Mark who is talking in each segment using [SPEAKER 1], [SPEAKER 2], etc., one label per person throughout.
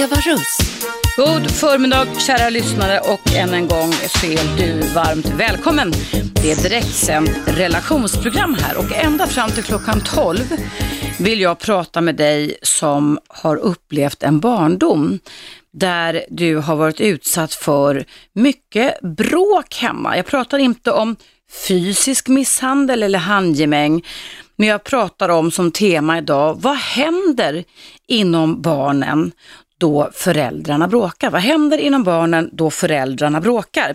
[SPEAKER 1] Eva Russ.
[SPEAKER 2] God förmiddag kära lyssnare och än en gång så är du varmt välkommen. Det är direktsänt relationsprogram här och ända fram till klockan 12 vill jag prata med dig som har upplevt en barndom där du har varit utsatt för mycket bråk hemma. Jag pratar inte om fysisk misshandel eller handgemäng, men jag pratar om som tema idag, vad händer inom barnen då föräldrarna bråkar? Vad händer inom barnen då föräldrarna bråkar?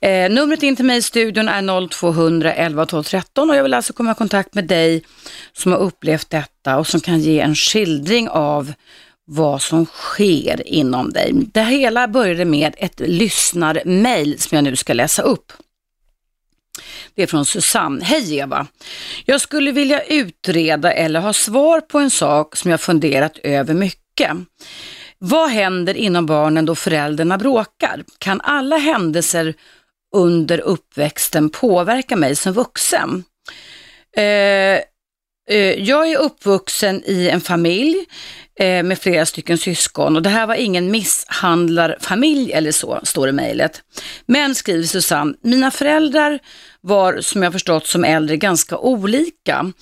[SPEAKER 2] Eh, numret in till mig i studion är 0200 11 12 13 och jag vill alltså komma i kontakt med dig som har upplevt detta och som kan ge en skildring av vad som sker inom dig. Det hela började med ett lyssnarmail som jag nu ska läsa upp. Det är från Susanne. Hej Eva! Jag skulle vilja utreda eller ha svar på en sak som jag funderat över mycket. Vad händer inom barnen då föräldrarna bråkar? Kan alla händelser under uppväxten påverka mig som vuxen? Eh, eh, jag är uppvuxen i en familj eh, med flera stycken syskon och det här var ingen misshandlarfamilj eller så, står det i mejlet. Men, skriver Susanne, mina föräldrar var som jag förstått som äldre ganska olika.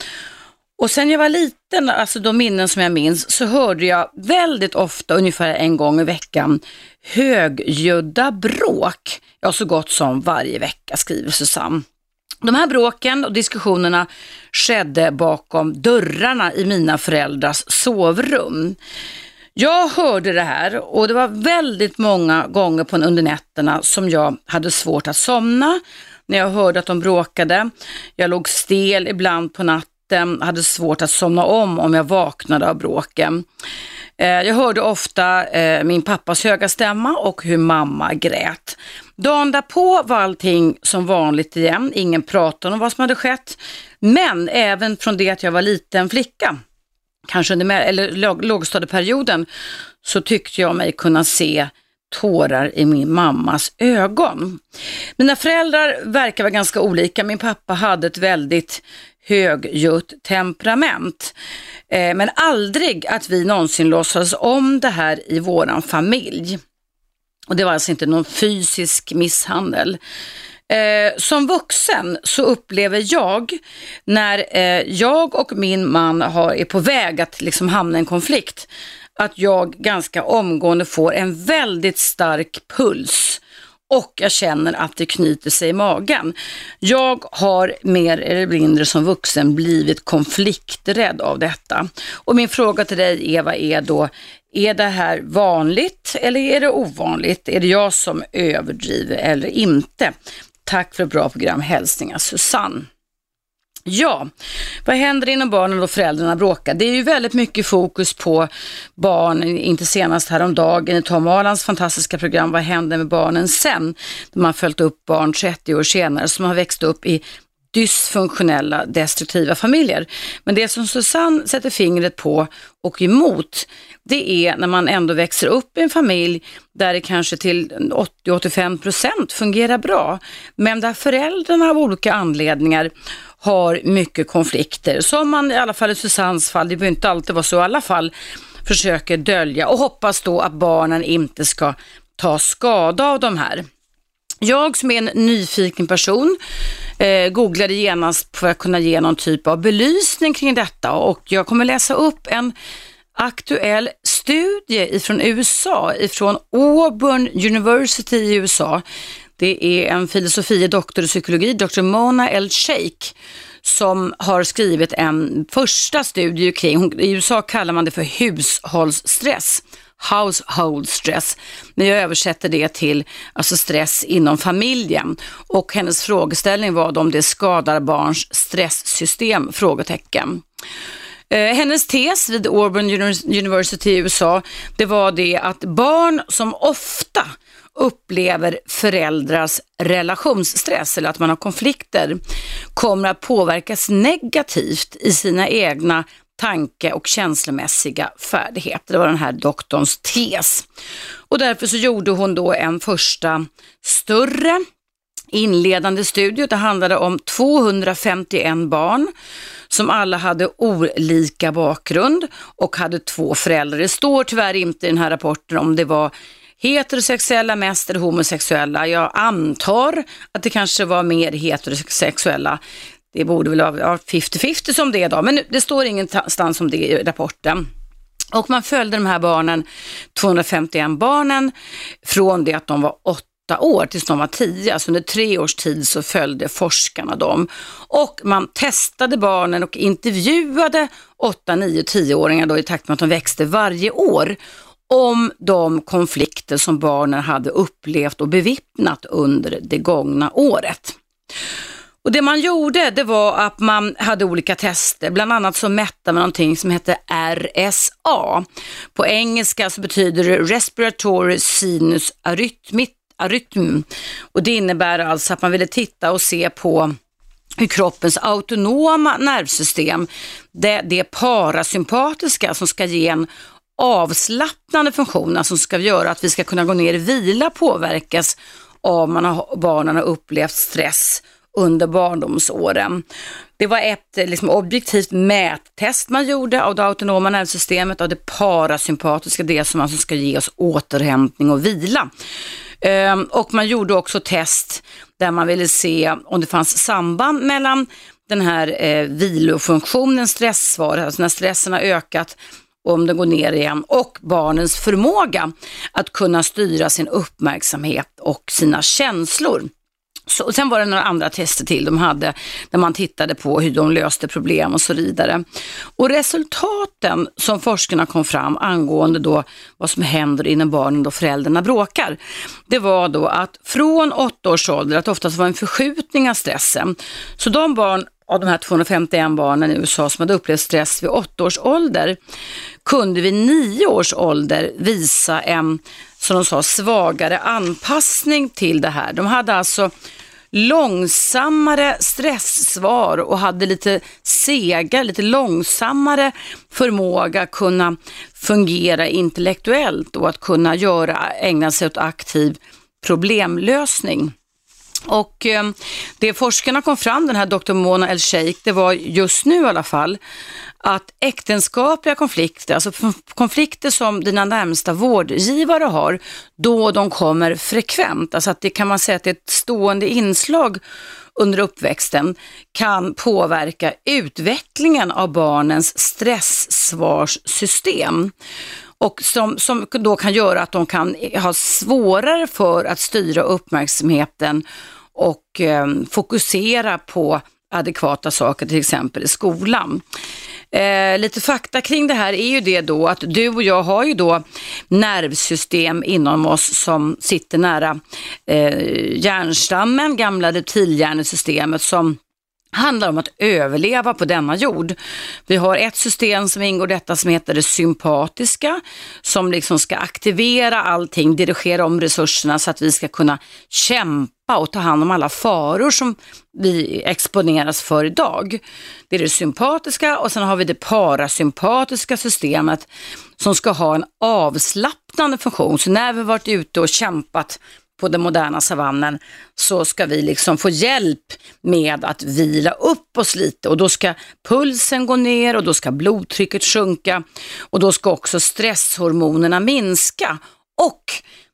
[SPEAKER 2] Och sen jag var liten, alltså de minnen som jag minns, så hörde jag väldigt ofta, ungefär en gång i veckan, högljudda bråk. Ja, så gott som varje vecka, skriver Susanne. De här bråken och diskussionerna skedde bakom dörrarna i mina föräldrars sovrum. Jag hörde det här och det var väldigt många gånger på under nätterna som jag hade svårt att somna när jag hörde att de bråkade. Jag låg stel ibland på natten, hade svårt att somna om om jag vaknade av bråken. Eh, jag hörde ofta eh, min pappas höga stämma och hur mamma grät. Dagen därpå var allting som vanligt igen. Ingen pratade om vad som hade skett. Men även från det att jag var liten flicka, kanske under eller lågstadieperioden, så tyckte jag mig kunna se tårar i min mammas ögon. Mina föräldrar verkar vara ganska olika. Min pappa hade ett väldigt högljutt temperament. Eh, men aldrig att vi någonsin låtsades om det här i våran familj. Och det var alltså inte någon fysisk misshandel. Eh, som vuxen så upplever jag när eh, jag och min man har, är på väg att liksom hamna i en konflikt, att jag ganska omgående får en väldigt stark puls och jag känner att det knyter sig i magen. Jag har mer eller mindre som vuxen blivit konflikträdd av detta. Och min fråga till dig Eva är då, är det här vanligt eller är det ovanligt? Är det jag som överdriver eller inte? Tack för ett bra program. Hälsningar Susanne. Ja, vad händer inom barnen då föräldrarna bråkar? Det är ju väldigt mycket fokus på barn, inte senast häromdagen i Tom Alands fantastiska program Vad händer med barnen sen? Där man följt upp barn 30 år senare som har växt upp i dysfunktionella, destruktiva familjer. Men det som Susanne sätter fingret på och emot, det är när man ändå växer upp i en familj där det kanske till 80-85 % fungerar bra, men där föräldrarna av olika anledningar har mycket konflikter som man i alla fall i Susannes fall, det behöver inte alltid vara så i alla fall, försöker dölja och hoppas då att barnen inte ska ta skada av de här. Jag som är en nyfiken person eh, googlade genast för att kunna ge någon typ av belysning kring detta och jag kommer läsa upp en aktuell studie ifrån USA, ifrån Auburn University i USA. Det är en filosofie doktor i psykologi, Dr. Mona El-Sheikh, som har skrivit en första studie kring, i USA kallar man det för hushållsstress household stress. Men jag översätter det till alltså stress inom familjen. Och hennes frågeställning var om det skadar barns stresssystem? Frågetecken. Eh, hennes tes vid Auburn University i USA, det var det att barn som ofta upplever föräldrars relationsstress eller att man har konflikter kommer att påverkas negativt i sina egna tanke och känslomässiga färdigheter. Det var den här doktorns tes. Och därför så gjorde hon då en första större inledande studie. Det handlade om 251 barn som alla hade olika bakgrund och hade två föräldrar. Det står tyvärr inte i den här rapporten om det var heterosexuella mest eller homosexuella. Jag antar att det kanske var mer heterosexuella. Det borde väl vara 50-50 som det är då, men det står ingenstans om det i rapporten. Och man följde de här barnen, 251 barnen, från det att de var åtta år tills de var tio. Alltså under tre års tid så följde forskarna dem. Och man testade barnen och intervjuade åtta, nio, tioåringar då i takt med att de växte varje år om de konflikter som barnen hade upplevt och bevittnat under det gångna året. Och Det man gjorde det var att man hade olika tester, bland annat så mätte man någonting som hette RSA. På engelska så betyder det Respiratory Sinus arytm. och det innebär alltså att man ville titta och se på hur kroppens autonoma nervsystem, det, det parasympatiska som ska ge en avslappnande funktioner alltså som ska göra att vi ska kunna gå ner i vila påverkas av man barnen har upplevt stress under barndomsåren. Det var ett eh, liksom, objektivt mättest man gjorde av det autonoma nervsystemet, av det parasympatiska, det som alltså ska ge oss återhämtning och vila. Ehm, och man gjorde också test där man ville se om det fanns samband mellan den här eh, vilofunktionen, stressvaret, alltså när stressen har ökat och om den går ner igen och barnens förmåga att kunna styra sin uppmärksamhet och sina känslor. Så, sen var det några andra tester till de hade där man tittade på hur de löste problem och så vidare. Och resultaten som forskarna kom fram angående då vad som händer innan barnen då föräldrarna bråkar, det var då att från åtta års ålder, att det oftast var en förskjutning av stressen. Så de barn av de här 251 barnen i USA som hade upplevt stress vid åtta års ålder kunde vid nio års ålder visa en, som de sa, svagare anpassning till det här. De hade alltså långsammare stresssvar och hade lite sega, lite långsammare förmåga att kunna fungera intellektuellt och att kunna göra, ägna sig åt aktiv problemlösning. Och eh, det forskarna kom fram, den här doktor Mona El-Sheikh, det var just nu i alla fall, att äktenskapliga konflikter, alltså konflikter som dina närmsta vårdgivare har, då de kommer frekvent, alltså att det kan man säga att det är ett stående inslag under uppväxten, kan påverka utvecklingen av barnens stresssvarssystem och som, som då kan göra att de kan ha svårare för att styra uppmärksamheten och eh, fokusera på adekvata saker, till exempel i skolan. Eh, lite fakta kring det här är ju det då att du och jag har ju då nervsystem inom oss som sitter nära eh, hjärnstammen, gamla reptilhjärnesystemet som handlar om att överleva på denna jord. Vi har ett system som ingår detta som heter det sympatiska, som liksom ska aktivera allting, dirigera om resurserna så att vi ska kunna kämpa och ta hand om alla faror som vi exponeras för idag. Det är det sympatiska och sen har vi det parasympatiska systemet som ska ha en avslappnande funktion. Så när vi varit ute och kämpat på den moderna savannen så ska vi liksom få hjälp med att vila upp oss lite. Och då ska pulsen gå ner och då ska blodtrycket sjunka. Och då ska också stresshormonerna minska. Och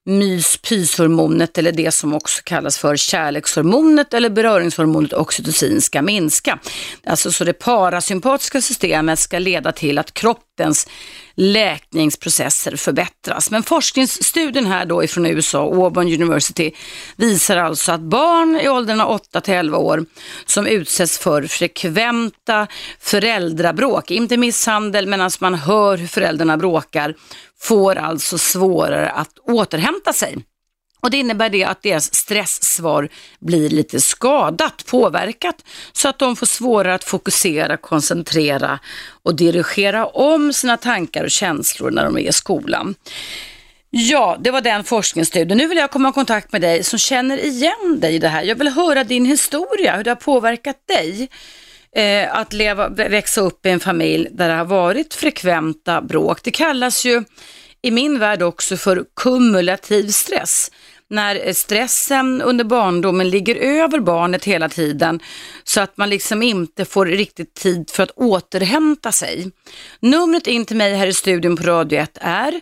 [SPEAKER 2] mys-pyshormonet eller det som också kallas för kärlekshormonet eller beröringshormonet oxytocin ska minska. Alltså så det parasympatiska systemet ska leda till att kroppen kroppens läkningsprocesser förbättras. Men forskningsstudien här då ifrån USA, Auburn University, visar alltså att barn i åldrarna 8 till 11 år som utsätts för frekventa föräldrabråk, inte misshandel, men alltså man hör hur föräldrarna bråkar, får alltså svårare att återhämta sig. Och Det innebär det att deras stresssvar blir lite skadat, påverkat, så att de får svårare att fokusera, koncentrera och dirigera om sina tankar och känslor när de är i skolan. Ja, det var den forskningsstudien. Nu vill jag komma i kontakt med dig som känner igen dig i det här. Jag vill höra din historia, hur det har påverkat dig eh, att leva, växa upp i en familj där det har varit frekventa bråk. Det kallas ju i min värld också för kumulativ stress när eh, stressen under barndomen ligger över barnet hela tiden så att man liksom inte får riktigt tid för att återhämta sig. Numret in till mig här i studion på Radio 1 är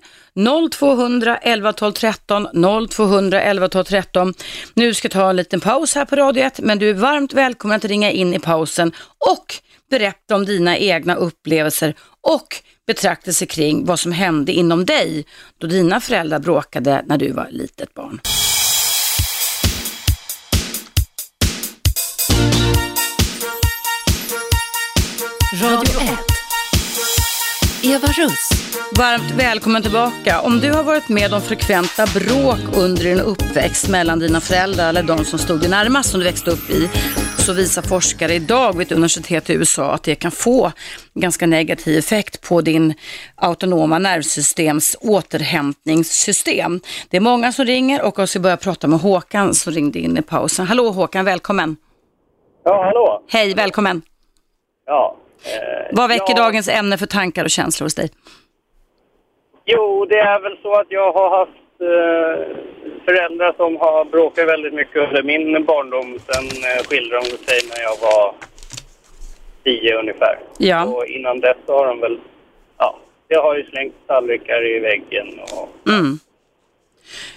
[SPEAKER 2] 0200 11 12 13 0200 11 12 13. Nu ska jag ta en liten paus här på Radio 1 men du är varmt välkommen att ringa in i pausen och berätta om dina egna upplevelser och betraktelse kring vad som hände inom dig då dina föräldrar bråkade när du var litet barn.
[SPEAKER 1] Radio 1. Eva Russ.
[SPEAKER 2] Varmt välkommen tillbaka. Om du har varit med om frekventa bråk under din uppväxt mellan dina föräldrar eller de som stod dig närmast som du växte upp i, så visar forskare idag vid ett universitet i USA att det kan få ganska negativ effekt på din autonoma nervsystems återhämtningssystem. Det är många som ringer och jag ska börja prata med Håkan som ringde in i pausen. Hallå Håkan, välkommen.
[SPEAKER 3] Ja, hallå.
[SPEAKER 2] Hej, välkommen.
[SPEAKER 3] Ja. Eh,
[SPEAKER 2] Vad väcker
[SPEAKER 3] ja,
[SPEAKER 2] dagens ämne för tankar och känslor hos dig?
[SPEAKER 3] Jo, det är väl så att jag har haft eh, föräldrar som har bråkat väldigt mycket under min barndom. Sen eh, skilde de sig när jag var tio ungefär.
[SPEAKER 2] Ja.
[SPEAKER 3] Och innan dess så har de väl, ja, jag har ju slängt tallrikar i väggen och
[SPEAKER 2] Mm.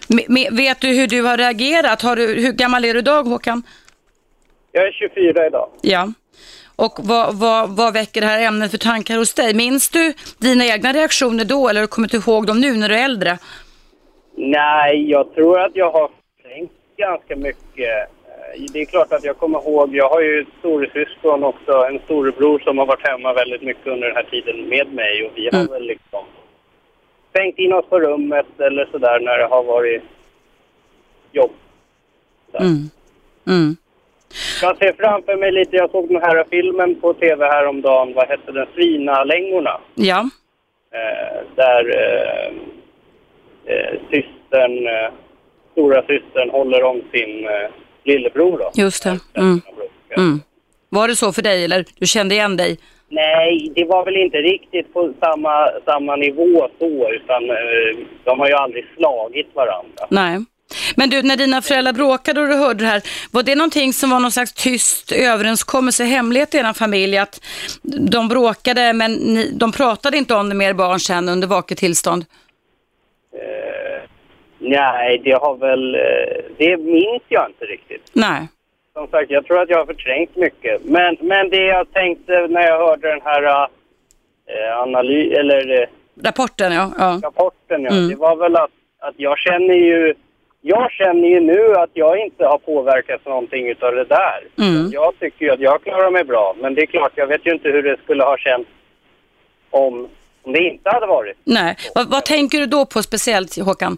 [SPEAKER 2] Me- me- vet du hur du har reagerat? Har du, hur gammal är du idag Håkan?
[SPEAKER 3] jag är 24 idag.
[SPEAKER 2] Ja. Och vad, vad, vad väcker det här ämnet för tankar hos dig? Minns du dina egna reaktioner då eller kommer du ihåg dem nu när du är äldre?
[SPEAKER 3] Nej, jag tror att jag har tänkt ganska mycket. Eh, Det är klart att jag kommer ihåg, jag har ju storasyskon också, en storebror som har varit hemma väldigt mycket under den här tiden med mig och vi har
[SPEAKER 2] Mm.
[SPEAKER 3] väl liksom stängt in oss på rummet eller sådär när det har varit jobb.
[SPEAKER 2] Mm. Mm.
[SPEAKER 3] Jag ser framför mig lite, jag såg den här filmen på tv häromdagen, vad hette den, Svinalängorna.
[SPEAKER 2] Ja.
[SPEAKER 3] Eh, där eh, eh, systern, eh, stora systern håller om sin eh, lillebror då.
[SPEAKER 2] Just det. Mm. Mm. Var det så för dig eller du kände igen dig?
[SPEAKER 3] Nej, det var väl inte riktigt på samma, samma nivå så, utan eh, de har ju aldrig slagit varandra.
[SPEAKER 2] Nej. Men du, när dina föräldrar bråkade och du hörde det här, var det någonting som var någon slags tyst överenskommelse, hemlighet i er familj att de bråkade men ni, de pratade inte om det med er barn sen under vaket tillstånd?
[SPEAKER 3] Eh, nej, det har väl, eh, det minns jag inte riktigt.
[SPEAKER 2] Nej.
[SPEAKER 3] Som sagt, jag tror att jag har förträngt mycket. Men, men det jag tänkte när jag hörde den här uh, analys, eller eh,
[SPEAKER 2] Rapporten ja. ja.
[SPEAKER 3] rapporten, ja,
[SPEAKER 2] Mm.
[SPEAKER 3] det var väl att, att jag känner ju jag känner ju nu att jag inte har påverkats någonting utav det där.
[SPEAKER 2] Mm.
[SPEAKER 3] Jag tycker ju att jag klarar mig bra, men det är klart, jag vet ju inte hur det skulle ha känts om, om det inte hade varit.
[SPEAKER 2] Nej. Vad, vad tänker du då på speciellt Håkan?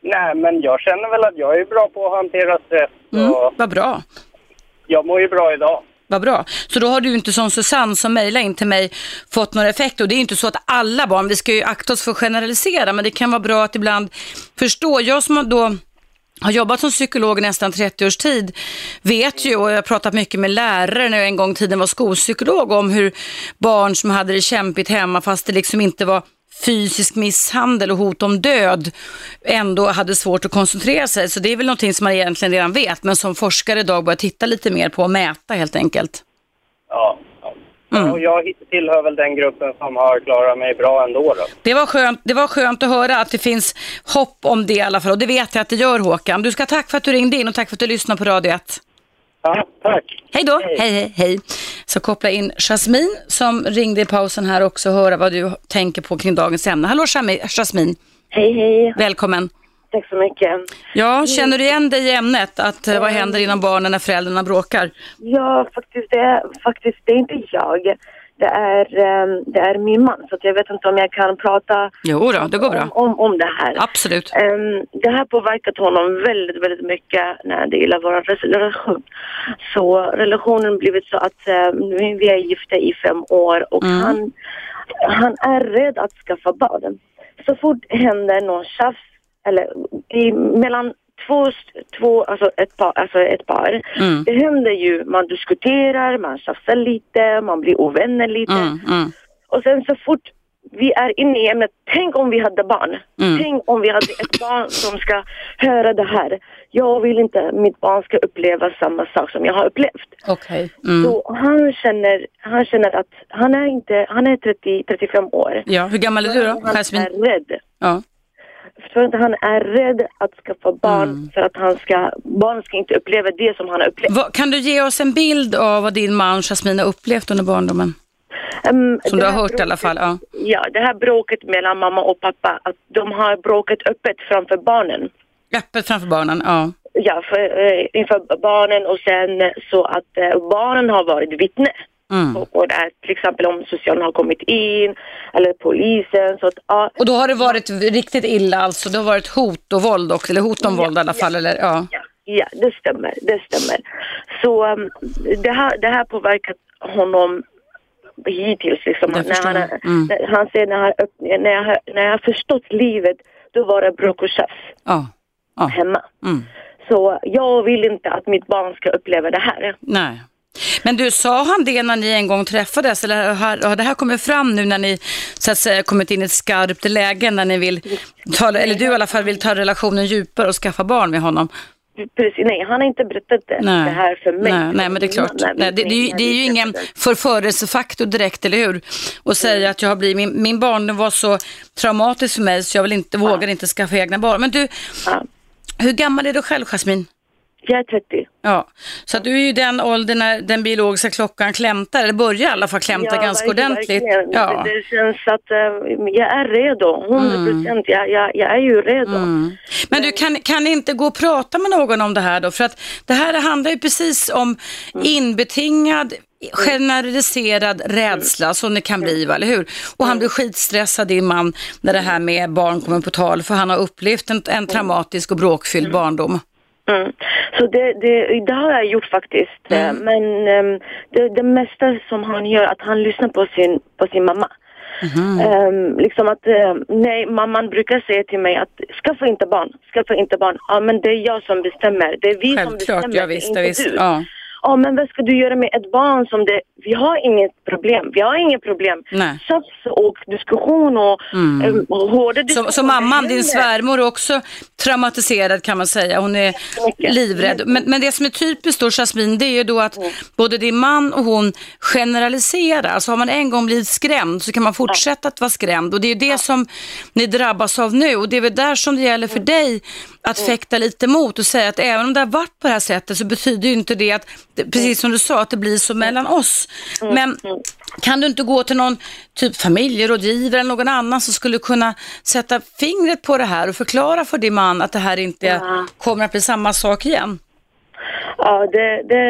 [SPEAKER 3] Nej, men jag känner väl att jag är bra på att hantera stress
[SPEAKER 2] Mm.
[SPEAKER 3] och
[SPEAKER 2] Vad bra.
[SPEAKER 3] jag mår ju bra idag.
[SPEAKER 2] Vad bra. Så då har du inte som Susanne som mejlade in till mig fått några effekter. Och det är ju inte så att alla barn, vi ska ju akta oss för att generalisera, men det kan vara bra att ibland förstå. Jag som har då har jobbat som psykolog i nästan 30 års tid vet ju, och jag har pratat mycket med lärare när jag en gång i tiden var skolpsykolog, om hur barn som hade det kämpigt hemma fast det liksom inte var fysisk misshandel och hot om död ändå hade svårt att koncentrera sig. Så det är väl någonting som man egentligen redan vet, men som forskare idag börjar titta lite mer på och mäta helt enkelt.
[SPEAKER 3] Ja.
[SPEAKER 2] Mm.
[SPEAKER 3] Och jag tillhör väl den gruppen som har klarat mig bra ändå då.
[SPEAKER 2] Det var, skönt, det var skönt att höra att det finns hopp om det i alla fall och det vet jag att det gör Håkan. Du ska ha tack för att du ringde in och tack för att du lyssnade på Radio 1.
[SPEAKER 3] Ja, tack.
[SPEAKER 2] Hej då,
[SPEAKER 3] Hej.
[SPEAKER 2] hej hej hej. Så koppla in Jasmin som ringde i pausen här också och höra vad du tänker på kring dagens ämne. Hallå Jasmin,
[SPEAKER 4] Hej, hej.
[SPEAKER 2] välkommen.
[SPEAKER 4] Tack så mycket.
[SPEAKER 2] Ja, känner du igen dig i ämnet? Att, eh, vad händer inom barnen när föräldrarna bråkar?
[SPEAKER 4] Ja, faktiskt det, faktiskt, det är inte jag. Det är, ehm, det är min man, så jag vet inte om jag kan prata
[SPEAKER 2] Jo då, det går bra.
[SPEAKER 4] om, om, om det här.
[SPEAKER 2] Absolut.
[SPEAKER 4] Ehm, det här påverkat honom väldigt, väldigt mycket när det gäller vår relation. Så relationen blivit så att eh, nu är vi är gifta i fem år och
[SPEAKER 2] Mm.
[SPEAKER 4] han, han är rädd att skaffa barn. Så fort händer någon tjafs, eller i, mellan två, två alltså, ett par, alltså ett par
[SPEAKER 2] Mm.
[SPEAKER 4] det händer ju, man diskuterar, man tjafsar lite, man blir ovänner lite.
[SPEAKER 2] Mm, mm.
[SPEAKER 4] Och sen så fort vi är inne i ämnet, tänk om vi hade barn.
[SPEAKER 2] Mm.
[SPEAKER 4] Tänk om vi hade ett barn som ska höra det här. Jag vill inte att mitt barn ska uppleva samma sak som jag har upplevt.
[SPEAKER 2] Mm.
[SPEAKER 4] Så han känner, han känner att han är inte, han är 30, 35 år.
[SPEAKER 2] Ja, hur gammal är du då,
[SPEAKER 4] Han är rädd.
[SPEAKER 2] Ja.
[SPEAKER 4] För att han är rädd att skaffa barn
[SPEAKER 2] Mm.
[SPEAKER 4] för att han ska, barn ska inte uppleva det som han har upplevt.
[SPEAKER 2] Vad- Kan du ge oss en bild av vad din man Jasmin har upplevt under barndomen?
[SPEAKER 4] Um,
[SPEAKER 2] Som du har hört i alla
[SPEAKER 4] bråket-
[SPEAKER 2] fall. Ja.
[SPEAKER 4] Ja, det här bråket mellan mamma och pappa, att de har bråkat öppet framför barnen.
[SPEAKER 2] Öppet framför barnen, ja.
[SPEAKER 4] Ja, för, eh, inför barnen och sen så att eh, barnen har varit vittne.
[SPEAKER 2] Mm.
[SPEAKER 4] det här, till exempel om socialen har kommit in eller polisen. Så att, ja,
[SPEAKER 2] Och då har det varit riktigt illa alltså? Det har varit hot och våld också, eller hot om
[SPEAKER 4] Ja,
[SPEAKER 2] våld i alla
[SPEAKER 4] ja.
[SPEAKER 2] fall, eller ja.
[SPEAKER 4] ja, ja, det stämmer. Det stämmer. Så um, det, här, det här påverkat honom hittills. Liksom,
[SPEAKER 2] Jag
[SPEAKER 4] när, han,
[SPEAKER 2] Mm.
[SPEAKER 4] när, han säger när, han, när, jag, när jag förstått livet, då var det bråk och tjafs
[SPEAKER 2] Ja. ja.
[SPEAKER 4] hemma.
[SPEAKER 2] Mm.
[SPEAKER 4] Så jag vill inte att mitt barn ska uppleva det här.
[SPEAKER 2] Nej. Men du, sa han det när ni en gång träffades eller har, det här kommit fram nu när ni så att säga kommit in i ett skarpt läge när ni vill, ta, eller du i alla fall vill ta relationen djupare och skaffa barn med honom?
[SPEAKER 4] Precis, nej, han har inte berättat det,
[SPEAKER 2] Nej.
[SPEAKER 4] det här för mig.
[SPEAKER 2] Nej, nej men det är klart. Nej, det, det, är ju, det är ju ingen förförelsefaktor direkt, eller hur? Och säga att jag har blivit, min, min barndom var så traumatisk för mig så jag vill inte, vågar inte skaffa egna barn. Men du,
[SPEAKER 4] Ja,
[SPEAKER 2] hur gammal är du själv Jasmin?
[SPEAKER 4] Jag är 30.
[SPEAKER 2] Ja, så du är ju den ålder när den biologiska klockan klämtar, eller börjar i alla fall klämta ganska
[SPEAKER 4] verkligen,
[SPEAKER 2] ordentligt. Ja.
[SPEAKER 4] Det, känns att eh, jag är redo, 100 procent. Jag, jag, jag är ju redo.
[SPEAKER 2] Mm. Men du kan, kan inte gå och prata med någon om det här då? För att det här handlar ju precis om inbetingad generaliserad rädsla som det kan bli, va, eller hur? Och han blir skitstressad, din man, när det här med barn kommer på tal, för han har upplevt en, en traumatisk och bråkfylld barndom.
[SPEAKER 4] Mm. Så det, det, det har jag gjort faktiskt. Eh,
[SPEAKER 2] Mm.
[SPEAKER 4] Men ehm, det, det mesta som han gör, att han lyssnar på sin, på sin mamma.
[SPEAKER 2] Mhm.
[SPEAKER 4] Ehm, liksom att, eh, nej, mamman brukar säga till mig att skaffa inte barn, skaffa inte barn. Ja men det är jag som bestämmer, det är vi som
[SPEAKER 2] Självklart,
[SPEAKER 4] bestämmer,
[SPEAKER 2] ja visst,
[SPEAKER 4] inte
[SPEAKER 2] ja, visst.
[SPEAKER 4] du.
[SPEAKER 2] Ja.
[SPEAKER 4] Ja men vad ska du göra med ett barn som det, vi har inget problem, vi har inget problem.
[SPEAKER 2] Nej.
[SPEAKER 4] Tjafs och diskussion och
[SPEAKER 2] Mm.
[SPEAKER 4] mm. hårda
[SPEAKER 2] Så,
[SPEAKER 4] diskussioner.
[SPEAKER 2] så mamman, din svärmor, är också traumatiserad kan man säga. Hon är livrädd. Men, men det som är typiskt då, Jasmin, det är ju då att både din man och hon generaliserar. Alltså har man en gång blivit skrämd så kan man fortsätta att vara skrämd. Och det är ju det som ni drabbas av nu. Och det är väl där som det gäller för dig att fäkta lite mot och säga att även om det har varit på det här sättet så betyder ju inte det att, precis som du sa, att det blir så mellan oss. Men kan du inte gå till någon typ familjerådgivare eller någon annan som skulle kunna sätta fingret på det här och förklara för din man att det här inte kommer att bli samma sak igen?
[SPEAKER 4] Ja, det, det,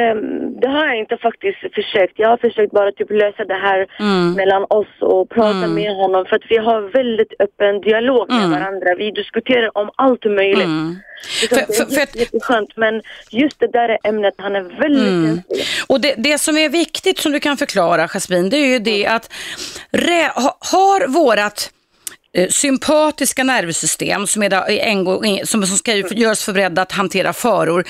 [SPEAKER 4] det har jag inte faktiskt försökt. Jag har försökt bara typ lösa det här
[SPEAKER 2] Mm.
[SPEAKER 4] mellan oss och prata med honom för att vi har väldigt öppen dialog med varandra. Vi diskuterar om allt möjligt.
[SPEAKER 2] Mm. För-
[SPEAKER 4] det
[SPEAKER 2] för-
[SPEAKER 4] är
[SPEAKER 2] för att-
[SPEAKER 4] jätte- jätteskönt men just det där ämnet, han är väldigt
[SPEAKER 2] Mm.
[SPEAKER 4] känslig.
[SPEAKER 2] Och det, det som är viktigt som du kan förklara, Jasmin, det är ju det att rä, ha, har vårat eh, sympatiska nervsystem som, är där, som, ska göras förberedda att hantera faror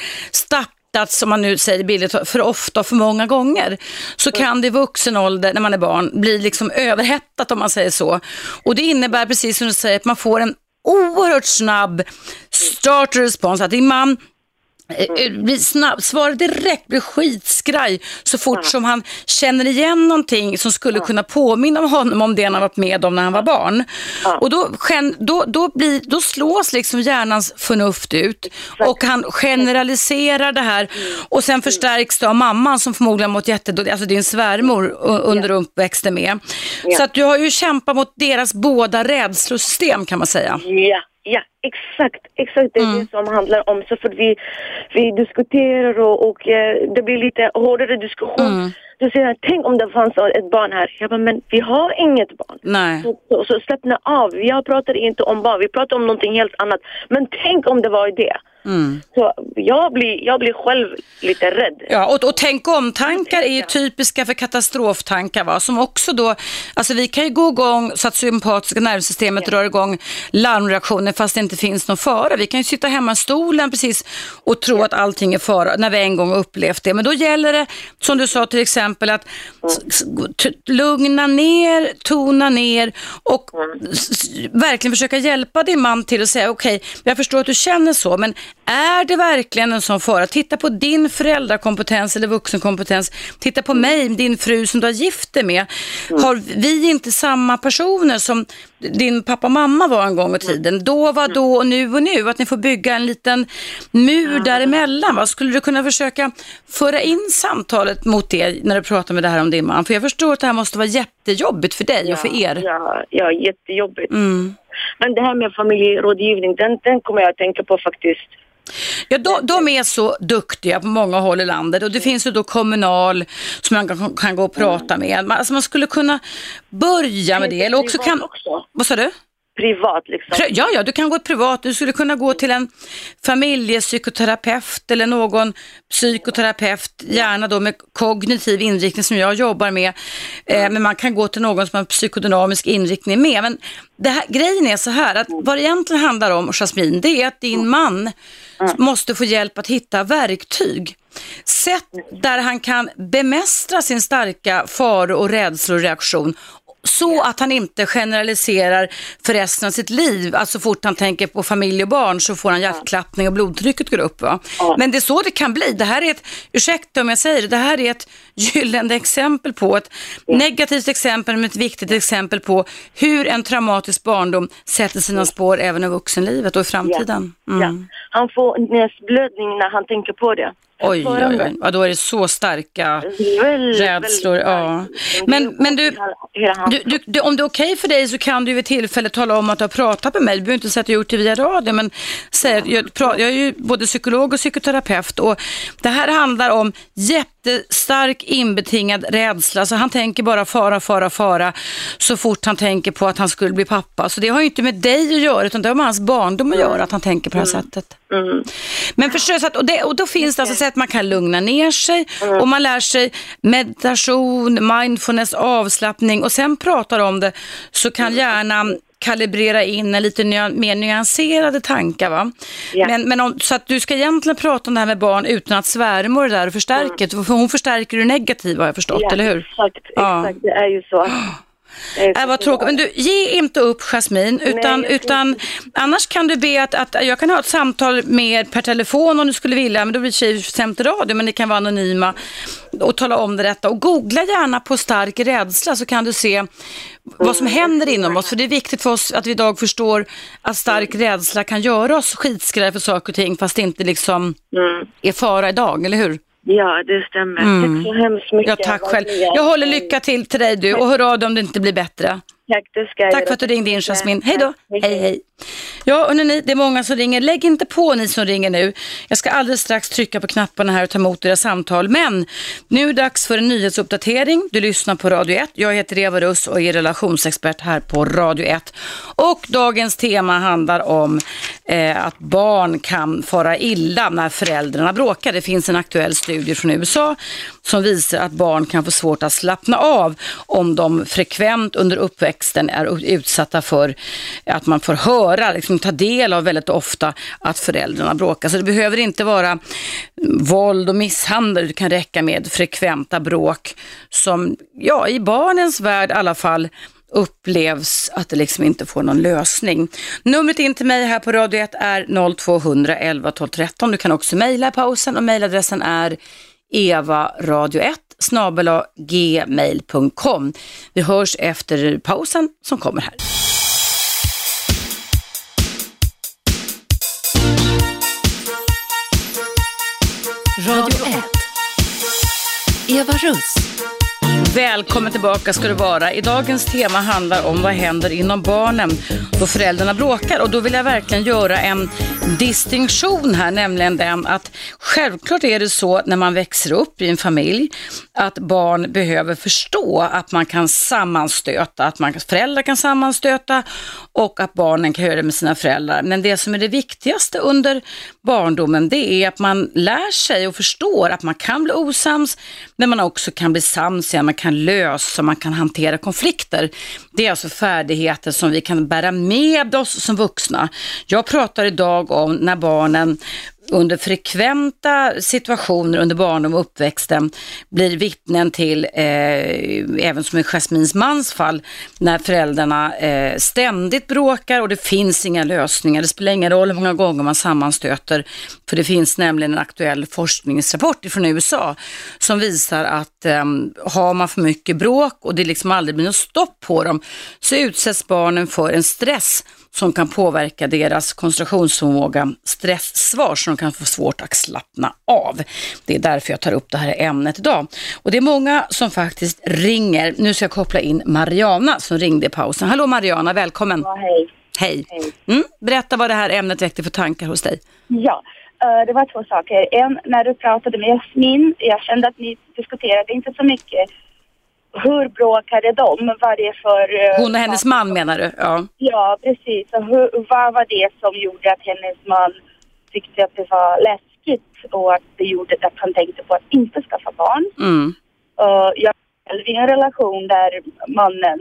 [SPEAKER 2] startats, som man nu säger billigt, för ofta och för många gånger så kan det i vuxen ålder, när man är barn, bli liksom överhettat om man säger så. Och det innebär precis som du säger att man får en oerhört snabb starter response, att din man blir snabb, svarar direkt, blir skitskraj så fort som han känner igen någonting som skulle kunna påminna om honom om det han har varit med om när han var barn. Och då, då, då, blir, då slås liksom hjärnans förnuft ut och han generaliserar det här och sen förstärks det av mamman som förmodligen mått jättedåligt, alltså din svärmor under uppväxten med. Så att du har ju kämpat mot deras båda rädslosystem kan man säga.
[SPEAKER 4] Ja, ja, exakt, exakt det är
[SPEAKER 2] Mm.
[SPEAKER 4] det som handlar om. Så för vi, vi diskuterar och, och eh, det blir lite hårdare diskussion.
[SPEAKER 2] Mm.
[SPEAKER 4] Då säger jag, tänk om det fanns ett barn här. Jag bara, men vi har inget barn.
[SPEAKER 2] Nej.
[SPEAKER 4] Så, så, så slappna av. Jag pratar inte om barn, vi pratar om någonting helt annat. Men tänk om det var det. Så jag blir, jag blir själv lite rädd.
[SPEAKER 2] Ja, och, och tänk om-tankar är ju typiska för katastroftankar va? som också då, alltså vi kan ju gå igång så att sympatiska nervsystemet drar igång larmreaktioner fast det inte finns någon fara. Vi kan ju sitta hemma i stolen precis och tro att allting är fara när vi en gång upplevt det. Men då gäller det, som du sa till exempel, att t- lugna ner, tona ner och s- verkligen försöka hjälpa din man till att säga okej, jag förstår att du känner så, men är det verkligen en sån fara? Titta på din föräldrakompetens eller vuxenkompetens. Titta på mig, din fru som du har gift dig med. Har vi inte samma personer som din pappa och mamma var en gång i tiden? Då var då och nu och nu. Att ni får bygga en liten mur däremellan. Va? Skulle du kunna försöka föra in samtalet mot det när du pratar med det här om din man? För jag förstår att det här måste vara jättejobbigt för dig och för er.
[SPEAKER 4] Ja, ja jättejobbigt.
[SPEAKER 2] Mm.
[SPEAKER 4] Men det här med familjerådgivning, den, den kommer jag att tänka på faktiskt.
[SPEAKER 2] Ja, de, de är så duktiga på många håll i landet och det finns ju då kommunal som man kan, kan gå och prata med. Man, alltså man skulle kunna börja med det. Eller också kan... Vad sa du?
[SPEAKER 4] Privat liksom.
[SPEAKER 2] Ja, ja, du kan gå privat. Du skulle kunna gå till en familjepsykoterapeut eller någon psykoterapeut, gärna då med kognitiv inriktning som jag jobbar med. Eh, men man kan gå till någon som har psykodynamisk inriktning med. Men det här, grejen är så här att vad det egentligen handlar om, Jasmine, det är att din man måste få hjälp att hitta verktyg. Sätt där han kan bemästra sin starka faro och reaktion så att han inte generaliserar för resten av sitt liv. Alltså så fort han tänker på familj och barn så får han hjärtklappning och blodtrycket går upp. Va? Men det är så det kan bli. Det här är ett, ursäkta om jag säger det, det här är ett gyllene exempel på, ett negativt exempel men ett viktigt exempel på hur en traumatisk barndom sätter sina spår även i vuxenlivet och i framtiden. Mm.
[SPEAKER 4] Ja. Han får näsblödning när han tänker på det.
[SPEAKER 2] Oj, oj, oj. Ja, då är det så starka
[SPEAKER 4] Väldigt,
[SPEAKER 2] rädslor.
[SPEAKER 4] väldigt
[SPEAKER 2] Ja. Men, men du, du, du, du, om det är okej för dig så kan du vid tillfälle tala om att du har pratat med mig. Du behöver inte säga att du gjort det via radio, men säg, jag, jag är ju både psykolog och psykoterapeut och det här handlar om jättestark inbetingad rädsla. Så han tänker bara fara, fara, fara så fort han tänker på att han skulle bli pappa. Så det har ju inte med dig att göra, utan det har med hans barndom att göra, att han tänker på det här sättet.
[SPEAKER 4] Mm.
[SPEAKER 2] Men försök att, och, det, och då finns det alltså sätt man kan lugna ner sig och man lär sig meditation, mindfulness, avslappning och sen pratar om det så kan hjärnan kalibrera in en lite mer nyanserade tankar. Va?
[SPEAKER 4] Ja.
[SPEAKER 2] Men, men om, så att du ska egentligen prata om det här med barn utan att svärma och det där och förstärka det. För hon förstärker det negativa har jag förstått,
[SPEAKER 4] Ja,
[SPEAKER 2] eller hur?
[SPEAKER 4] Exakt,
[SPEAKER 2] Ja.
[SPEAKER 4] exakt. Det är ju så.
[SPEAKER 2] Äh, vad tråkigt. Men du, ge inte upp Jasmine, utan,
[SPEAKER 4] jag
[SPEAKER 2] utan annars kan du be att, att jag kan ha ett samtal med er per telefon om du skulle vilja, men då blir det i radio, men ni kan vara anonyma och tala om det detta. Och googla gärna på stark rädsla så kan du se vad som händer inom oss. För det är viktigt för oss att vi idag förstår att stark rädsla kan göra oss skitskraj för saker och ting, fast det inte liksom
[SPEAKER 4] Mm.
[SPEAKER 2] är fara idag, eller hur?
[SPEAKER 4] Ja, det stämmer.
[SPEAKER 2] Mm.
[SPEAKER 4] Tack så hemskt mycket.
[SPEAKER 2] Ja, tack själv. Jag håller lycka till till dig du och hör av dig om det inte blir bättre.
[SPEAKER 4] Tack, det ska jag
[SPEAKER 2] Tack för att du ringde in Jasmin. Hej då.
[SPEAKER 4] Hej,
[SPEAKER 2] Hej Ja, hörni, det är många som ringer. Lägg inte på ni som ringer nu. Jag ska alldeles strax trycka på knapparna här och ta emot era samtal. Men nu är det dags för en nyhetsuppdatering. Du lyssnar på Radio 1. Jag heter Eva Russ och är relationsexpert här på Radio 1. Och dagens tema handlar om eh, att barn kan fara illa när föräldrarna bråkar. Det finns en aktuell studie från USA som visar att barn kan få svårt att slappna av om de frekvent under uppväxten är utsatta för att man får höra, liksom ta del av väldigt ofta att föräldrarna bråkar. Så det behöver inte vara våld och misshandel, det kan räcka med frekventa bråk som, ja, i barnens värld i alla fall upplevs att det liksom inte får någon lösning. Numret in till mig här på Radio 1 är 0200 11 12 13. Du kan också mejla i pausen och mejladressen är evaradio1 snabel gmail.com. Vi hörs efter pausen som kommer här.
[SPEAKER 1] Radio 1. Eva Russ.
[SPEAKER 2] Välkommen tillbaka ska du vara. I dagens tema handlar om vad händer inom barnen då föräldrarna bråkar. Och då vill jag verkligen göra en distinktion här, nämligen den att självklart är det så när man växer upp i en familj att barn behöver förstå att man kan sammanstöta, att man, föräldrar kan sammanstöta och att barnen kan göra det med sina föräldrar. Men det som är det viktigaste under barndomen det är att man lär sig och förstår att man kan bli osams men man också kan bli sams igen, man kan lösa, man kan hantera konflikter. Det är alltså färdigheter som vi kan bära med oss som vuxna. Jag pratar idag om när barnen under frekventa situationer under barndom och uppväxten blir vittnen till, eh, även som i Jasmins mans fall, när föräldrarna eh, ständigt bråkar och det finns inga lösningar. Det spelar ingen roll hur många gånger man sammanstöter, för det finns nämligen en aktuell forskningsrapport från USA som visar att eh, har man för mycket bråk och det liksom aldrig blir något stopp på dem, så utsätts barnen för en stress som kan påverka deras koncentrationsförmåga, stresssvar som de kan få svårt att slappna av. Det är därför jag tar upp det här ämnet idag. Och det är många som faktiskt ringer. Nu ska jag koppla in Mariana som ringde i pausen. Hallå Mariana, välkommen.
[SPEAKER 5] Ja, hej.
[SPEAKER 2] Hej. Mm, berätta vad det här ämnet väckte för tankar hos dig.
[SPEAKER 5] Ja, eh, det var två saker. En, när du pratade med Jasmin, jag kände att ni diskuterade inte så mycket hur bråkade de? Vad det för... eh,
[SPEAKER 2] Hon och hennes man menar du? Ja.
[SPEAKER 5] Ja, precis. Och hur, vad var det som gjorde att hennes man tyckte att det var läskigt och att det gjorde att han tänkte på att inte skaffa barn?
[SPEAKER 2] Mm.
[SPEAKER 5] Uh, jag själv i en relation där mannen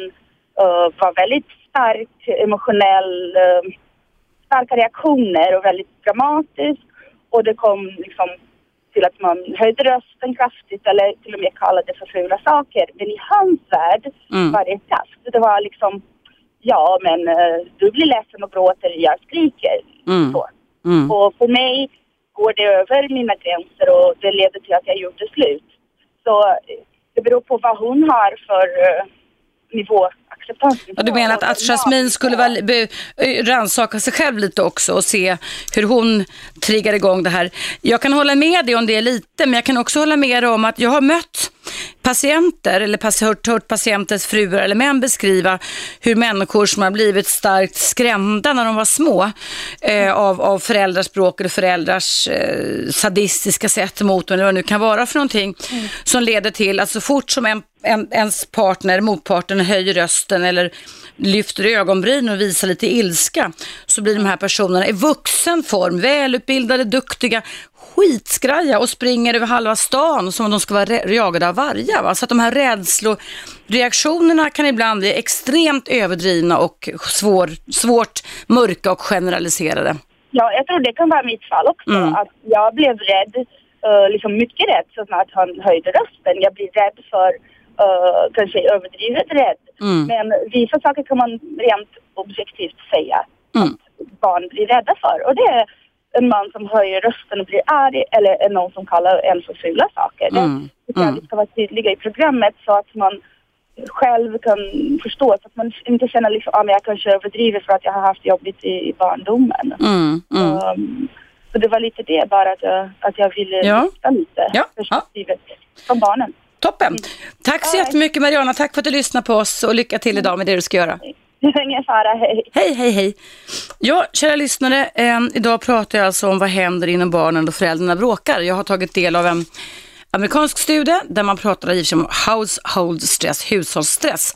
[SPEAKER 5] uh, var väldigt stark, emotionell, uh, starka reaktioner och väldigt dramatisk. Och det kom liksom till att man höjde rösten kraftigt eller till och med kallade för fula saker. Men i hans värld
[SPEAKER 2] Mm.
[SPEAKER 5] var det kraft. Det var liksom, ja men du blir ledsen och gråter, jag skriker.
[SPEAKER 2] Mm.
[SPEAKER 5] Så.
[SPEAKER 2] Mm.
[SPEAKER 5] Och för mig går det över mina gränser och det leder till att jag gjorde slut. Så eh, det beror på vad hon har för uh, nivå, acceptans.
[SPEAKER 2] Ja, du menar att, att Jasmine skulle väl eh, rannsaka sig själv lite också och se hur hon triggar igång det här. Jag kan hålla med dig om det lite, men jag kan också hålla med dig om att jag har mött patienter eller hört, hört patienters fruar eller män beskriva hur människor som har blivit starkt skrämda när de var små eh, av, av föräldrars språk eller föräldrars eh, sadistiska sätt mot dem eller vad det nu kan vara för någonting som leder till att så fort som en, en, ens partner, motparten höjer rösten eller lyfter ögonbryn och visar lite ilska så blir de här personerna i vuxen form välutbildade, duktiga, skitskraja och springer över halva stan som om de ska vara jagade av vargar. Va? Så att de här rädsloreaktionerna kan ibland bli extremt överdrivna och svår, svårt mörka och generaliserade.
[SPEAKER 5] Ja, jag tror det kan vara mitt fall också.
[SPEAKER 2] Mm.
[SPEAKER 5] Att jag blev rädd, eh, liksom mycket rädd så snart han höjde rösten. Jag blir rädd för, uh, kanske överdrivet rädd.
[SPEAKER 2] Mm.
[SPEAKER 5] Men vissa saker kan man rent objektivt säga
[SPEAKER 2] Mm.
[SPEAKER 5] att barn blir rädda för. Och det är en man som höjer rösten och blir arg eller någon som kallar en för fula saker.
[SPEAKER 2] Mm.
[SPEAKER 5] Det
[SPEAKER 2] Mm.
[SPEAKER 5] vi ska vara tydliga i programmet så att man själv kan förstå så att man inte känner liksom, ah, men jag kanske överdriver för att jag har haft jobbigt i, i barndomen.
[SPEAKER 2] Mm. Mm.
[SPEAKER 5] Um, så det var lite det bara att jag, att jag ville
[SPEAKER 2] Ja.
[SPEAKER 5] lite
[SPEAKER 2] Ja,
[SPEAKER 5] perspektivet från barnen.
[SPEAKER 2] Toppen. Tack så jättemycket Mariana, tack för att du lyssnade på oss och lycka till idag med det du ska göra.
[SPEAKER 5] Ingen fara, hej.
[SPEAKER 2] Hej, hej, hej. Ja, kära lyssnare, eh, idag pratar jag alltså om vad händer inom barnen då föräldrarna bråkar. Jag har tagit del av en amerikansk studie där man pratar i om household stress, hushållsstress,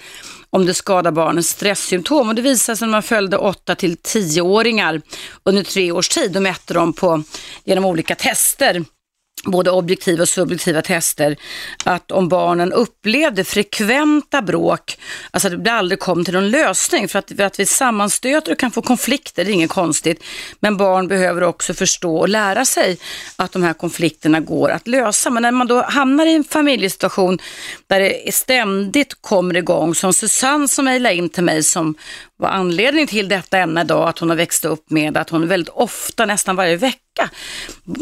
[SPEAKER 2] om det skadar barnens stresssymptom. Och det visar sig när man följde 8 till 10-åringar under tre års tid och mätte dem på, genom olika tester både objektiva och subjektiva tester, att om barnen upplevde frekventa bråk, alltså att det aldrig kom till någon lösning, för att, för att vi sammanstöter och kan få konflikter, det är inget konstigt, men barn behöver också förstå och lära sig att de här konflikterna går att lösa. Men när man då hamnar i en familjesituation där det ständigt kommer igång, som Susanne som mejlade in till mig som var anledningen till detta ämne då, att hon har växt upp med att hon väldigt ofta, nästan varje vecka,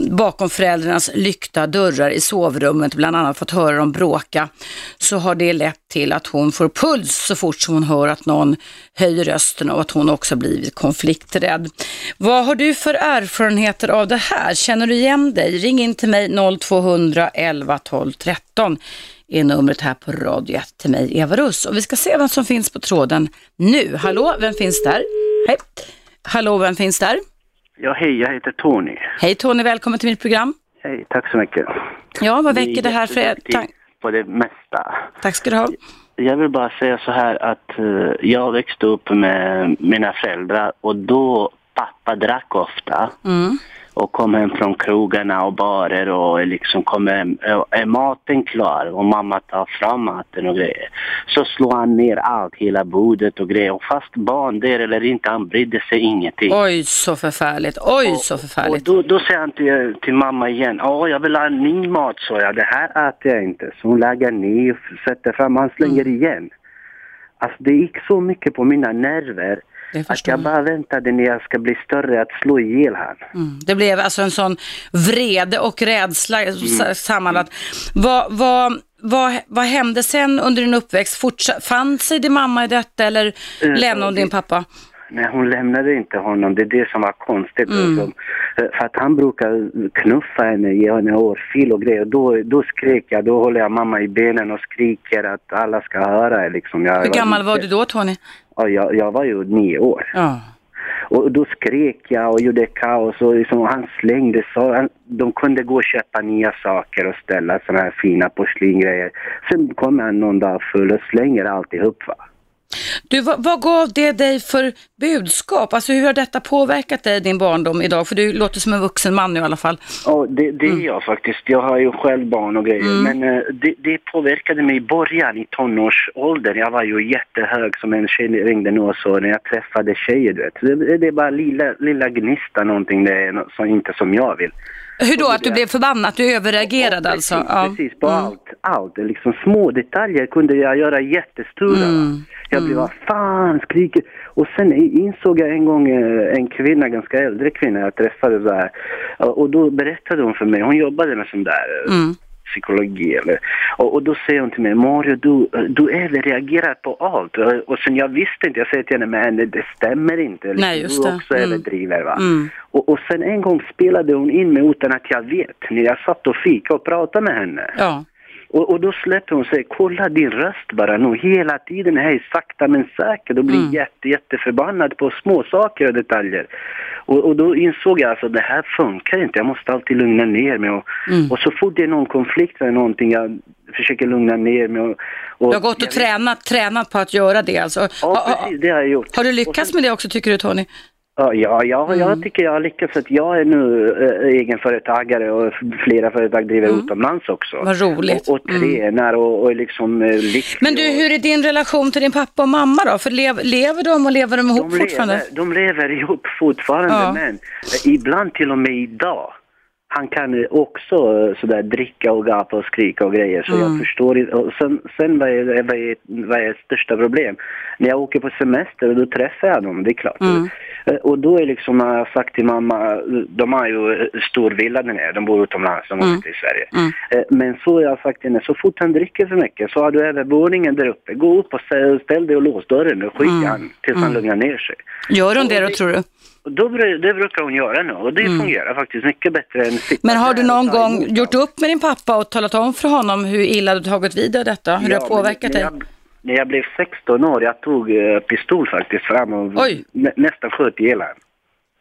[SPEAKER 2] bakom föräldrarnas lyckta dörrar i sovrummet, bland annat fått höra dem bråka, så har det lett till att hon får puls så fort som hon hör att någon höjer rösten och att hon också blivit konflikträdd. Vad har du för erfarenheter av det här? Känner du igen dig? Ring in till mig 0200 11 12 13. 13 är numret här på Radio 1 till mig, Eva Russ. Och vi ska se vem som finns på tråden nu. Hallå, vem finns där? Hej. Hallå, vem finns där?
[SPEAKER 6] Ja, hej, jag heter Tony.
[SPEAKER 2] Hej Tony, välkommen till mitt program.
[SPEAKER 6] Hej, tack så mycket.
[SPEAKER 2] Ja, vad väcker det här för er? Tack,
[SPEAKER 6] på det mesta.
[SPEAKER 2] tack ska du ha.
[SPEAKER 6] Jag vill bara säga så här att eh, jag växte upp med mina föräldrar och då pappa drack ofta
[SPEAKER 2] Mm.
[SPEAKER 6] Och kom hem från krogarna och barer och liksom kom hem, är maten klar och mamma tar fram maten och grejer. Så slår han ner allt, hela bordet och grejer. Och fast barn där eller inte, han brydde sig ingenting.
[SPEAKER 2] Oj, så förfärligt. Oj, så
[SPEAKER 6] Och
[SPEAKER 2] förfärligt.
[SPEAKER 6] då, då säger han till, till mamma igen, ja jag vill ha ny mat, så jag. Det här äter jag inte. Så hon lägger ner och sätter fram, han slänger
[SPEAKER 2] Mm.
[SPEAKER 6] igen. Alltså det gick så mycket på mina nerver
[SPEAKER 2] Det
[SPEAKER 6] att jag
[SPEAKER 2] jag.
[SPEAKER 6] bara väntade när jag ska bli större att slå ihjäl han.
[SPEAKER 2] Mm. Det blev alltså en sån vrede och rädsla
[SPEAKER 6] Mm.
[SPEAKER 2] sammanlagt. Vad, vad, vad, vad hände sen under din uppväxt? Fortsa- fann sig din mamma i detta eller
[SPEAKER 6] Eh,
[SPEAKER 2] lämnade hon din pappa?
[SPEAKER 6] Nej, hon lämnade inte honom. Det är det som var konstigt.
[SPEAKER 2] Mm.
[SPEAKER 6] Alltså, för att han brukar knuffa henne, ge henne örfil och grejer. Då, då skrek jag, då håller jag mamma i benen och skriker att alla ska höra. Liksom. Jag,
[SPEAKER 2] Hur gammal var
[SPEAKER 6] lite-
[SPEAKER 2] du då Tony?
[SPEAKER 6] Ja, jag, jag var ju nio år.
[SPEAKER 2] Ja.
[SPEAKER 6] Och då skrek jag och gjorde kaos och liksom, han slängde så. De kunde gå och köpa nya saker och ställa sådana här fina porslingrejer. Sen kommer han någon dag full och slänger alltihop. Va?
[SPEAKER 2] Du, vad, vad gav det dig för budskap? Alltså hur har detta påverkat dig, din barndom idag? För du låter som en vuxen man nu i alla fall.
[SPEAKER 6] Ja, det, det är jag faktiskt. Jag har ju själv barn och grejer. Men eh, det, det påverkade mig i början i tonårsåldern. Jag var ju jättehög som en tjej ringde nu och så när jag träffade tjejer. Du vet. Det, det är bara lilla, lilla gnista någonting det är som, inte som jag vill.
[SPEAKER 2] Hur då? Att du blev förbannad? Att du överreagerade
[SPEAKER 6] Ja,
[SPEAKER 2] alltså?
[SPEAKER 6] Precis,
[SPEAKER 2] Ja.
[SPEAKER 6] precis på
[SPEAKER 2] Mm.
[SPEAKER 6] allt. Allt. Liksom små detaljer kunde jag göra jättestora.
[SPEAKER 2] Mm.
[SPEAKER 6] Jag blev vad fan skriker. Och sen insåg jag en gång eh, en kvinna, ganska äldre kvinna jag träffade där. Och då berättade hon för mig, hon jobbade med sån där eh,
[SPEAKER 2] Mm.
[SPEAKER 6] Psykologi eller. Och, och då säger hon till mig, Mario du, du överreagerar på allt. Och, och sen jag visste inte, jag säger till henne, men det, stämmer inte.
[SPEAKER 2] Nej, just
[SPEAKER 6] du
[SPEAKER 2] det.
[SPEAKER 6] också
[SPEAKER 2] Mm.
[SPEAKER 6] överdriver va.
[SPEAKER 2] Mm.
[SPEAKER 6] Och, och sen en gång spelade hon in mig utan att jag vet, när jag satt och fika och pratade med henne.
[SPEAKER 2] Ja.
[SPEAKER 6] Och, och då släppte hon sig, kolla din röst bara nu hela tiden, hej sakta men säkert och blir
[SPEAKER 2] Mm.
[SPEAKER 6] jätte, jätteförbannad på små saker och detaljer. Och, och då insåg jag alltså det här funkar inte, jag måste alltid lugna ner mig och,
[SPEAKER 2] Mm.
[SPEAKER 6] och så fort det är någon konflikt eller någonting, jag försöker lugna ner mig och... och
[SPEAKER 2] Du har gått och tränat, tränat på att göra det alltså.
[SPEAKER 6] Ja,
[SPEAKER 2] Ha- ha-
[SPEAKER 6] precis, det har jag gjort.
[SPEAKER 2] Har du lyckats
[SPEAKER 6] sen-
[SPEAKER 2] med det också tycker du Tony?
[SPEAKER 6] Ja, ja, ja
[SPEAKER 2] Mm.
[SPEAKER 6] jag tycker jag har lyckats. Att jag är nu äh, egenföretagare och flera företag driver utomlands också.
[SPEAKER 2] Mm. Vad roligt.
[SPEAKER 6] Och, och
[SPEAKER 2] Mm.
[SPEAKER 6] tränar och, och liksom äh, lycklig.
[SPEAKER 2] Men du, hur är din relation till din pappa och mamma då? För lev, lever de och lever de ihop
[SPEAKER 6] de
[SPEAKER 2] fortfarande?
[SPEAKER 6] lever, de lever ihop fortfarande,
[SPEAKER 2] Ja.
[SPEAKER 6] men eh, ibland till och med idag. Han kan också eh, sådär dricka och gapa och skrika och grejer. Så
[SPEAKER 2] Mm.
[SPEAKER 6] jag förstår inte. Och sen, sen vad, är, vad, är, vad är största problem? När jag åker på semester, då träffar jag dem, det är klart.
[SPEAKER 2] Mm.
[SPEAKER 6] Eh, Och då är liksom, har jag sagt till mamma, de har ju eh, stor villa där nere, de bor utomlands, de bor
[SPEAKER 2] Mm.
[SPEAKER 6] inte i Sverige.
[SPEAKER 2] Mm.
[SPEAKER 6] Men så har jag sagt till henne, så fort han dricker för mycket så har du övervåningen där uppe. Gå upp och ställ, dig och lås dörren och skit i
[SPEAKER 2] Mm.
[SPEAKER 6] han tills han lugnar ner sig.
[SPEAKER 2] Gör hon det då
[SPEAKER 6] Och
[SPEAKER 2] tror du?
[SPEAKER 6] Då, det brukar hon göra nu och det fungerar faktiskt mycket bättre än sitta
[SPEAKER 2] Mm. Men har du någon gång
[SPEAKER 6] emot
[SPEAKER 2] gjort upp med din pappa och talat om för honom hur illa du tagit vid av detta? Hur det har
[SPEAKER 6] Ja,
[SPEAKER 2] påverkat dig?
[SPEAKER 6] när jag, när jag blev 16 år, jag tog eh, pistol faktiskt fram och
[SPEAKER 2] Oj.
[SPEAKER 6] nä, nästan sköt ihjäl honom.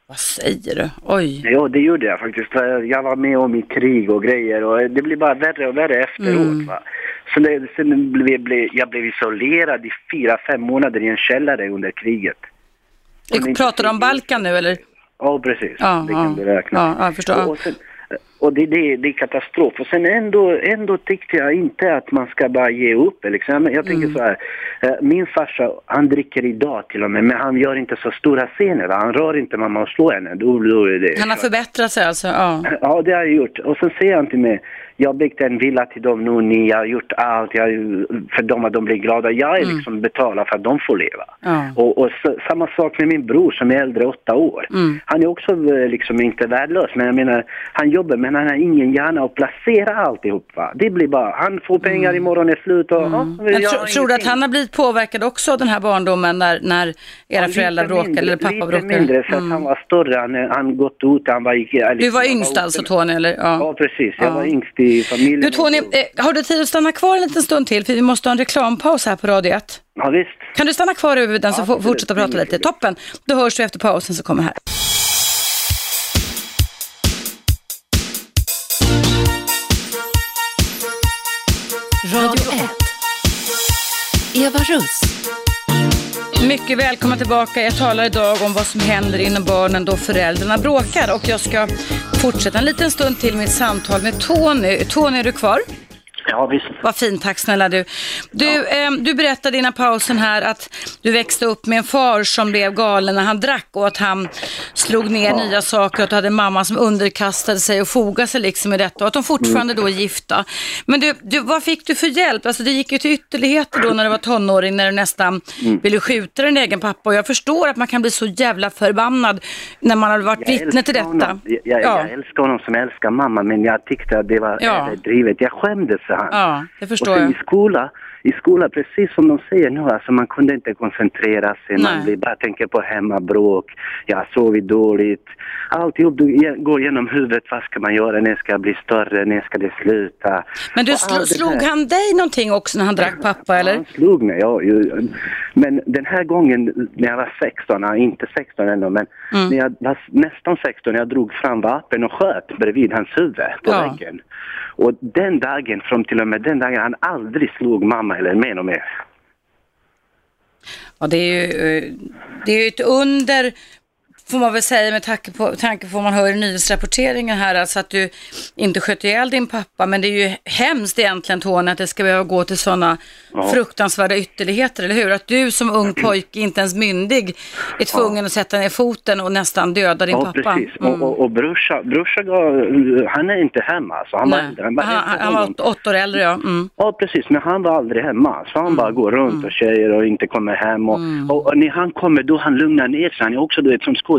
[SPEAKER 2] Vad säger du? Oj.
[SPEAKER 6] Ja, det gjorde jag faktiskt. För Jag var med om i krig och grejer och det blir bara värre och värre efteråt.
[SPEAKER 2] Mm.
[SPEAKER 6] Va? Så det, sen blev, blev, jag blev isolerad i fyra, fem månader i en källare under kriget.
[SPEAKER 2] Vi pratar om Balkan nu eller?
[SPEAKER 6] Ja, precis.
[SPEAKER 2] Ja,
[SPEAKER 6] det
[SPEAKER 2] ja.
[SPEAKER 6] kan du räkna.
[SPEAKER 2] Ja, jag förstår.
[SPEAKER 6] Och, och, sen, och det, det, det är katastrof. Och sen ändå, ändå tyckte jag inte att man ska bara ge upp. Liksom. Jag
[SPEAKER 2] Mm.
[SPEAKER 6] tänker så här, eh, min farsa, han dricker idag till och med, men han gör inte så stora scener. Han rör inte mamma och slår henne. Då, då är det
[SPEAKER 2] Han har förbättrat sig alltså? Ja.
[SPEAKER 6] Ja, det har jag gjort. Och sen säger han till mig, jag har byggt en villa till dem nu, ni har gjort allt jag, för dem att de blir glada. Jag är
[SPEAKER 2] Mm.
[SPEAKER 6] liksom betalar för att de får leva.
[SPEAKER 2] Ja.
[SPEAKER 6] Och, och så, samma sak med min bror som är äldre åtta år.
[SPEAKER 2] Mm.
[SPEAKER 6] Han är också eh, liksom inte värdelös, men jag menar, han jobbar men han har ingen hjärna att placera alltihop. Va? Det blir bara, han får pengar imorgon är slut och... Ja,
[SPEAKER 2] Mm. Men
[SPEAKER 6] jag
[SPEAKER 2] tro,
[SPEAKER 6] har
[SPEAKER 2] tror du att han har blivit påverkad också av den här barndomen när, när era
[SPEAKER 6] Ja,
[SPEAKER 2] föräldrar
[SPEAKER 6] lite
[SPEAKER 2] bråkade
[SPEAKER 6] mindre-
[SPEAKER 2] eller pappa
[SPEAKER 6] lite
[SPEAKER 2] bråkade?
[SPEAKER 6] mindre, för
[SPEAKER 2] Mm.
[SPEAKER 6] han var större, han, han gått ut, han var... Liksom,
[SPEAKER 2] Du var
[SPEAKER 6] han
[SPEAKER 2] yngst
[SPEAKER 6] ute
[SPEAKER 2] alltså Tony eller? Ja.
[SPEAKER 6] Ja, precis. Jag
[SPEAKER 2] Ja.
[SPEAKER 6] var yngst i familjen.
[SPEAKER 2] Du Tony, eh, har du tid att stanna kvar en liten stund till? För vi måste ha en reklampaus här på Radio 1.
[SPEAKER 6] Ja, visst.
[SPEAKER 2] Kan du stanna kvar över den så
[SPEAKER 6] Absolut,
[SPEAKER 2] fortsätta prata lite? Toppen! Då hörs vi efter pausen så kommer här.
[SPEAKER 1] Radio 1. Eva Russ.
[SPEAKER 2] Mycket välkomna tillbaka. Jag talar idag om vad som händer inom barnen då föräldrarna bråkar och jag ska fortsätta en liten stund till mitt samtal med Tony. Tony, är du kvar?
[SPEAKER 6] Ja, visst.
[SPEAKER 2] Vad fint, tack snälla du. Du, ehm, du berättade innan pausen här att du växte upp med en far som blev galen när han drack och att han slog ner nya saker och att du hade en mamma som underkastade sig och fogade sig liksom i detta och att de fortfarande då är gifta. Men du, du, vad fick du för hjälp? Alltså det gick ju till ytterligheter då när du var tonåring när du nästan ville skjuta din egen pappa och jag förstår att man kan bli så jävla förbannad när man har varit
[SPEAKER 6] Jag
[SPEAKER 2] vittne till detta.
[SPEAKER 6] Honom. Jag, jag,
[SPEAKER 2] ja.
[SPEAKER 6] jag älskar honom som älskar mamma, men jag tyckte att det var
[SPEAKER 2] Ja.
[SPEAKER 6] överdrivet. Jag skämdes för han.
[SPEAKER 2] ja, det
[SPEAKER 6] Och
[SPEAKER 2] förstår
[SPEAKER 6] sen
[SPEAKER 2] jag.
[SPEAKER 6] i skola, i skola, precis som de säger nu, alltså man kunde inte koncentrera sig,
[SPEAKER 2] Nej.
[SPEAKER 6] man blir bara tänker på hemmabråk, jag har sovit dåligt. Alltihop går genom huvudet, vad ska man göra, när ska jag bli större, när ska det sluta?
[SPEAKER 2] Men du, sl- slog han dig någonting också när han drack pappa eller?
[SPEAKER 6] Han slog mig, ja. Men den här gången när jag var 16, ja, inte 16 ännu, men
[SPEAKER 2] Mm.
[SPEAKER 6] när jag var nästan 16, jag drog fram vapen och sköt bredvid hans huvud på
[SPEAKER 2] Ja.
[SPEAKER 6] väggen. Och den dagen, från till och med den dagen, han aldrig slog mamma eller mig något mer.
[SPEAKER 2] Ja, det är ju, eh, det är ju ett under, får man väl säga med tanke på, tanke på vad man hör i nyhetsrapporteringen här, alltså att du inte sköt ihjäl din pappa, men det är ju hemskt egentligen Tony att det ska behöva gå till sådana
[SPEAKER 6] Ja.
[SPEAKER 2] fruktansvärda ytterligheter, eller hur? Att du som ung pojke, inte ens myndig, är tvungen att sätta ner foten och nästan döda din
[SPEAKER 6] ja,
[SPEAKER 2] pappa.
[SPEAKER 6] precis.
[SPEAKER 2] Mm.
[SPEAKER 6] Och, och, och brorsa, han är inte hemma, så han var
[SPEAKER 2] Nej.
[SPEAKER 6] Han, var
[SPEAKER 2] han, han var åt, åtta år äldre, ja. Mm.
[SPEAKER 6] Ja, precis. Men han var aldrig hemma. Så han bara går runt och tjejer och inte kommer hem. Och,
[SPEAKER 2] Mm.
[SPEAKER 6] och, och när han kommer då han lugnar ner sig. Han är också du vet, som skådespelare.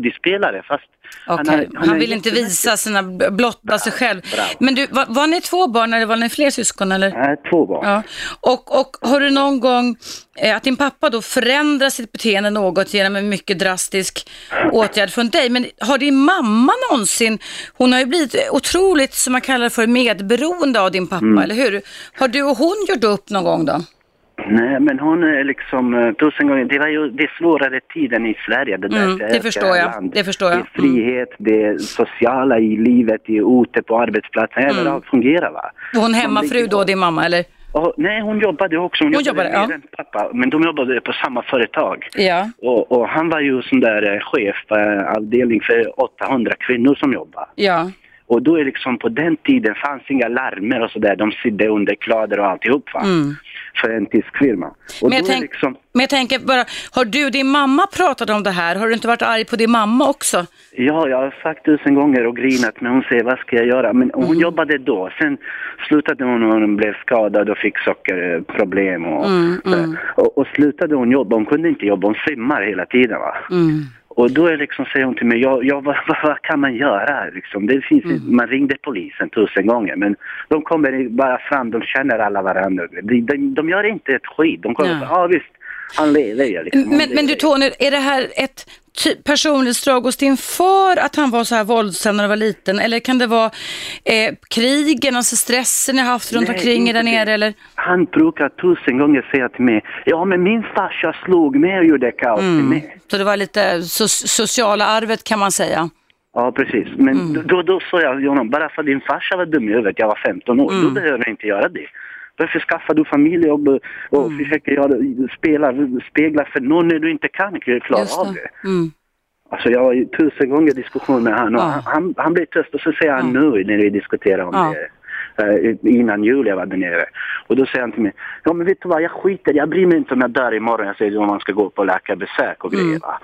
[SPEAKER 6] Fast
[SPEAKER 2] Okej,
[SPEAKER 6] har-
[SPEAKER 2] han,
[SPEAKER 6] har
[SPEAKER 2] vill inte visa sina, blotta sig själv.
[SPEAKER 6] bravo.
[SPEAKER 2] Men du, var, var ni två barn eller var ni fler syskon eller?
[SPEAKER 6] Nej, två barn.
[SPEAKER 2] Ja. Och, och har du någon gång eh, att din pappa då förändrar sitt beteende något genom en mycket drastisk åtgärd från dig. Men har din mamma någonsin, hon har ju blivit otroligt, som man kallar för, medberoende av din pappa,
[SPEAKER 6] Mm.
[SPEAKER 2] eller hur? Har du och hon gjort upp någon gång då?
[SPEAKER 6] Nej, men hon är liksom eh, tusen gånger... Det var ju det svårare tiden i Sverige. Det, där
[SPEAKER 2] Mm, det förstår jag.
[SPEAKER 6] land.
[SPEAKER 2] Det förstår jag.
[SPEAKER 6] Det är frihet, det är sociala i livet, det är ute på arbetsplatsen.
[SPEAKER 2] Mm.
[SPEAKER 6] Överallt fungerar va.
[SPEAKER 2] Var hon hemmafru
[SPEAKER 6] ligger-
[SPEAKER 2] då, din mamma, eller?
[SPEAKER 6] Och, nej, hon jobbade också. Hon,
[SPEAKER 2] Hon
[SPEAKER 6] jobbade,
[SPEAKER 2] jobbade,
[SPEAKER 6] mer
[SPEAKER 2] ja.
[SPEAKER 6] pappa. Men de jobbade på samma företag.
[SPEAKER 2] Ja.
[SPEAKER 6] Och, och han var ju sån där eh, chef, eh, avdelning för 800 kvinnor som jobbar.
[SPEAKER 2] Ja.
[SPEAKER 6] Och då är liksom på den tiden fanns inga larmer och sådär. De sydde under kläder och alltihop va.
[SPEAKER 2] Mm.
[SPEAKER 6] För en tysk firma.
[SPEAKER 2] Men jag, tänk,
[SPEAKER 6] liksom,
[SPEAKER 2] men jag tänker bara, har du din mamma pratat om det här? Har du inte varit arg på din mamma också?
[SPEAKER 6] ja, jag har sagt tusen gånger och grinat men hon säger vad ska jag göra? Men hon
[SPEAKER 2] Mm.
[SPEAKER 6] jobbade då. Sen slutade hon och hon blev skadad och fick sockerproblem. Och,
[SPEAKER 2] Mm, mm.
[SPEAKER 6] och, och slutade hon jobba. Hon kunde inte jobba. Hon svimmar hela tiden va. Och då är liksom, säger hon till mig, ja, ja vad, vad, kan man göra? Liksom? Det finns,
[SPEAKER 2] Mm.
[SPEAKER 6] Man ringde polisen tusen gånger men de kommer bara fram, de känner alla varandra. De, de, de gör inte ett skit. De kommer,
[SPEAKER 2] Ja.
[SPEAKER 6] ah, visst, han lever ju liksom.
[SPEAKER 2] Men, men du
[SPEAKER 6] ju."
[SPEAKER 2] Tony, är det här ett ty- personligt drag hos din far att han var så här våldsam när du var liten? Eller kan det vara eh, krigen, alltså stressen ni haft runt
[SPEAKER 6] Nej,
[SPEAKER 2] omkring er där nere? Eller?
[SPEAKER 6] Han brukar tusen gånger säga till mig, ja men min farsa slog mig och gjorde kaos
[SPEAKER 2] Mm.
[SPEAKER 6] mig.
[SPEAKER 2] Så det var lite so- sociala arvet kan man säga.
[SPEAKER 6] Ja, precis. Men
[SPEAKER 2] Mm.
[SPEAKER 6] då, då sa jag till honom, bara för att din farsa var dum i huvudet, jag var 15 år,
[SPEAKER 2] Mm.
[SPEAKER 6] då behöver jag inte göra det. Varför skaffar du familj och, och
[SPEAKER 2] Mm.
[SPEAKER 6] försöker göra, spela, spegla för någon när du inte kan klara
[SPEAKER 2] Just
[SPEAKER 6] av
[SPEAKER 2] det.
[SPEAKER 6] det?
[SPEAKER 2] Mm.
[SPEAKER 6] Alltså jag har ju tusen gånger diskussion med honom och
[SPEAKER 2] Ja.
[SPEAKER 6] han, han, han blir tyst och så säger han
[SPEAKER 2] Ja.
[SPEAKER 6] nu när vi diskuterar om
[SPEAKER 2] Ja.
[SPEAKER 6] det. eh, innan jul jag var där nere. Och då säger han till mig, ja men vet du vad, jag skiter jag bryr mig inte om jag dör imorgon. Jag säger om man ska gå på läkarbesök och
[SPEAKER 2] Mm.
[SPEAKER 6] grejer va.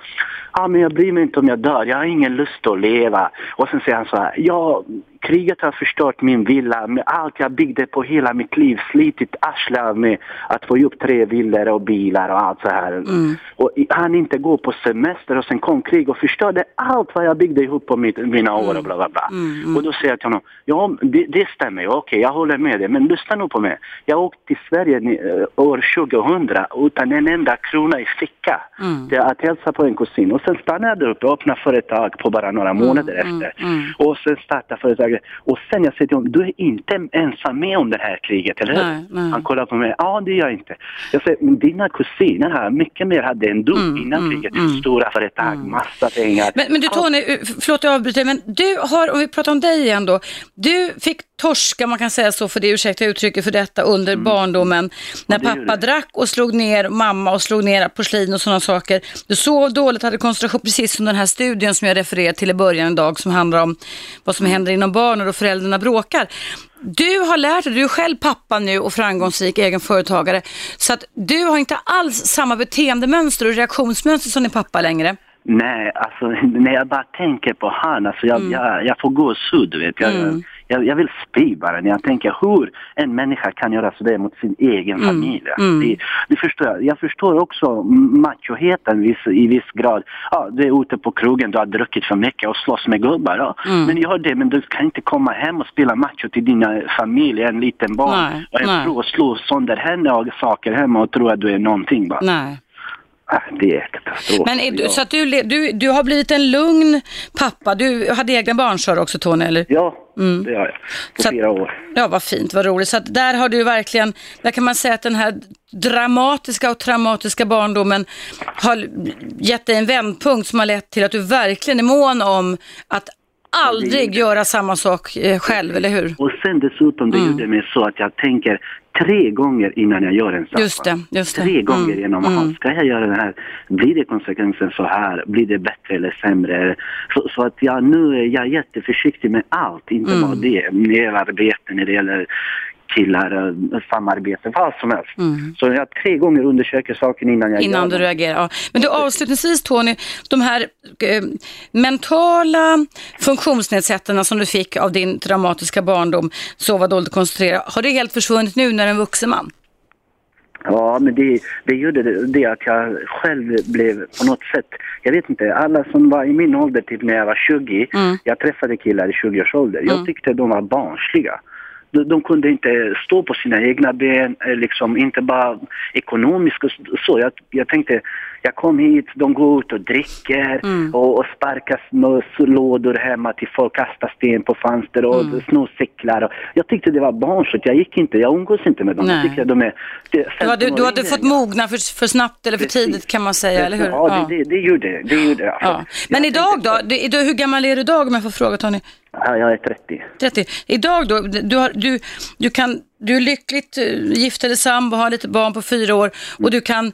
[SPEAKER 6] Ja men jag bryr mig inte om jag dör, jag har ingen lust att leva. Och sen säger han så här, ja kriget har förstört min villa, med allt jag byggde på hela mitt liv, slitit arslet av mig att få ihop tre villor och bilar och allt så här.
[SPEAKER 2] Mm.
[SPEAKER 6] Och han inte gå på semester och sen kom krig och förstörde allt vad jag byggde ihop på mitt, mina år och bla bla bla.
[SPEAKER 2] Mm,
[SPEAKER 6] Och då säger jag till honom, ja det, det stämmer okej jag håller med dig, men lyssna nu på mig. Jag åkte till Sverige eh, år 2000 utan en enda krona i ficka
[SPEAKER 2] Mm.
[SPEAKER 6] till att hälsa på en kusin. Och sen stannade jag uppe och öppnade företag på bara några månader
[SPEAKER 2] mm,
[SPEAKER 6] efter.
[SPEAKER 2] mm.
[SPEAKER 6] Och sen startade företaget. Och sen jag säger till honom, du är inte ensam med om det här kriget, eller hur?
[SPEAKER 2] Nej, nej.
[SPEAKER 6] Han kollar på mig, ja det gör jag inte. Jag säger, men dina kusiner här, mycket mer hade än du
[SPEAKER 2] Mm,
[SPEAKER 6] innan
[SPEAKER 2] mm,
[SPEAKER 6] kriget.
[SPEAKER 2] mm.
[SPEAKER 6] Stora företag, massa pengar.
[SPEAKER 2] Men, men du Tony, eh, förlåt jag avbryter, men du har, om vi pratar om dig igen då, du fick torska, man kan säga så för det, ursäkta uttrycket för detta, under barndomen. När
[SPEAKER 6] Mm. det
[SPEAKER 2] pappa drack och slog ner mamma och slog ner porslin och sådana saker. Du sov dåligt, hade koncentration, precis som den här studien som jag refererade till i början idag, som handlar om vad som händer inom barn och föräldrarna bråkar. Du har lärt dig, du är själv pappa nu och framgångsrik egen företagare, så att du har inte alls samma beteendemönster och reaktionsmönster som din pappa längre.
[SPEAKER 6] Nej, alltså när jag bara tänker på han, alltså jag, jag, jag får gåshud, du vet. Jag,
[SPEAKER 2] Mm.
[SPEAKER 6] Jag, jag vill spy bara när jag tänker hur en människa kan göra sådär mot sin egen familj.
[SPEAKER 2] Mm.
[SPEAKER 6] Det, det förstår jag. Jag förstår också machoheten viss, i viss grad. Ja, du är ute på krogen, du har druckit för mycket och slåss med gubbar. Ja.
[SPEAKER 2] Mm.
[SPEAKER 6] Men gör det, men du kan inte komma hem och spela macho till dina familj, en liten barn
[SPEAKER 2] Nej,
[SPEAKER 6] och en
[SPEAKER 2] nej.
[SPEAKER 6] och slå sönder henne och saker hemma och tro att du är någonting bara.
[SPEAKER 2] Nej.
[SPEAKER 6] Ah, det är katastrof.
[SPEAKER 2] Men är du,
[SPEAKER 6] Ja.
[SPEAKER 2] så att du, du, du har blivit en lugn pappa. Du hade egna barn sa du också Tony, eller?
[SPEAKER 6] Ja, det har jag. På
[SPEAKER 2] Så
[SPEAKER 6] fyra år.
[SPEAKER 2] Ja, vad fint, vad roligt. Så att där har du verkligen, där kan man säga att den här dramatiska och traumatiska barndomen har gett dig en vändpunkt som har lett till att du verkligen är mån om att aldrig göra samma sak eh, själv, eller hur?
[SPEAKER 6] Och sen dessutom, det
[SPEAKER 2] Mm.
[SPEAKER 6] gjorde mig så att jag tänker tre gånger innan jag gör en sak.
[SPEAKER 2] Just det, just det.
[SPEAKER 6] Tre gånger
[SPEAKER 2] Mm,
[SPEAKER 6] genom,
[SPEAKER 2] mm.
[SPEAKER 6] mm. ska jag göra det här? Blir det konsekvensen så här? Blir det bättre eller sämre? Så, så att jag nu är jag jätteförsiktig med allt, inte
[SPEAKER 2] Mm.
[SPEAKER 6] bara det. Medarbete när det gäller killar, eh, samarbete, vad som helst. Så jag tre gånger undersöker saken innan jag
[SPEAKER 2] Mm. Innan
[SPEAKER 6] gör
[SPEAKER 2] du reagerar. Ja. Men du avslutningsvis Tony, de här eh, mentala funktionsnedsättarna som du fick av din traumatiska barndom, sova dåligt och koncentrera, har det helt försvunnit nu när du är en vuxen man?
[SPEAKER 6] Ja, men det, det gjorde det, det att jag själv blev på något sätt, jag vet inte, alla som var i min ålder, typ när jag var 20,
[SPEAKER 2] Mm.
[SPEAKER 6] jag träffade killar i 20-årsålder,
[SPEAKER 2] Mm.
[SPEAKER 6] jag tyckte de var barnsliga. De, kunde inte stå på sina egna ben, eh, liksom inte bara ekonomiskt och så. Jag, jag tänkte, jag kom hit, de går ut och dricker
[SPEAKER 2] Mm.
[SPEAKER 6] och, och sparkar lådor hemma till folk, kastar sten på fönster och
[SPEAKER 2] Mm.
[SPEAKER 6] snor cyklar. Jag tyckte det var barnsligt, jag gick inte, jag umgås inte med dem.
[SPEAKER 2] Nej.
[SPEAKER 6] Jag tycker de är... det-
[SPEAKER 2] Du hade,
[SPEAKER 6] 15
[SPEAKER 2] du hade fått mogna för, för snabbt eller för
[SPEAKER 6] Precis.
[SPEAKER 2] tidigt kan man säga, eller hur?
[SPEAKER 6] Ja, Det, det, det gjorde det. gjorde det.
[SPEAKER 2] Ja. Men idag då? Det, då? Hur gammal är du idag om jag får fråga Tony?
[SPEAKER 6] Ja, jag är 30.
[SPEAKER 2] 30. Idag då? Du, har, du, du, kan, du är lyckligt eh, gift eller sambo, har lite barn på fyra år och du kan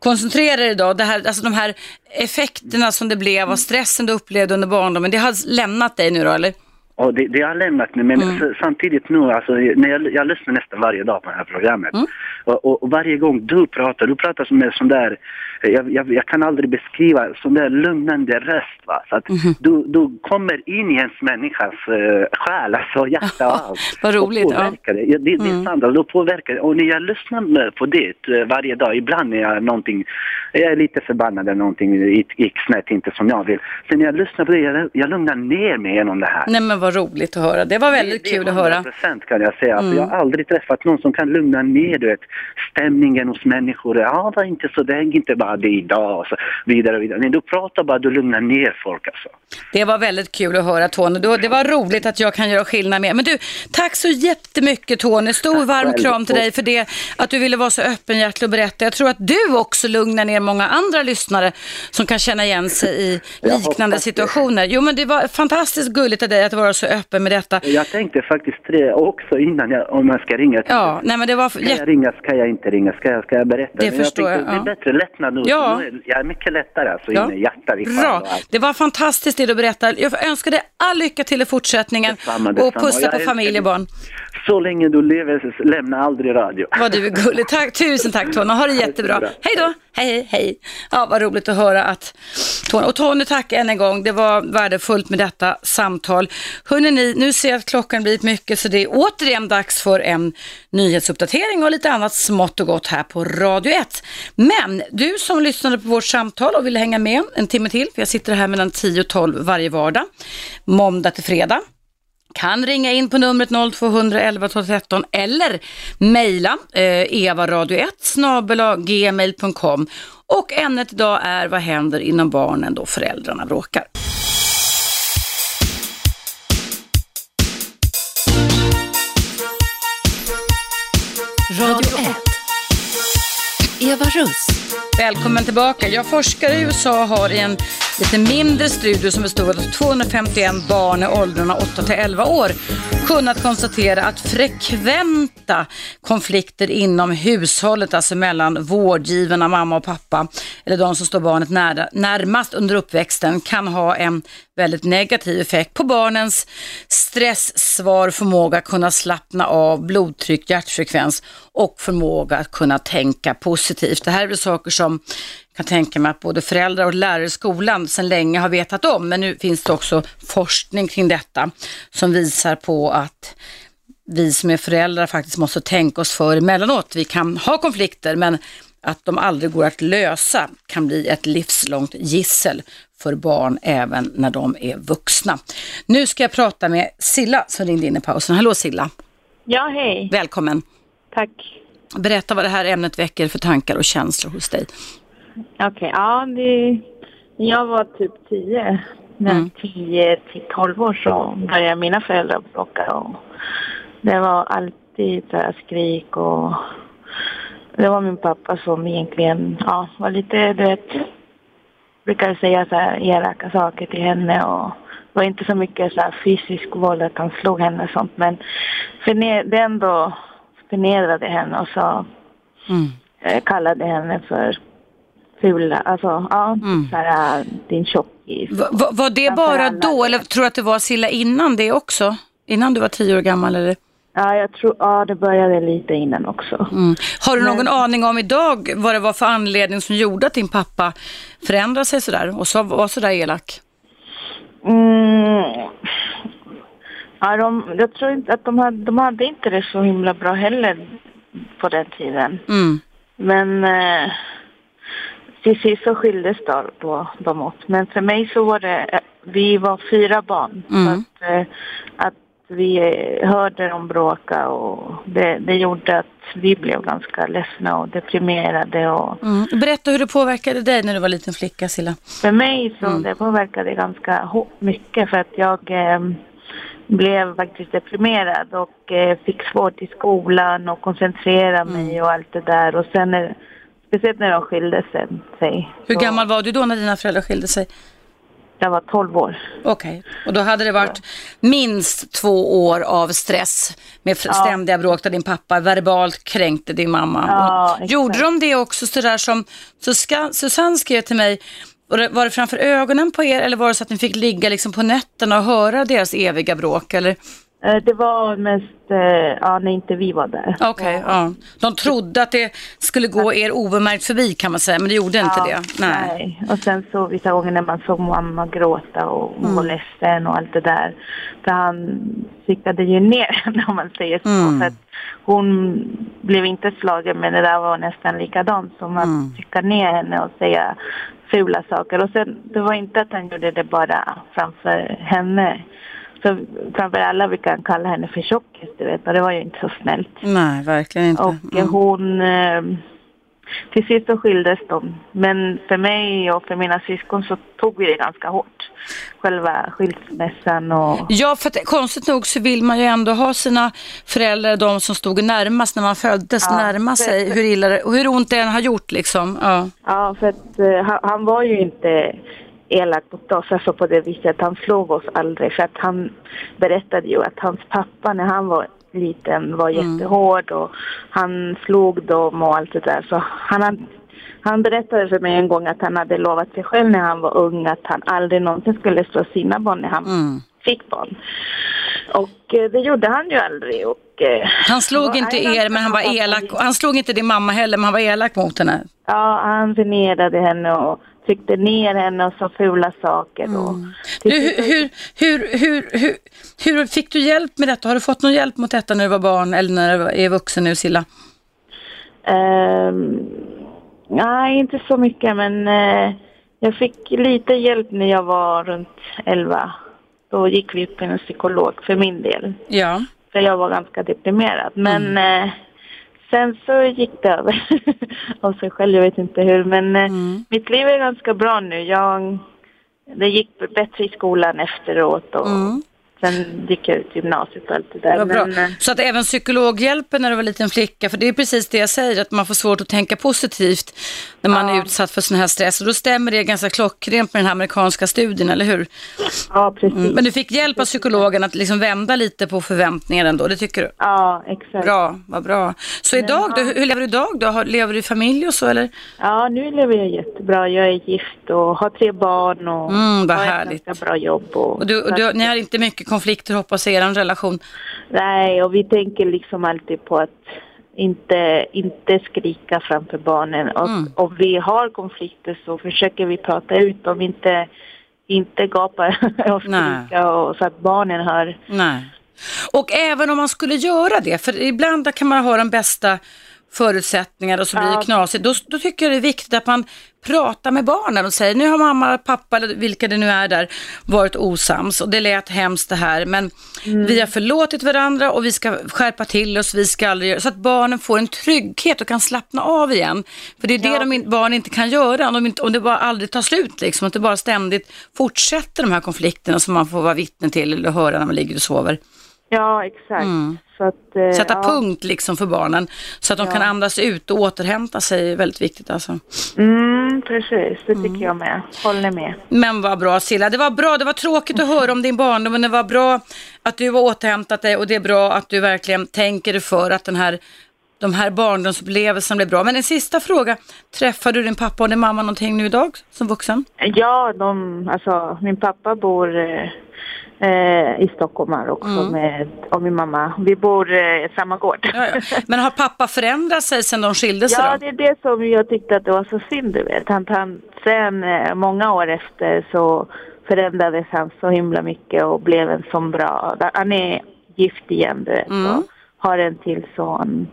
[SPEAKER 2] koncentrera dig idag. Det här, alltså de här effekterna som det blev av stressen du upplevde under barndomen, det har lämnat dig nu då eller?
[SPEAKER 6] Och det, det har lämnat mig, men
[SPEAKER 2] Mm.
[SPEAKER 6] samtidigt nu, alltså, när jag, jag lyssnar nästan varje dag på det här programmet.
[SPEAKER 2] Mm.
[SPEAKER 6] Och, och, och varje gång du pratar, du pratar som en sån där, jag, jag, jag kan aldrig beskriva, sån där lugnande röst. Va? Så att
[SPEAKER 2] Mhm.
[SPEAKER 6] du, du kommer in i ens människas uh, själ, alltså hjärta och allt.
[SPEAKER 2] vad roligt,
[SPEAKER 6] Och
[SPEAKER 2] ja. Mm.
[SPEAKER 6] påverkar det. Ja, det, det är sant, alltså, då påverkar det. Och när jag lyssnar på det eh, varje dag, ibland är jag någonting, jag är lite förbannad eller någonting gick snett, inte som jag vill. Sen när jag lyssnar på det, jag, jag lugnar ner mig genom det här.
[SPEAKER 2] Nej men vad roligt att höra. Det var väldigt
[SPEAKER 6] Det-
[SPEAKER 2] kul att höra.
[SPEAKER 6] 100% kan jag säga. Alltså, Jag har aldrig träffat någon som kan lugna ner du vet, stämningen hos människor. Ja, var inte så, det är inte bara det idag och så vidare och vidare. Nej, du pratar bara, du lugnar ner folk alltså.
[SPEAKER 2] Det var väldigt kul att höra Tony. Det var- Det roligt att jag kan göra skillnad med. Men du, tack så jättemycket Tony. Stor varm kram till dig för det att du ville vara så öppenhjärtig och berätta. Jag tror att du också lugnar ner många andra lyssnare som kan känna igen sig i
[SPEAKER 6] Jag
[SPEAKER 2] liknande
[SPEAKER 6] det.
[SPEAKER 2] situationer. Jo men det var fantastiskt gulligt av dig att vara så öppen med detta.
[SPEAKER 6] Jag tänkte faktiskt det också innan jag, om jag ska ringa.
[SPEAKER 2] Ja, nej men det var
[SPEAKER 6] Ska jag ringa, ska jag inte ringa, ska jag, ska jag berätta?
[SPEAKER 2] Det
[SPEAKER 6] Men
[SPEAKER 2] förstår
[SPEAKER 6] tänkte,
[SPEAKER 2] jag,
[SPEAKER 6] Det
[SPEAKER 2] ja.
[SPEAKER 6] är bättre lättnad
[SPEAKER 2] Ja.
[SPEAKER 6] Jag är mycket lättare alltså,
[SPEAKER 2] Ja.
[SPEAKER 6] inne i hjärtat. i
[SPEAKER 2] Bra,
[SPEAKER 6] och
[SPEAKER 2] det var fantastiskt det du berättade. Jag önskar dig all lycka till i fortsättningen
[SPEAKER 6] Detsamma,
[SPEAKER 2] och
[SPEAKER 6] detsamma.
[SPEAKER 2] pussa
[SPEAKER 6] Jag
[SPEAKER 2] på familj och barn.
[SPEAKER 6] Så länge du lever, lämna aldrig radio.
[SPEAKER 2] Vad du är gullig. Tack, tusen tack Tony. Ha det jättebra.
[SPEAKER 6] Bra.
[SPEAKER 2] Hej då. Hej, hej, hej. Ja, vad roligt att höra att Tony, och Tony tack än en gång. Det var värdefullt med detta samtal. Hörrni, ni, nu ser jag att klockan blivit mycket så det är återigen dags för en nyhetsuppdatering och lite annat smått och gott här på Radio 1. Men du som lyssnade på vårt samtal och ville hänga med en timme till, för jag sitter här mellan 10 och 12 varje vardag, måndag till fredag kan ringa in på numret 0211 12 13 eller mejla eh, evaradio1 snabelagmail.com gmail.com och ämnet idag är vad händer inom barnen då föräldrarna bråkar.
[SPEAKER 1] Radio 1. Eva Russ.
[SPEAKER 2] Välkommen tillbaka. Jag forskare i USA har i en lite mindre studie som bestod av 251 barn i åldrarna 8 till 11 år kunnat konstatera att frekventa konflikter inom hushållet, alltså mellan vårdgivarna, mamma och pappa, eller de som står barnet nära, närmast under uppväxten, kan ha en väldigt negativ effekt på barnens stresssvar, förmåga att kunna slappna av, blodtryck, hjärtfrekvens och förmåga att kunna tänka positivt. Det här är väl saker som jag kan tänka mig att både föräldrar och lärare i skolan sedan länge har vetat om, men nu finns det också forskning kring detta som visar på att vi som är föräldrar faktiskt måste tänka oss för emellanåt. Vi kan ha konflikter, men att de aldrig går att lösa kan bli ett livslångt gissel för barn även när de är vuxna. Nu ska jag prata med Silla som ringde in i pausen. Hallå Silla,
[SPEAKER 7] Ja, hej.
[SPEAKER 2] välkommen.
[SPEAKER 7] Tack.
[SPEAKER 2] Berätta vad det här ämnet väcker för tankar och känslor hos dig.
[SPEAKER 7] Okej, ja, det, jag var typ 10, när
[SPEAKER 2] Mm.
[SPEAKER 7] 10 till 12 år så började mina föräldrar bråka och det var alltid så skrik och det var min pappa som egentligen, ja, var lite, du vet, brukade säga så här elaka saker till henne och det var inte så mycket så här fysisk våld att han slog henne och sånt men förne- det ändå förnedrade henne och sa
[SPEAKER 2] Mm.
[SPEAKER 7] eh, kallade henne för fula, alltså ja,
[SPEAKER 2] Mm.
[SPEAKER 7] så här, din tjockis.
[SPEAKER 2] Va, va, var det bara då eller tror du att det var Silla innan det också? Innan du var tio år gammal eller?
[SPEAKER 7] Ja, jag tror, ja det började lite innan också.
[SPEAKER 2] Mm. Har du någon aning om idag vad det var för anledning som gjorde att din pappa förändrade sig sådär och så, var sådär elak?
[SPEAKER 7] Mm. Ja, de, jag tror inte att de hade, de hade inte det så himla bra heller på den tiden.
[SPEAKER 2] Mm.
[SPEAKER 7] Men eh, till sist så skildes då, då de åt. Men för mig så var det, eh, vi var fyra barn.
[SPEAKER 2] Mm.
[SPEAKER 7] Så att, eh, att vi eh, hörde dem bråka och det, det gjorde att vi blev ganska ledsna och deprimerade. Och
[SPEAKER 2] Mm. Berätta hur det påverkade dig när du var liten flicka Silla.
[SPEAKER 7] för mig så
[SPEAKER 2] Mm.
[SPEAKER 7] det påverkade ganska mycket för att jag eh, blev faktiskt deprimerad och eh, fick svårt i skolan och koncentrera
[SPEAKER 2] Mm.
[SPEAKER 7] mig och allt det där. Och sen, när, speciellt när de skilde sig.
[SPEAKER 2] Hur
[SPEAKER 7] så-
[SPEAKER 2] gammal var du då när dina föräldrar skilde sig?
[SPEAKER 7] Jag var 12 år.
[SPEAKER 2] Okej, och då hade det varit minst två år av stress med ständiga bråk där din pappa verbalt kränkte din mamma.
[SPEAKER 7] Ja.
[SPEAKER 2] Gjorde de det också sådär som Susanne skrev till mig, var det, var det framför ögonen på er eller var det så att ni fick ligga liksom på nätterna och höra deras eviga bråk? Eller?
[SPEAKER 7] Eh, Det var mest eh, ja, när inte vi var där.
[SPEAKER 2] Okej, ja. De trodde att det skulle gå er obemärkt förbi kan man säga, men det gjorde inte
[SPEAKER 7] Ja,
[SPEAKER 2] det.
[SPEAKER 7] nej. Och sen så vissa gånger när man såg mamma gråta och hon
[SPEAKER 2] Mm.
[SPEAKER 7] var ledsen och allt det där. För han siktade ju ner henne om man säger så.
[SPEAKER 2] Mm.
[SPEAKER 7] För att hon blev inte slagen men det där var nästan likadant som att
[SPEAKER 2] Mm.
[SPEAKER 7] trycka ner henne och säga fula saker. Och sen det var inte att han gjorde det bara framför henne. Så framför alla brukar han kalla henne för tjockis du vet och det var ju inte så snällt.
[SPEAKER 2] Nej, verkligen inte.
[SPEAKER 7] Och
[SPEAKER 2] Mm.
[SPEAKER 7] hon... Eh, till sist så skildes de. Men för mig och för mina syskon så tog vi det ganska hårt. Själva skilsmässan och...
[SPEAKER 2] Ja, för att konstigt nog så vill man ju ändå ha sina föräldrar, de som stod närmast när man föddes,
[SPEAKER 7] Ja,
[SPEAKER 2] närma
[SPEAKER 7] för-
[SPEAKER 2] sig hur illa hur ont det än har gjort liksom. Ja.
[SPEAKER 7] Ja, för att eh, han var ju inte elak mot oss, alltså på det viset. Han slog oss aldrig. För att han berättade ju att hans pappa när han var liten var jättehård och han slog dem och allt det där. Så han, hade- han berättade för mig en gång att han hade lovat sig själv när han var ung att han aldrig någonsin skulle slå sina barn när han
[SPEAKER 2] Mm.
[SPEAKER 7] fick barn. Och eh, det gjorde han ju aldrig. Och, eh,
[SPEAKER 2] Han slog inte er, men han var elak. Han slog inte din mamma heller, men han var elak mot henne.
[SPEAKER 7] Ja, han förnedrade henne och tryckte ner henne och sa fula saker. Och
[SPEAKER 2] Mm. Du, hur, hur, hur, hur, hur, fick du hjälp med detta? Har du fått någon hjälp mot detta när du var barn eller när du är vuxen nu, Silla?
[SPEAKER 7] Ehm, nej, inte så mycket, men eh, jag fick lite hjälp när jag var runt 11. Då gick vi upp till en psykolog för min del.
[SPEAKER 2] Ja.
[SPEAKER 7] För jag var ganska deprimerad. Men
[SPEAKER 2] Mm.
[SPEAKER 7] eh, sen så gick det över av sig själv. Jag vet inte hur. Men eh,
[SPEAKER 2] Mm.
[SPEAKER 7] mitt liv är ganska bra nu. Jag, det gick bättre i skolan efteråt. Och
[SPEAKER 2] Mm.
[SPEAKER 7] Sen gick jag ut gymnasiet och allt det där. Men, eh,
[SPEAKER 2] Så att även psykologhjälpen när du var liten flicka, för det är precis det jag säger, att man får svårt att tänka positivt när man är utsatt för sån här stress. Och då stämmer det ganska klockrent med den här amerikanska studien, eller hur?
[SPEAKER 7] ja, precis.
[SPEAKER 2] Mm. Men du fick hjälp av psykologen att liksom vända lite på förväntningar ändå, det tycker du?
[SPEAKER 7] Ja, exakt.
[SPEAKER 2] Bra, vad bra. Så idag då, hur lever du idag då? Lever du i familj och så eller?
[SPEAKER 7] Ja, nu lever jag jättebra. Jag är gift och har tre barn och
[SPEAKER 2] Mm, vad
[SPEAKER 7] har ett
[SPEAKER 2] härligt.
[SPEAKER 7] ganska bra jobb. Och,
[SPEAKER 2] Och du, och du, ni har inte mycket konflikter hoppas jag i er relation?
[SPEAKER 7] Nej, och vi tänker liksom alltid på att inte, inte skrika framför barnen. Och
[SPEAKER 2] Mm.
[SPEAKER 7] om vi har konflikter så försöker vi prata ut dem, inte, inte gapa och
[SPEAKER 2] Nej.
[SPEAKER 7] skrika och, så att barnen hör.
[SPEAKER 2] Nej. Och även om man skulle göra det, för ibland kan man ha de bästa förutsättningar och så blir det
[SPEAKER 7] Ja.
[SPEAKER 2] knasigt. Då, då tycker jag det är viktigt att man pratar med barnen och säger nu har mamma, pappa eller vilka det nu är där varit osams och det lät hemskt det här men vi har förlåtit varandra och vi ska skärpa till oss, vi ska aldrig göra så att barnen får en trygghet och kan slappna av igen. För det är det de in, barn inte kan göra om, de inte, om det bara aldrig tar slut liksom, att det bara ständigt fortsätter de här konflikterna som man får vara vittne till eller höra när man ligger och sover.
[SPEAKER 7] Ja, exakt. Så att, eh,
[SPEAKER 2] Mm. Sätta
[SPEAKER 7] ja.
[SPEAKER 2] punkt liksom för barnen så att de kan andas ut och återhämta sig är väldigt viktigt alltså.
[SPEAKER 7] Mm, precis, det tycker jag med. Håller med.
[SPEAKER 2] Men vad bra Silla, det var bra, det var tråkigt att höra om din barndom men det var bra att du har återhämtat dig och det är bra att du verkligen tänker dig för att den här, de här barndomsupplevelserna blir bra. Men en sista fråga, träffar du din pappa och din mamma någonting nu idag som vuxen?
[SPEAKER 7] Ja, de, alltså, min pappa bor eh, eh, i Stockholm här också
[SPEAKER 2] Mm.
[SPEAKER 7] med, och min mamma. Vi bor eh, i samma gård.
[SPEAKER 2] Ja, ja. Men har pappa förändrat sig sedan de skilde sig
[SPEAKER 7] Ja,
[SPEAKER 2] då?
[SPEAKER 7] det är det som jag tyckte att det var så synd, du vet. Han, han, sen eh, många år efter så förändrades han så himla mycket och blev en sån bra... Han är gift igen, du vet,
[SPEAKER 2] Mm.
[SPEAKER 7] och har en till son.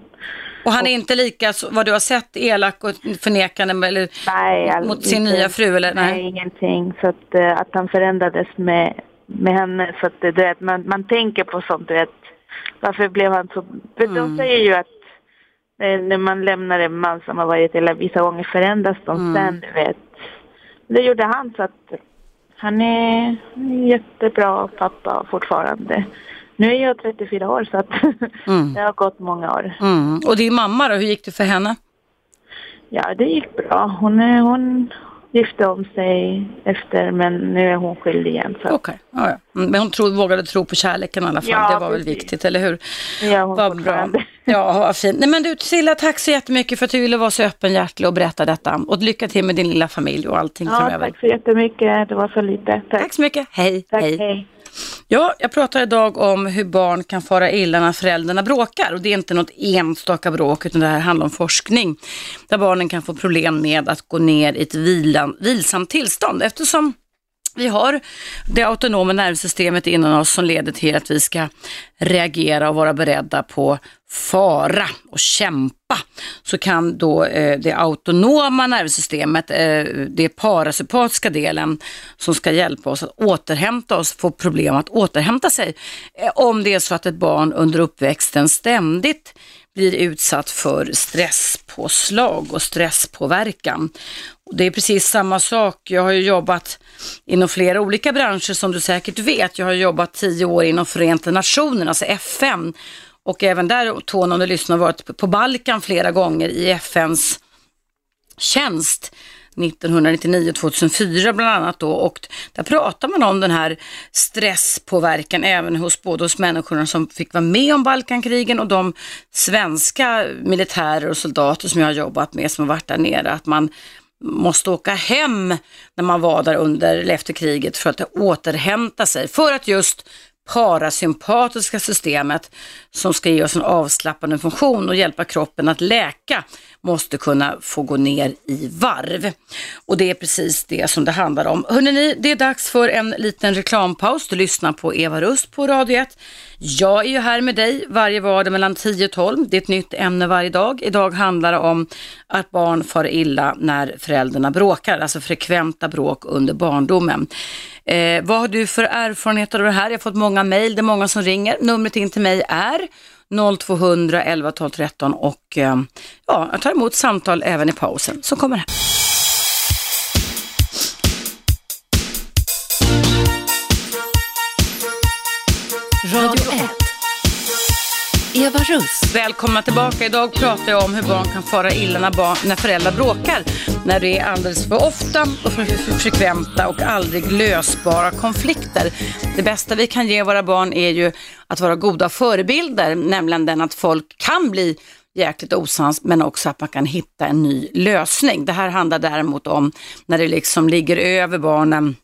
[SPEAKER 2] Och han är inte lika, vad du har sett, elak och förnekande eller
[SPEAKER 7] Nej,
[SPEAKER 2] mot sin
[SPEAKER 7] inte-
[SPEAKER 2] nya fru eller?
[SPEAKER 7] Nej,
[SPEAKER 2] Nej.
[SPEAKER 7] ingenting. Så att, eh, att han förändrades med, med henne. Så att, du vet, man, man tänker på sånt, du vet. Varför blev han så...
[SPEAKER 2] Mm.
[SPEAKER 7] De säger ju att eh, när man lämnar en man som har varit eller vissa gånger förändras de
[SPEAKER 2] Mm.
[SPEAKER 7] sen, du vet. Det gjorde han så att han är en jättebra pappa fortfarande. Nu är jag 34 år så att
[SPEAKER 2] Mm.
[SPEAKER 7] det har gått många år.
[SPEAKER 2] Mm. Och din mamma då, hur gick det för henne?
[SPEAKER 7] Ja, det gick bra. Hon, hon gifte om sig efter, men nu är hon skild igen.
[SPEAKER 2] Okej, ja, ja. Mm, Men hon tro, vågade tro på kärleken i alla fall.
[SPEAKER 7] Ja,
[SPEAKER 2] det var väl
[SPEAKER 7] precis.
[SPEAKER 2] viktigt, eller hur?
[SPEAKER 7] Ja, hon
[SPEAKER 2] Vad bra. Ja, vad fint. Nej, men du Silla, tack så jättemycket för att du ville vara så öppenhjärtig och berätta detta. Och lycka till med din lilla familj och allting
[SPEAKER 7] Ja,
[SPEAKER 2] framöver.
[SPEAKER 7] tack så jättemycket. Det var så lite. Tack.
[SPEAKER 2] Tack så mycket. Hej.
[SPEAKER 7] Tack,
[SPEAKER 2] hej.
[SPEAKER 7] hej.
[SPEAKER 2] Ja, jag pratar idag om hur barn kan fara illa när föräldrarna bråkar. Och det är inte något enstaka bråk, utan det här handlar om forskning. Där barnen kan få problem med att gå ner i ett vilan, vilsamt tillstånd. Eftersom vi har det autonoma nervsystemet inom oss som leder till att vi ska reagera och vara beredda på fara och kämpa. Så kan då eh, det autonoma nervsystemet, eh, det parasympatiska delen som ska hjälpa oss att återhämta oss, få problem att återhämta sig. Eh, om det är så att ett barn under uppväxten ständigt blir utsatt för stresspåslag och stresspåverkan. Och det är precis samma sak. Jag har ju jobbat inom flera olika branscher som du säkert vet. Jag har jobbat tio år inom Förenta Nationerna, alltså FN. Och även där, Tony, om du lyssnar, varit på Balkan flera gånger i FNs tjänst 1999-2004 bland annat då. Och där pratar man om den här stresspåverkan även hos både hos människorna som fick vara med om Balkankrigen och de svenska militärer och soldater som jag har jobbat med som har varit där nere. Att man måste åka hem när man var där under eller efter kriget för att återhämta sig. För att just parasympatiska systemet som ska ge oss en avslappnande funktion och hjälpa kroppen att läka måste kunna få gå ner i varv. Och det är precis det som det handlar om. Hörrni, det är dags för en liten reklampaus. Du lyssnar på Eva Rust på Radio 1. Jag är ju här med dig varje vardag mellan 10 och 12. Det är ett nytt ämne varje dag. Idag handlar det om att barn far illa när föräldrarna bråkar, alltså frekventa bråk under barndomen. Eh, vad har du för erfarenheter av det här? Jag har fått många mejl, det är många som ringer. Numret in till mig är 0200 11 12 13 och eh, ja, jag tar emot samtal även i pausen som kommer här.
[SPEAKER 1] Radio 1. Eva Russ.
[SPEAKER 2] Välkomna tillbaka. Idag pratar jag om hur barn kan fara illa när, barn, när föräldrar bråkar. När det är alldeles för ofta och för, för frekventa och aldrig lösbara konflikter. Det bästa vi kan ge våra barn är ju att vara goda förebilder, nämligen den att folk kan bli jäkligt osams men också att man kan hitta en ny lösning. Det här handlar däremot om när det liksom ligger över barnen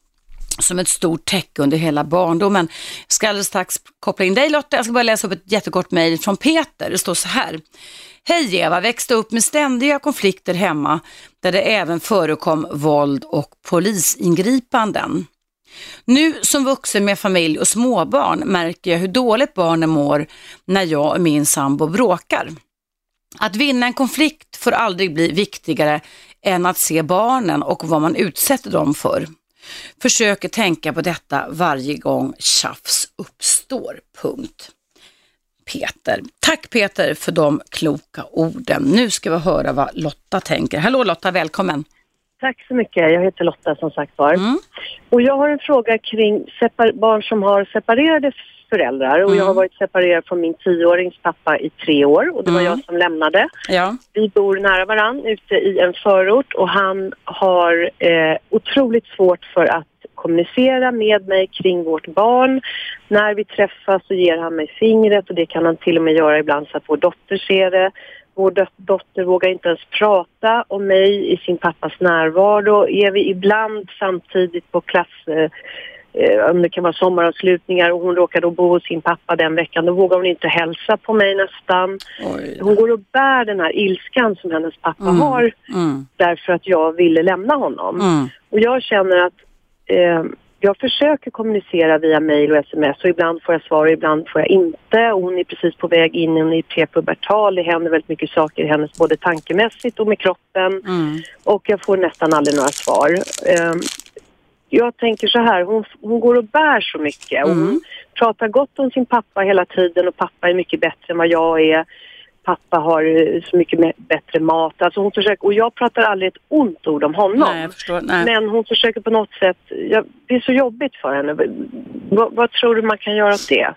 [SPEAKER 2] som ett stort täcke under hela barndomen. Jag ska alldeles strax koppla in dig Lotta. Jag ska bara läsa upp ett jättekort mejl från Peter. Det står så här. Hej Eva, växte upp med ständiga konflikter hemma där det även förekom våld och polisingripanden. Nu som vuxen med familj och småbarn märker jag hur dåligt barnen mår när jag och min sambo bråkar. Att vinna en konflikt får aldrig bli viktigare än att se barnen och vad man utsätter dem för. Försöker tänka på detta varje gång tjafs uppstår. Punkt. Peter. Tack Peter för de kloka orden. Nu ska vi höra vad Lotta tänker. Hallå Lotta, välkommen.
[SPEAKER 8] Tack så mycket. Jag heter Lotta som sagt var.
[SPEAKER 2] Mm.
[SPEAKER 8] Och jag har en fråga kring barn som har separerade föräldrar. Och
[SPEAKER 2] Mm.
[SPEAKER 8] jag har varit separerad från min tioårings pappa i tre år och det var
[SPEAKER 2] Mm.
[SPEAKER 8] jag som lämnade.
[SPEAKER 2] Ja.
[SPEAKER 8] Vi bor nära varann ute i en förort och han har eh, otroligt svårt för att kommunicera med mig kring vårt barn. När vi träffas så ger han mig fingret och det kan han till och med göra ibland så att vår dotter ser det. Vår dot- dotter vågar inte ens prata om mig i sin pappas närvaro. Är vi ibland samtidigt på klass eh, eh, om det kan vara sommaravslutningar och hon råkar då bo hos sin pappa den veckan, då vågar hon inte hälsa på mig nästan.
[SPEAKER 2] Oj.
[SPEAKER 8] Hon går och bär den här ilskan som hennes pappa
[SPEAKER 2] Mm.
[SPEAKER 8] har
[SPEAKER 2] Mm.
[SPEAKER 8] därför att jag ville lämna honom.
[SPEAKER 2] Mm.
[SPEAKER 8] Och jag känner att eh, jag försöker kommunicera via mail och sms och ibland får jag svar och ibland får jag inte. Och hon är precis på väg in i prepubertal. Det händer väldigt mycket saker i hennes både tankemässigt och med kroppen.
[SPEAKER 2] Mm.
[SPEAKER 8] Och jag får nästan aldrig några svar. Jag tänker så här, hon, hon går och bär så mycket. Och
[SPEAKER 2] Mm.
[SPEAKER 8] Hon pratar gott om sin pappa hela tiden och pappa är mycket bättre än vad jag är. Pappa har eh, så mycket bättre mat. Alltså hon försöker, och jag pratar aldrig ett ont ord om honom.
[SPEAKER 2] Nej, förstår. Nej.
[SPEAKER 8] Men hon försöker på något sätt, ja, det är så jobbigt för henne. Vad, vad tror du man kan göra åt det?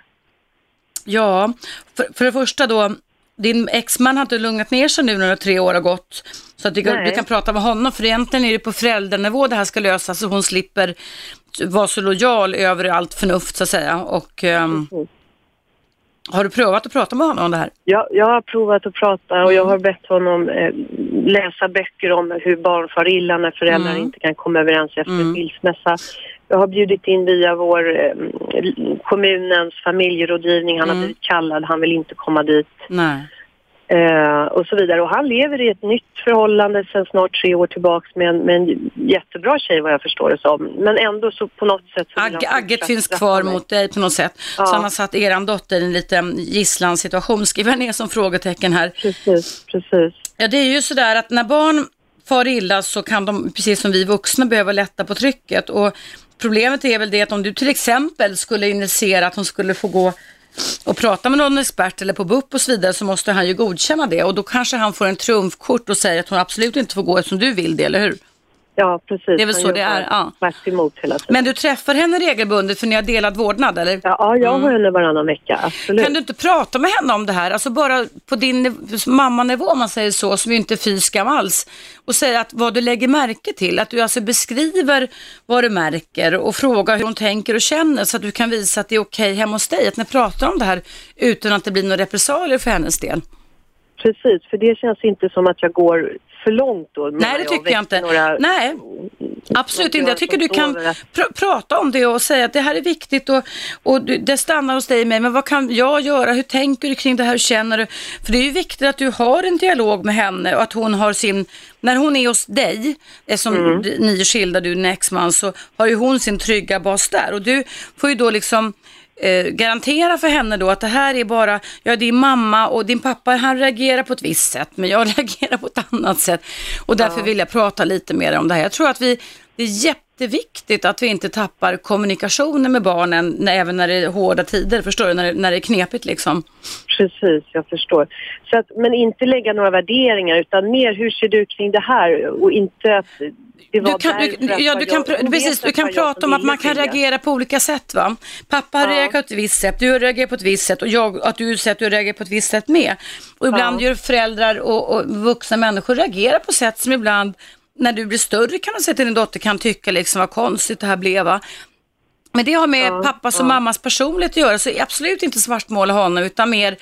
[SPEAKER 2] Ja, för, för det första då, din exman har inte lugnat ner sig nu när tre år har gått. Så att du, kan- du kan prata med honom, för egentligen är det på föräldranivå det här ska lösas så hon slipper vara så lojal över allt förnuft så att säga. Och,
[SPEAKER 8] Mm.
[SPEAKER 2] har du prövat att prata med honom om det här?
[SPEAKER 8] Jag, jag har provat att prata och jag har bett honom eh, läsa böcker om hur barn far illa när föräldrar
[SPEAKER 2] Mm.
[SPEAKER 8] inte kan komma överens efter
[SPEAKER 2] Mm.
[SPEAKER 8] skilsmässa. Jag har bjudit in via vår eh, kommunens familjerådgivning. Han har
[SPEAKER 2] Mm.
[SPEAKER 8] blivit kallad, han vill inte komma dit. Eh, och så vidare. Och han lever i ett nytt förhållande sedan snart tre år tillbaks med en, med en jättebra tjej vad jag förstår det som. Men ändå så på något sätt så han
[SPEAKER 2] agget finns kvar
[SPEAKER 8] mig.
[SPEAKER 2] mot dig på något sätt.
[SPEAKER 8] Ja.
[SPEAKER 2] Så han har satt eran dotter i en liten gisslansituation. Skriver jag ner som frågetecken här.
[SPEAKER 8] Precis, precis.
[SPEAKER 2] Ja, det är ju sådär att när barn far illa så kan de, precis som vi vuxna, behöva lätta på trycket. Och problemet är väl det att om du till exempel skulle initiera att hon skulle få gå och prata med någon expert eller på BUP och så vidare så måste han ju godkänna det och då kanske han får en trumfkort och säger att hon absolut inte får gå eftersom du vill det, eller hur?
[SPEAKER 8] Ja, precis.
[SPEAKER 2] Det är väl så det är, ja.
[SPEAKER 8] Hela tiden.
[SPEAKER 2] Men du träffar henne regelbundet för ni har delad vårdnad, eller?
[SPEAKER 8] Ja, ja, jag har henne varannan vecka, absolut.
[SPEAKER 2] Kan du inte prata med henne om det här, alltså bara på din niv- mammanivå om man säger så, som ju inte är fy skam alls, och säga att vad du lägger märke till, att du alltså beskriver vad du märker och frågar hur hon tänker och känner så att du kan visa att det är okej hemma hos dig, att ni pratar om det här utan att det blir några repressalier för hennes del.
[SPEAKER 8] Precis, för det känns inte som att jag går för långt då.
[SPEAKER 2] Nej, det
[SPEAKER 8] jag,
[SPEAKER 2] tycker jag
[SPEAKER 8] väcker
[SPEAKER 2] inte.
[SPEAKER 8] Några
[SPEAKER 2] Nej. Absolut inte. Jag tycker du kan pr- prata om det och säga att det här är viktigt och, och det stannar hos dig med. Men vad kan jag göra? Hur tänker du kring det här? Hur känner du? För det är ju viktigt att du har en dialog med henne och att hon har sin, när hon är hos dig, eftersom
[SPEAKER 8] Mm.
[SPEAKER 2] ni är skilda, du är din exman, så har ju hon sin trygga bas där. Och du får ju då liksom eh, garantera för henne då att det här är bara, ja din mamma och din pappa han reagerar på ett visst sätt men jag reagerar på ett annat sätt. Och därför vill jag prata lite mer om det här. Jag tror att vi, det är jätteviktigt att vi inte tappar kommunikationen med barnen när, även när det är hårda tider, förstår du, när, det- när det är knepigt liksom.
[SPEAKER 8] Precis, jag förstår. Så att, men inte lägga några värderingar utan mer hur ser du kring det här och inte att det var
[SPEAKER 2] Du kan, du, ja, du kan,
[SPEAKER 8] jag-
[SPEAKER 2] precis, du kan prata om att man kan reagera på olika sätt. va? Pappa har
[SPEAKER 8] Ja.
[SPEAKER 2] reagerat på ett visst sätt, du har reagerat på ett visst sätt och jag, att du säger att du reagerar på ett visst sätt med. Och ibland
[SPEAKER 8] Ja.
[SPEAKER 2] gör föräldrar och, och vuxna människor reagerar på sätt som ibland, när du blir större kan du säga till din dotter kan tycka liksom vad konstigt det här blev. Va? Men det har med
[SPEAKER 8] Ja,
[SPEAKER 2] pappas och
[SPEAKER 8] ja.
[SPEAKER 2] mammas personlighet att göra, så absolut inte svartmåla honom, utan mer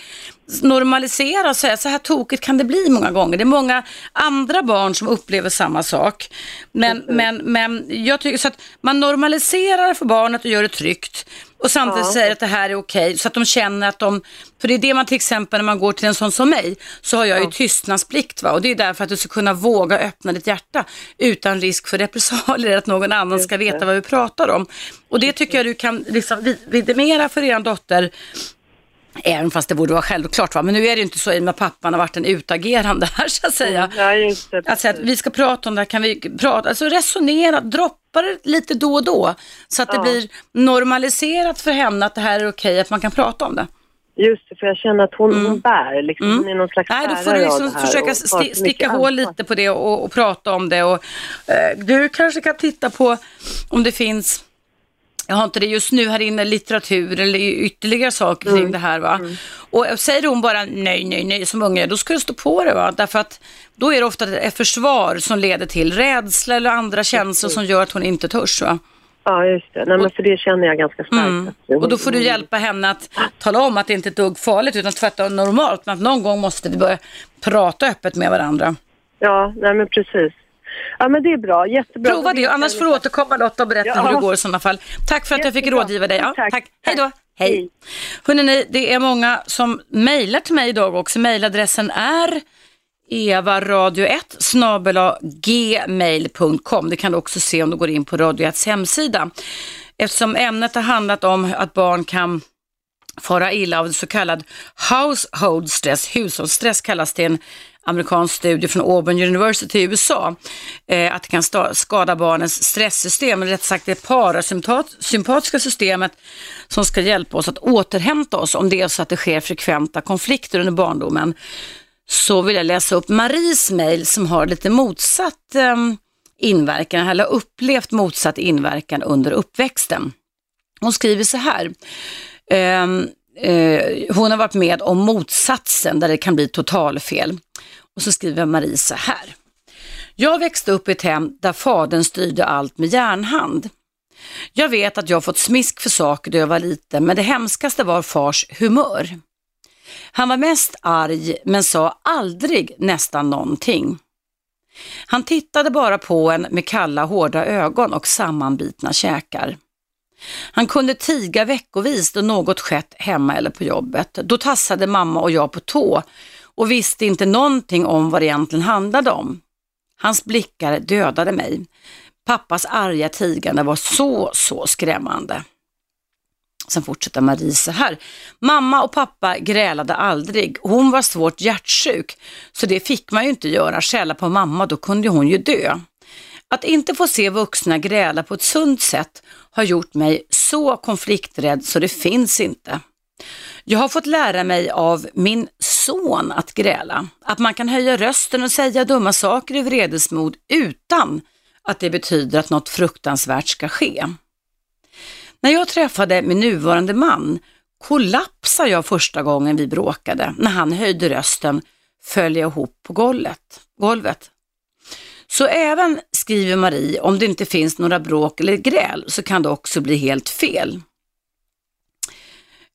[SPEAKER 2] normalisera och säga så här tokigt kan det bli många gånger. Det är många andra barn som upplever samma sak. Men, men, men jag tycker så att man normaliserar för barnet och gör det tryggt och samtidigt
[SPEAKER 8] Ja.
[SPEAKER 2] säger att det här är okej så att de känner att de, för det är det man till exempel när man går till en sån som mig, så har jag ju tystnadsplikt va? och det är därför att du ska kunna våga öppna ditt hjärta utan risk för repressalier, att någon annan ska veta vad vi pratar om. Och det tycker jag du kan liksom vid- vidimera för er dotter Även fast det borde vara självklart, va? men nu är det ju inte så i och med att pappan har varit en utagerande här så att säga.
[SPEAKER 8] Ja, just det.
[SPEAKER 2] Att vi ska prata om det här, kan vi prata, alltså resonera, droppa det lite då och då. Så att det
[SPEAKER 8] Ja.
[SPEAKER 2] blir normaliserat för henne att det här är okej, att man kan prata om det.
[SPEAKER 8] Just det, för jag känner att hon, hon bär, liksom,
[SPEAKER 2] Mm.
[SPEAKER 8] hon är någon slags
[SPEAKER 2] Nej, då får du liksom
[SPEAKER 8] det
[SPEAKER 2] försöka
[SPEAKER 8] mycket
[SPEAKER 2] sticka hål
[SPEAKER 8] ansvar.
[SPEAKER 2] lite på det och, och prata om det. Och, eh, du kanske kan titta på om det finns jag har inte det just nu här inne, litteratur eller ytterligare saker
[SPEAKER 8] Mm.
[SPEAKER 2] kring det här. Va? Och säger hon bara nej, nej, nej som unge, då ska du stå på det. Va? Därför att då är det ofta ett försvar som leder till rädsla eller andra känslor som gör att hon inte törs. Va?
[SPEAKER 8] Ja, just det. Nej, men för det känner jag ganska starkt.
[SPEAKER 2] Mm. Och då får du hjälpa henne att tala om att det inte är ett dugg farligt utan tvärtom normalt. Men att någon gång måste vi börja prata öppet med varandra.
[SPEAKER 8] Ja, nej men precis. Ja, men det är bra. Jättebra.
[SPEAKER 2] Prova det, annars får du återkomma Lotta och berätta
[SPEAKER 8] Ja.
[SPEAKER 2] hur det går i sådana fall. Tack för att jag fick
[SPEAKER 8] Jättebra.
[SPEAKER 2] rådgiva dig. Ja,
[SPEAKER 8] Tack.
[SPEAKER 2] tack. Hej då. Hej.
[SPEAKER 8] Hej.
[SPEAKER 2] Hörrni, det är många som mejlar till mig idag också. Mejladressen är evaradio1 snabela gmail.com. Det kan du också se om du går in på Radio 1 hemsida. Eftersom ämnet har handlat om att barn kan fara illa av så kallad household stress. Hushållsstress kallas det en amerikansk studie från Auburn University i USA. Eh, att det kan skada barnens stresssystem, eller rätt sagt det parasympatiska systemet som ska hjälpa oss att återhämta oss om det är så att det sker frekventa konflikter under barndomen. Så vill jag läsa upp Maries mejl som har lite motsatt eh, inverkan, eller upplevt motsatt inverkan under uppväxten. Hon skriver så här. Ehm, eh, hon har varit med om motsatsen där det kan bli totalfel. Och så skriver Marie så här. Jag växte upp i ett hem där fadern styrde allt med järnhand. Jag vet att jag fått smisk för saker då jag var liten, men det hemskaste var fars humör. Han var mest arg, men sa aldrig nästan någonting. Han tittade bara på en med kalla, hårda ögon och sammanbitna käkar. Han kunde tiga veckovis då något skett hemma eller på jobbet. Då tassade mamma och jag på tå och visste inte någonting om vad det egentligen handlade om. Hans blickar dödade mig. Pappas arga tigande var så, så skrämmande. Sen fortsätter Marie så här. Mamma och pappa grälade aldrig. Hon var svårt hjärtsjuk, så det fick man ju inte göra. Skälla på mamma, då kunde hon ju dö. Att inte få se vuxna gräla på ett sunt sätt har gjort mig så konflikträdd så det finns inte. Jag har fått lära mig av min son att gräla. Att man kan höja rösten och säga dumma saker i vredesmod utan att det betyder att något fruktansvärt ska ske. När jag träffade min nuvarande man kollapsade jag första gången vi bråkade. När han höjde rösten föll jag ihop på golvet. golvet. Så även, skriver Marie, om det inte finns några bråk eller gräl så kan det också bli helt fel.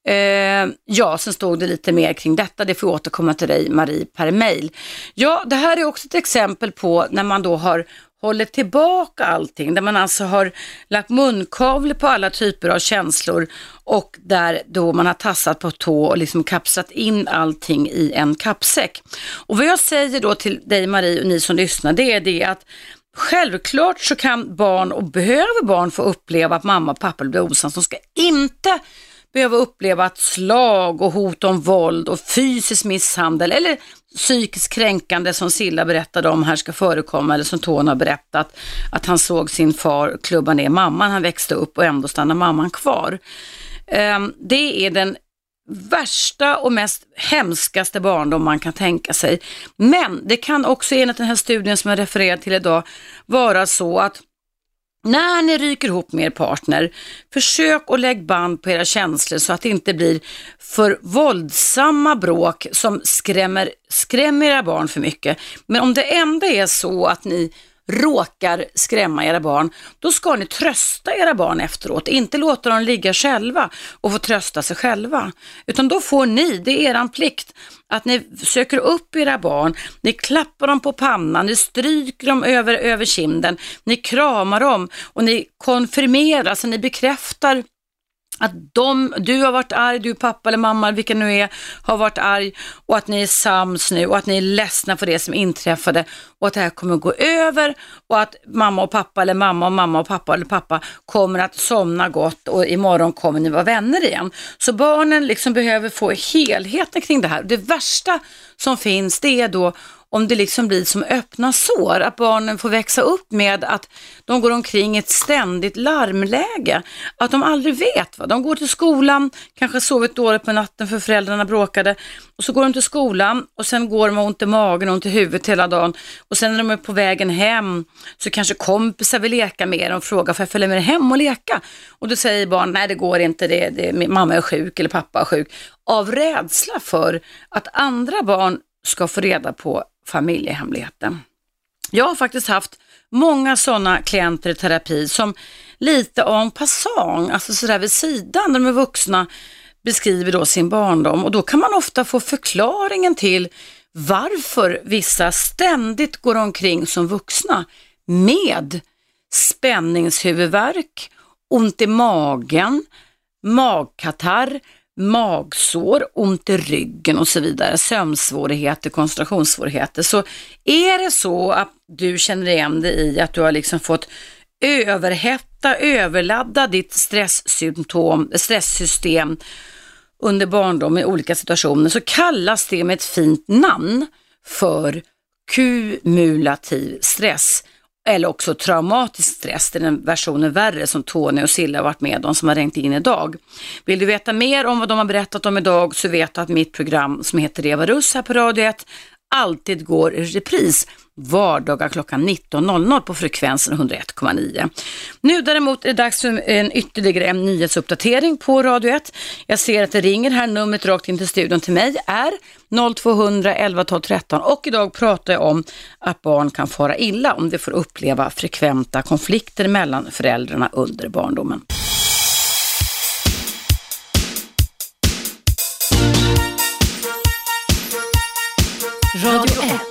[SPEAKER 2] Eh, ja, sen stod det lite mer kring detta. Det får jag återkomma till dig, Marie, per mail. Ja, det här är också ett exempel på när man då har hållit tillbaka allting, där man alltså har lagt munkavle på alla typer av känslor och där då man har tassat på tå och liksom kapslat in allting i en kappsäck. Och vad jag säger då till dig Marie och ni som lyssnar, det är det att Självklart så kan barn och behöver barn få uppleva att mamma och pappa blir osams. De ska inte behöva uppleva att slag och hot om våld och fysisk misshandel eller psykiskt kränkande som Silla berättade om här ska förekomma eller som Tony har berättat att han såg sin far klubba ner mamman han växte upp och ändå stannar mamman kvar. Ehm, det är den värsta och mest hemskaste barndom man kan tänka sig. Men det kan också enligt den här studien som jag refererar till idag vara så att när ni ryker ihop med er partner, försök att lägga band på era känslor så att det inte blir för våldsamma bråk som skrämmer, skrämmer era barn för mycket. Men om det ändå är så att ni råkar skrämma era barn, då ska ni trösta era barn efteråt. Inte låta dem ligga själva och få trösta sig själva. Utan då får ni, det är er plikt, att ni söker upp era barn, ni klappar dem på pannan, ni stryker dem över, över kinden, ni kramar dem och ni konfirmerar, alltså ni bekräftar att de, du har varit arg, du pappa eller mamma, vilka nu är, har varit arg och att ni är sams nu och att ni är ledsna för det som inträffade och att det här kommer att gå över och att mamma och pappa eller mamma och mamma och pappa eller pappa kommer att somna gott och imorgon kommer ni vara vänner igen. Så barnen liksom behöver få helheten kring det här. Det värsta som finns det är då om det liksom blir som öppna sår, att barnen får växa upp med att de går omkring i ett ständigt larmläge, att de aldrig vet. Va? De går till skolan, kanske sovit dåligt på natten för föräldrarna bråkade och så går de till skolan och sen går de med ont i magen och ont i huvudet hela dagen och sen när de är på vägen hem så kanske kompisar vill leka med dem och frågar får jag följa med hem och leka? Och då säger barn, nej det går inte, det, det, mamma är sjuk eller pappa är sjuk. Av rädsla för att andra barn ska få reda på familjehemligheten. Jag har faktiskt haft många sådana klienter i terapi som lite en passant, alltså sådär vid sidan, när de är vuxna, beskriver då sin barndom och då kan man ofta få förklaringen till varför vissa ständigt går omkring som vuxna med spänningshuvudvärk, ont i magen, magkatarr, magsår, ont i ryggen och så vidare, sömnsvårigheter, koncentrationssvårigheter. Så är det så att du känner igen dig i att du har liksom fått överhetta, överladda ditt stresssymptom, stresssystem under barndom i olika situationer så kallas det med ett fint namn för kumulativ stress eller också traumatisk stress, det är den versionen värre som Tony och Silla har varit med om som har ringt in idag. Vill du veta mer om vad de har berättat om idag så vet du att mitt program som heter Eva Russ här på Radio 1 alltid går i repris vardagar klockan 19.00 på frekvensen 101,9. Nu däremot är det dags för en ytterligare en nyhetsuppdatering på Radio 1. Jag ser att det ringer här, numret rakt in till studion till mig är 0200 11 12 13 och idag pratar jag om att barn kan fara illa om de får uppleva frekventa konflikter mellan föräldrarna under barndomen.
[SPEAKER 1] Radio 1.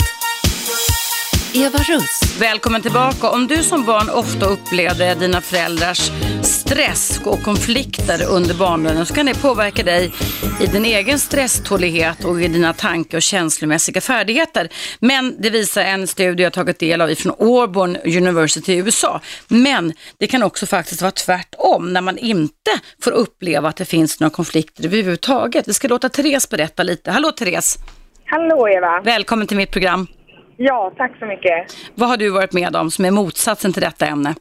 [SPEAKER 1] Eva Russ.
[SPEAKER 2] Välkommen tillbaka. Om du som barn ofta upplevde dina föräldrars stress och konflikter under barndomen så kan det påverka dig i din egen stresstålighet och i dina tanke och känslomässiga färdigheter. Men det visar en studie jag tagit del av från Auburn University i USA. Men det kan också faktiskt vara tvärtom när man inte får uppleva att det finns några konflikter överhuvudtaget. Vi ska låta Therese berätta lite. Hallå Therese!
[SPEAKER 9] Hallå Eva!
[SPEAKER 2] Välkommen till mitt program.
[SPEAKER 9] Ja, tack så mycket.
[SPEAKER 2] Vad har du varit med om som är motsatsen till detta ämne?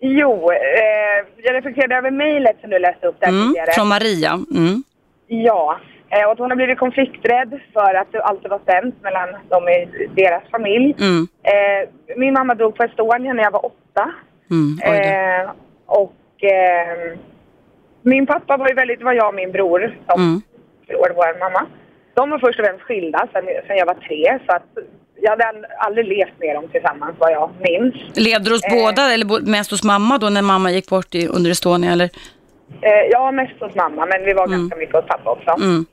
[SPEAKER 9] Jo, eh, jag reflekterade över mejlet som du läste upp där
[SPEAKER 2] Mm,
[SPEAKER 9] tidigare.
[SPEAKER 2] från Maria. Mm.
[SPEAKER 9] Ja, eh, och att hon har blivit konflikträdd för att det alltid var spänt mellan dem i deras familj.
[SPEAKER 2] Mm.
[SPEAKER 9] Eh, min mamma dog på Estonia när jag var åtta.
[SPEAKER 2] Mm.
[SPEAKER 9] Eh, och eh, min pappa var ju väldigt, var jag och min bror som
[SPEAKER 2] Mm.
[SPEAKER 9] förlorade vår mamma. De var först och främst skilda sen, sen jag var tre så att jag hade ald- aldrig levt med dem tillsammans vad jag minns.
[SPEAKER 2] Levde du hos
[SPEAKER 9] Eh.
[SPEAKER 2] båda eller mest hos mamma då när mamma gick bort i, under Estonia eller?
[SPEAKER 9] Eh, jag var mest hos mamma men vi var ganska mycket hos pappa också.
[SPEAKER 2] Mm.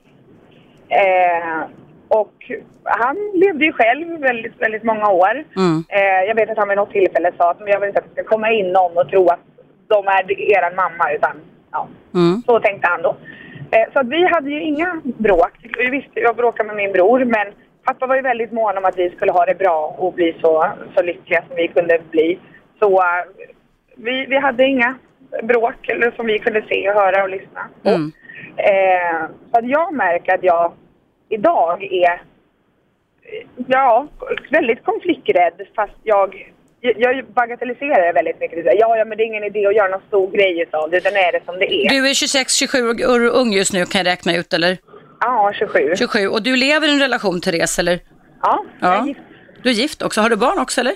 [SPEAKER 9] Eh, Och han levde ju själv väldigt, väldigt många år.
[SPEAKER 2] Mm.
[SPEAKER 9] Eh, jag vet att han vid något tillfälle sa att "Men jag vill inte att det ska komma in någon och tro att de är er mamma utan ja,
[SPEAKER 2] Mm.
[SPEAKER 9] så tänkte han då. Eh, så att vi hade ju inga bråk. Vi visste, jag bråkade med min bror men pappa var ju väldigt mån om att vi skulle ha det bra och bli så, så lyckliga som vi kunde bli. Så eh, vi, vi hade inga bråk eller som vi kunde se och höra och lyssna på.
[SPEAKER 2] Mm.
[SPEAKER 9] Eh, så jag märker att jag idag är ja, väldigt konflikträdd fast jag jag bagatelliserar det väldigt mycket. Ja, ja, men det är ingen idé att göra någon stor grej utav det, utan är det som det är.
[SPEAKER 2] Du är 26-27 år ung just nu kan jag räkna ut eller?
[SPEAKER 9] Ja, 27.
[SPEAKER 2] 27 och du lever i en relation Therese eller?
[SPEAKER 9] Ja, jag är
[SPEAKER 2] Ja.
[SPEAKER 9] gift.
[SPEAKER 2] Du är gift också, har du barn också eller?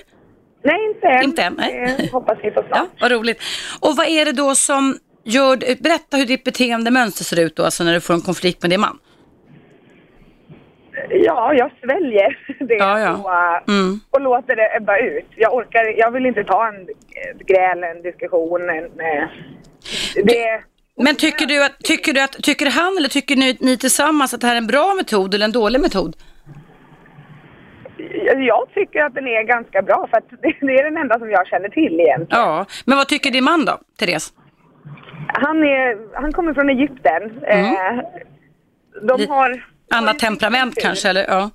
[SPEAKER 9] Nej, inte än.
[SPEAKER 2] Inte än, nej.
[SPEAKER 9] Det hoppas vi
[SPEAKER 2] Ja,
[SPEAKER 9] snart.
[SPEAKER 2] vad roligt. Och vad är det då som gör, berätta hur ditt beteendemönster ser ut då, alltså när du får en konflikt med din man.
[SPEAKER 9] Ja, jag sväljer det
[SPEAKER 2] Ja, ja.
[SPEAKER 9] Och, uh,
[SPEAKER 2] Mm.
[SPEAKER 9] och låter det ebba ut. Jag orkar, jag vill inte ta en ett gräl, en diskussion, en... eh, Det...
[SPEAKER 2] Men tycker du, att, tycker du att, tycker han eller tycker ni, ni tillsammans att det här är en bra metod eller en dålig metod?
[SPEAKER 9] Jag tycker att den är ganska bra för att det är den enda som jag känner till egentligen.
[SPEAKER 2] Ja, men vad tycker din man då, Therese?
[SPEAKER 9] Han, är, han kommer från Egypten. Eh, de har...
[SPEAKER 2] Annat temperament kanske, eller? Ja.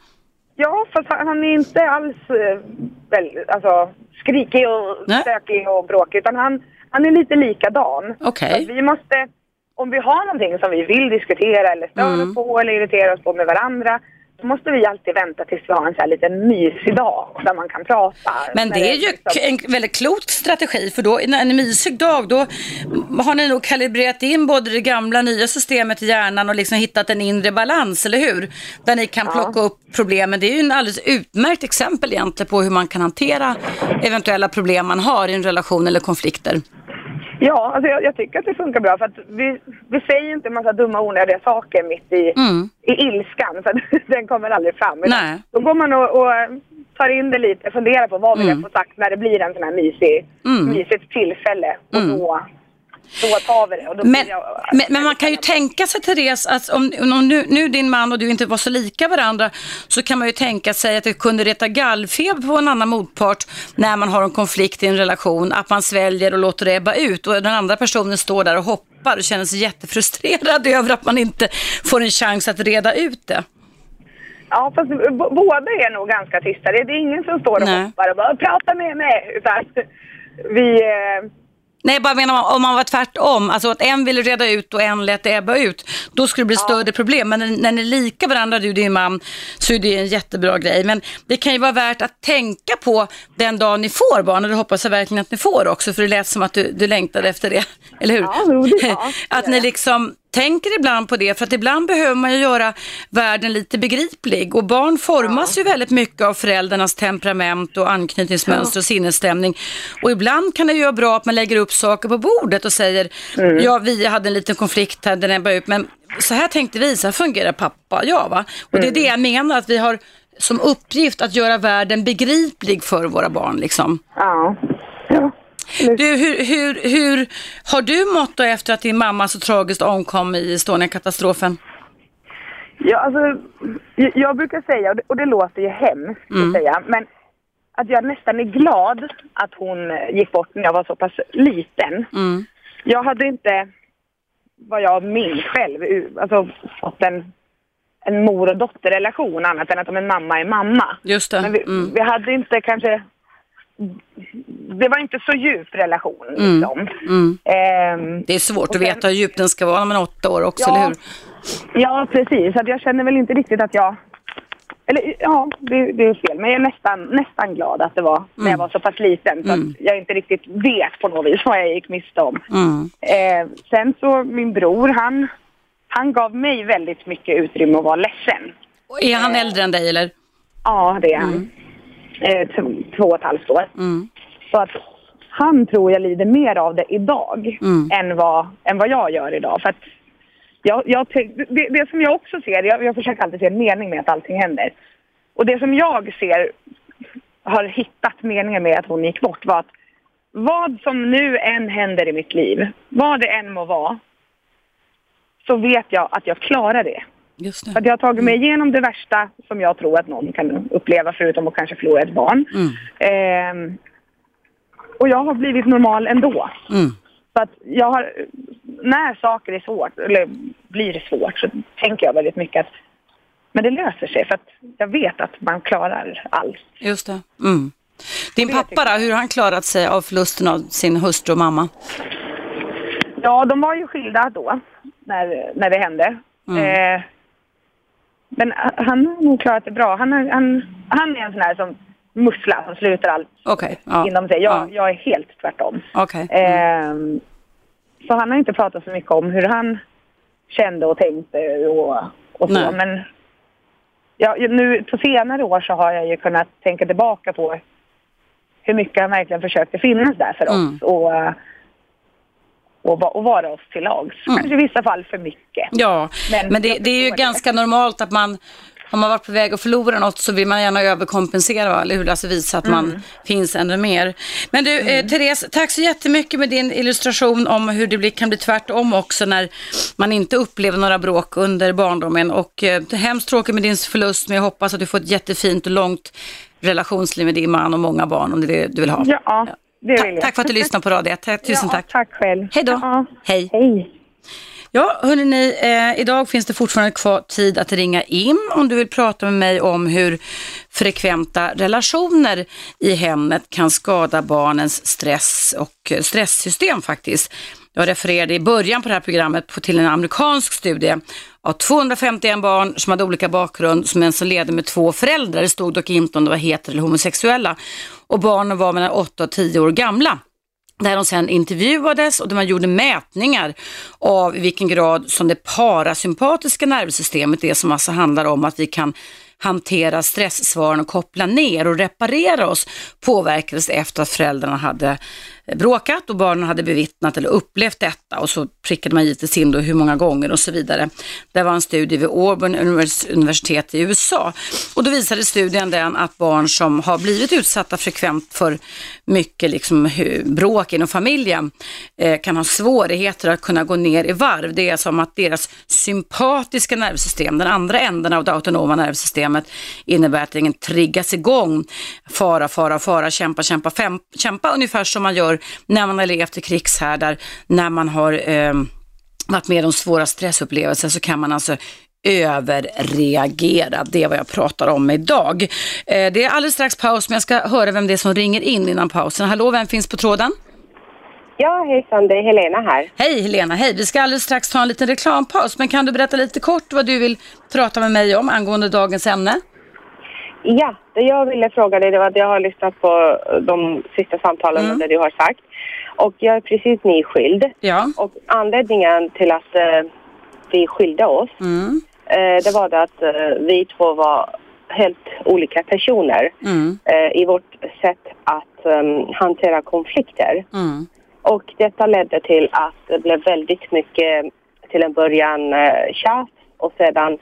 [SPEAKER 9] Ja, fast han, han är inte alls eh, väl, alltså, skrikig och
[SPEAKER 2] Nej.
[SPEAKER 9] stökig och bråkig utan han, han är lite likadan.
[SPEAKER 2] Okej.
[SPEAKER 9] Så Vi måste, om vi har någonting som vi vill diskutera eller störa
[SPEAKER 2] Mm.
[SPEAKER 9] på eller irritera oss på med varandra då måste vi alltid vänta tills vi har en så här liten mysig dag där man kan prata.
[SPEAKER 2] Men det är ju
[SPEAKER 9] liksom-
[SPEAKER 2] en väldigt klok strategi för då, en mysig dag, då har ni nog kalibrerat in både det gamla och nya systemet i hjärnan och liksom hittat en inre balans, eller hur? Där ni kan plocka upp problemen. Det är ju en alldeles utmärkt exempel egentligen på hur man kan hantera eventuella problem man har i en relation eller konflikter.
[SPEAKER 9] Ja, alltså jag, jag tycker att det funkar bra för att vi, vi säger inte en massa dumma onödiga saker mitt i,
[SPEAKER 2] Mm.
[SPEAKER 9] i ilskan för den kommer aldrig fram.
[SPEAKER 2] Nej.
[SPEAKER 9] Då går man och, och tar in det lite, funderar på vad vill
[SPEAKER 2] Mm.
[SPEAKER 9] jag få sagt när det blir en sån här mysig,
[SPEAKER 2] Mm.
[SPEAKER 9] mysigt tillfälle och
[SPEAKER 2] Mm.
[SPEAKER 9] då, då tar vi det. Och då
[SPEAKER 2] Men,
[SPEAKER 9] jag,
[SPEAKER 2] men, men man kan ju tänka sig Therese, att om, om nu, nu din man och du inte var så lika varandra så kan man ju tänka sig att det kunde reta gallfeber på en annan motpart när man har en konflikt i en relation, att man sväljer och låter det ebba ut och den andra personen står där och hoppar och känner sig jättefrustrerad över att man inte får en chans att reda ut det.
[SPEAKER 9] Ja, fast båda är nog ganska tysta. Det är ingen som står och
[SPEAKER 2] Nej.
[SPEAKER 9] hoppar och bara prata med mig. Utan vi...
[SPEAKER 2] Nej, jag bara menar om man var tvärtom, alltså att en ville reda ut och en lät det ebba ut, då skulle det bli större problem. Men när, ni är lika varandra, du och din man, så är det en jättebra grej. Men det kan ju vara värt att tänka på den dag ni får barn, och det hoppas jag verkligen att ni får också, för det lät som att du, du längtade efter det, eller hur?
[SPEAKER 9] Ja, det- ja,
[SPEAKER 2] att ni liksom tänker ibland på det, för att ibland behöver man ju göra världen lite begriplig. Och barn formas ju väldigt mycket av föräldrarnas temperament och anknytningsmönster och sinnesstämning. Och ibland kan det ju vara bra att man lägger upp saker på bordet och säger,
[SPEAKER 9] Mm.
[SPEAKER 2] ja vi hade en liten konflikt här, den ebbade ut, men så här tänkte vi, så här fungerar pappa jag va. Och det är det jag menar, att vi har som uppgift att göra världen begriplig för våra barn liksom.
[SPEAKER 9] ja. ja.
[SPEAKER 2] Du, hur, hur, hur har du mått då efter att din mamma så tragiskt omkom i Estonia-katastrofen?
[SPEAKER 9] Ja, alltså, jag, brukar säga, och det, och det låter ju hemskt
[SPEAKER 2] Mm.
[SPEAKER 9] att säga, men att jag nästan är glad att hon gick bort när jag var så pass liten.
[SPEAKER 2] Mm.
[SPEAKER 9] Jag hade inte, vad jag minns själv, alltså fått en, en mor och dotterrelation annat än att om en mamma är mamma.
[SPEAKER 2] Just det.
[SPEAKER 9] Men vi,
[SPEAKER 2] Mm.
[SPEAKER 9] vi hade inte kanske, det var inte så djup relation
[SPEAKER 2] Mm.
[SPEAKER 9] liksom.
[SPEAKER 2] Mm.
[SPEAKER 9] Ehm,
[SPEAKER 2] Det är svårt
[SPEAKER 9] Och
[SPEAKER 2] att
[SPEAKER 9] sen-
[SPEAKER 2] veta hur djup den ska vara när man är åtta år också,
[SPEAKER 9] Ja.
[SPEAKER 2] eller hur?
[SPEAKER 9] Ja, precis. Att jag känner väl inte riktigt att jag... Eller ja, det, det är fel. Men jag är nästan, nästan glad att det var när jag var så pass liten. Så
[SPEAKER 2] Mm.
[SPEAKER 9] att jag inte riktigt vet på något vis vad jag gick miste om.
[SPEAKER 2] Mm.
[SPEAKER 9] Eh, sen så min bror, han, han gav mig väldigt mycket utrymme att vara ledsen.
[SPEAKER 2] Och Är han äldre än dig, eller?
[SPEAKER 9] Ja, det är han. Eh, två och ett halvt år.
[SPEAKER 2] Mm.
[SPEAKER 9] Så att han tror jag lider mer av det idag
[SPEAKER 2] Mm.
[SPEAKER 9] än, vad, än vad jag gör idag. För jag, jag, det, det som jag också ser, jag, jag försöker alltid se en mening med att allting händer. Och det som jag ser har hittat meningen med att hon gick bort var att vad som nu än händer i mitt liv, vad det än må vara, så vet jag att jag klarar det. Att jag har tagit mig igenom det värsta som jag tror att någon kan uppleva förutom att kanske förlora ett barn.
[SPEAKER 2] Mm.
[SPEAKER 9] Ehm, och jag har blivit normal ändå.
[SPEAKER 2] Mm.
[SPEAKER 9] Så att jag har, när saker är svårt, eller blir svårt, så tänker jag väldigt mycket att men det löser sig för att jag vet att man klarar allt.
[SPEAKER 2] Just det. Mm. Din pappa då, hur har han klarat sig av förlusten av sin hustru och mamma?
[SPEAKER 9] Ja, de var ju skilda då, när, när det hände.
[SPEAKER 2] Mm.
[SPEAKER 9] Eh, men han har nog klarat det bra. Han, är- han, han är en sån här som mussla som sluter allt
[SPEAKER 2] Okej, ja.
[SPEAKER 9] inom sig. Jag,
[SPEAKER 2] Ja.
[SPEAKER 9] jag är helt tvärtom.
[SPEAKER 2] Okej.
[SPEAKER 9] Ehm, så han har inte pratat så mycket om hur han kände och tänkte och, och så. Men ja, nu på senare år så har jag ju kunnat tänka tillbaka på hur mycket han verkligen försökte finnas där för
[SPEAKER 2] Mm.
[SPEAKER 9] oss och, eh, och, och vara oss till lags.
[SPEAKER 2] Mm.
[SPEAKER 9] Kanske i vissa fall för mycket.
[SPEAKER 2] Ja, men,
[SPEAKER 9] Men
[SPEAKER 2] det, det är ju
[SPEAKER 9] det.
[SPEAKER 2] ganska normalt att man, har man varit på väg att förlora något så vill man gärna överkompensera, eller hur? Alltså visa att man
[SPEAKER 9] Mm.
[SPEAKER 2] finns ännu mer. Men du, eh, Therese, tack så jättemycket med din illustration om hur det kan bli tvärtom också när man inte upplever några bråk under barndomen. Och eh, det är hemskt tråkigt med din förlust, men jag hoppas att du får ett jättefint och långt relationsliv med din man och många barn om det är det du vill ha.
[SPEAKER 9] Ja, det
[SPEAKER 2] Ta- tack för att du lyssnade på Radio 1. Tack- Tusen
[SPEAKER 9] ja,
[SPEAKER 2] tack.
[SPEAKER 9] Tack själv.
[SPEAKER 2] Hej då.
[SPEAKER 9] Ja.
[SPEAKER 2] Hej.
[SPEAKER 9] Hej.
[SPEAKER 2] Ja, hörni, eh, idag finns det fortfarande kvar tid att ringa in om du vill prata med mig om hur frekventa relationer i hemmet kan skada barnens stress och eh, stresssystem faktiskt. Jag refererade i början på det här programmet på, till en amerikansk studie av 251 barn som hade olika bakgrund som en som levde med två föräldrar. Det stod dock inte om de var heter eller homosexuella. Och barnen var mellan 8 och 10 år gamla där de sen intervjuades och där man gjorde mätningar av i vilken grad som det parasympatiska nervsystemet, det som alltså handlar om att vi kan hantera stresssvaren och koppla ner och reparera oss, påverkades efter att föräldrarna hade bråkat och barnen hade bevittnat eller upplevt detta och så prickade man givetvis in då hur många gånger och så vidare. Det var en studie vid Auburn universitet i USA och då visade studien den att barn som har blivit utsatta frekvent för mycket liksom, bråk inom familjen eh, kan ha svårigheter att kunna gå ner i varv. Det är som att deras sympatiska nervsystem, den andra änden av det autonoma nervsystemet, innebär att den triggas igång. Fara, fara, fara, kämpa, kämpa, fem, kämpa, ungefär som man gör när man har levt i krigshärdar, när man har eh, varit med om svåra stressupplevelser så kan man alltså överreagera. Det är vad jag pratar om idag. Eh, det är alldeles strax paus men jag ska höra vem det är som ringer in innan pausen. Hallå, vem finns på tråden?
[SPEAKER 10] Ja, hejsan, det är Helena här.
[SPEAKER 2] Hej Helena, hej. Vi ska alldeles strax ta en liten reklampaus men kan du berätta lite kort vad du vill prata med mig om angående dagens ämne?
[SPEAKER 10] Ja, det jag ville fråga dig det var att jag har lyssnat på de sista samtalen
[SPEAKER 2] Mm.
[SPEAKER 10] det du har sagt. Och jag är precis nyskild.
[SPEAKER 2] Ja.
[SPEAKER 10] Och anledningen till att eh, vi skilde oss,
[SPEAKER 2] Mm.
[SPEAKER 10] eh, det var det att eh, vi två var helt olika personer
[SPEAKER 2] Mm.
[SPEAKER 10] eh, i vårt sätt att eh, hantera konflikter.
[SPEAKER 2] Mm.
[SPEAKER 10] Och detta ledde till att det blev väldigt mycket, till en början, eh, tjafs och sedan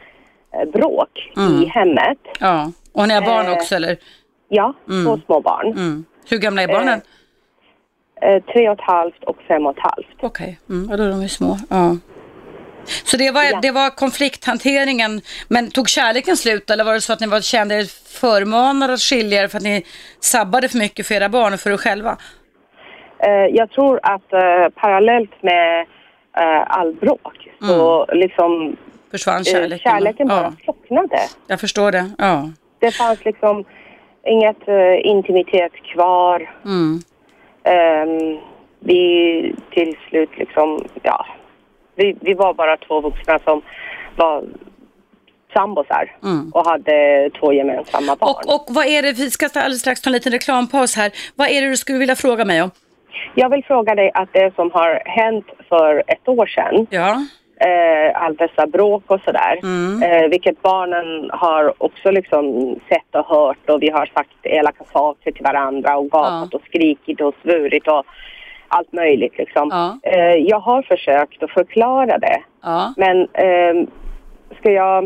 [SPEAKER 10] eh, bråk
[SPEAKER 2] Mm.
[SPEAKER 10] i hemmet.
[SPEAKER 2] Ja, och ni har barn
[SPEAKER 10] Eh,
[SPEAKER 2] också eller?
[SPEAKER 10] Ja,
[SPEAKER 2] Mm.
[SPEAKER 10] två små barn.
[SPEAKER 2] Mm. Hur gamla är barnen?
[SPEAKER 10] Eh, tre och ett halvt och fem och ett halvt.
[SPEAKER 2] Okej, mm, ja, då är de ju små. Ja. Så det var,
[SPEAKER 10] Ja.
[SPEAKER 2] det var konflikthanteringen, men tog kärleken slut eller var det så att ni var, kände er förmanade att skilja er för att ni sabbade för mycket för era barn och för er själva?
[SPEAKER 10] Eh, jag tror att eh, parallellt med eh, all bråk så liksom
[SPEAKER 2] Försvann
[SPEAKER 10] eh,
[SPEAKER 2] kärleken?
[SPEAKER 10] kärleken bara
[SPEAKER 2] ja,
[SPEAKER 10] slocknade.
[SPEAKER 2] jag förstår det. Ja.
[SPEAKER 10] Det fanns liksom inget eh, intimitet kvar.
[SPEAKER 2] Mm.
[SPEAKER 10] Ehm, vi till slut liksom, ja, vi, vi var bara två vuxna som var sambosar
[SPEAKER 2] Mm.
[SPEAKER 10] och hade två gemensamma barn.
[SPEAKER 2] Och, och vad är det, vi ska alldeles strax ta en liten reklampaus här. Vad är det du skulle vilja fråga mig om?
[SPEAKER 10] Jag vill fråga dig att det som har hänt för ett år sedan,
[SPEAKER 2] Ja.
[SPEAKER 10] Eh, all dessa bråk och sådär,
[SPEAKER 2] Mm.
[SPEAKER 10] eh, vilket barnen har också liksom sett och hört och vi har sagt elaka saker till varandra och gapat och skrikit och svurit och allt möjligt liksom.
[SPEAKER 2] Ja.
[SPEAKER 10] Eh, jag har försökt att förklara det,
[SPEAKER 2] Ja.
[SPEAKER 10] men ehm, ska jag,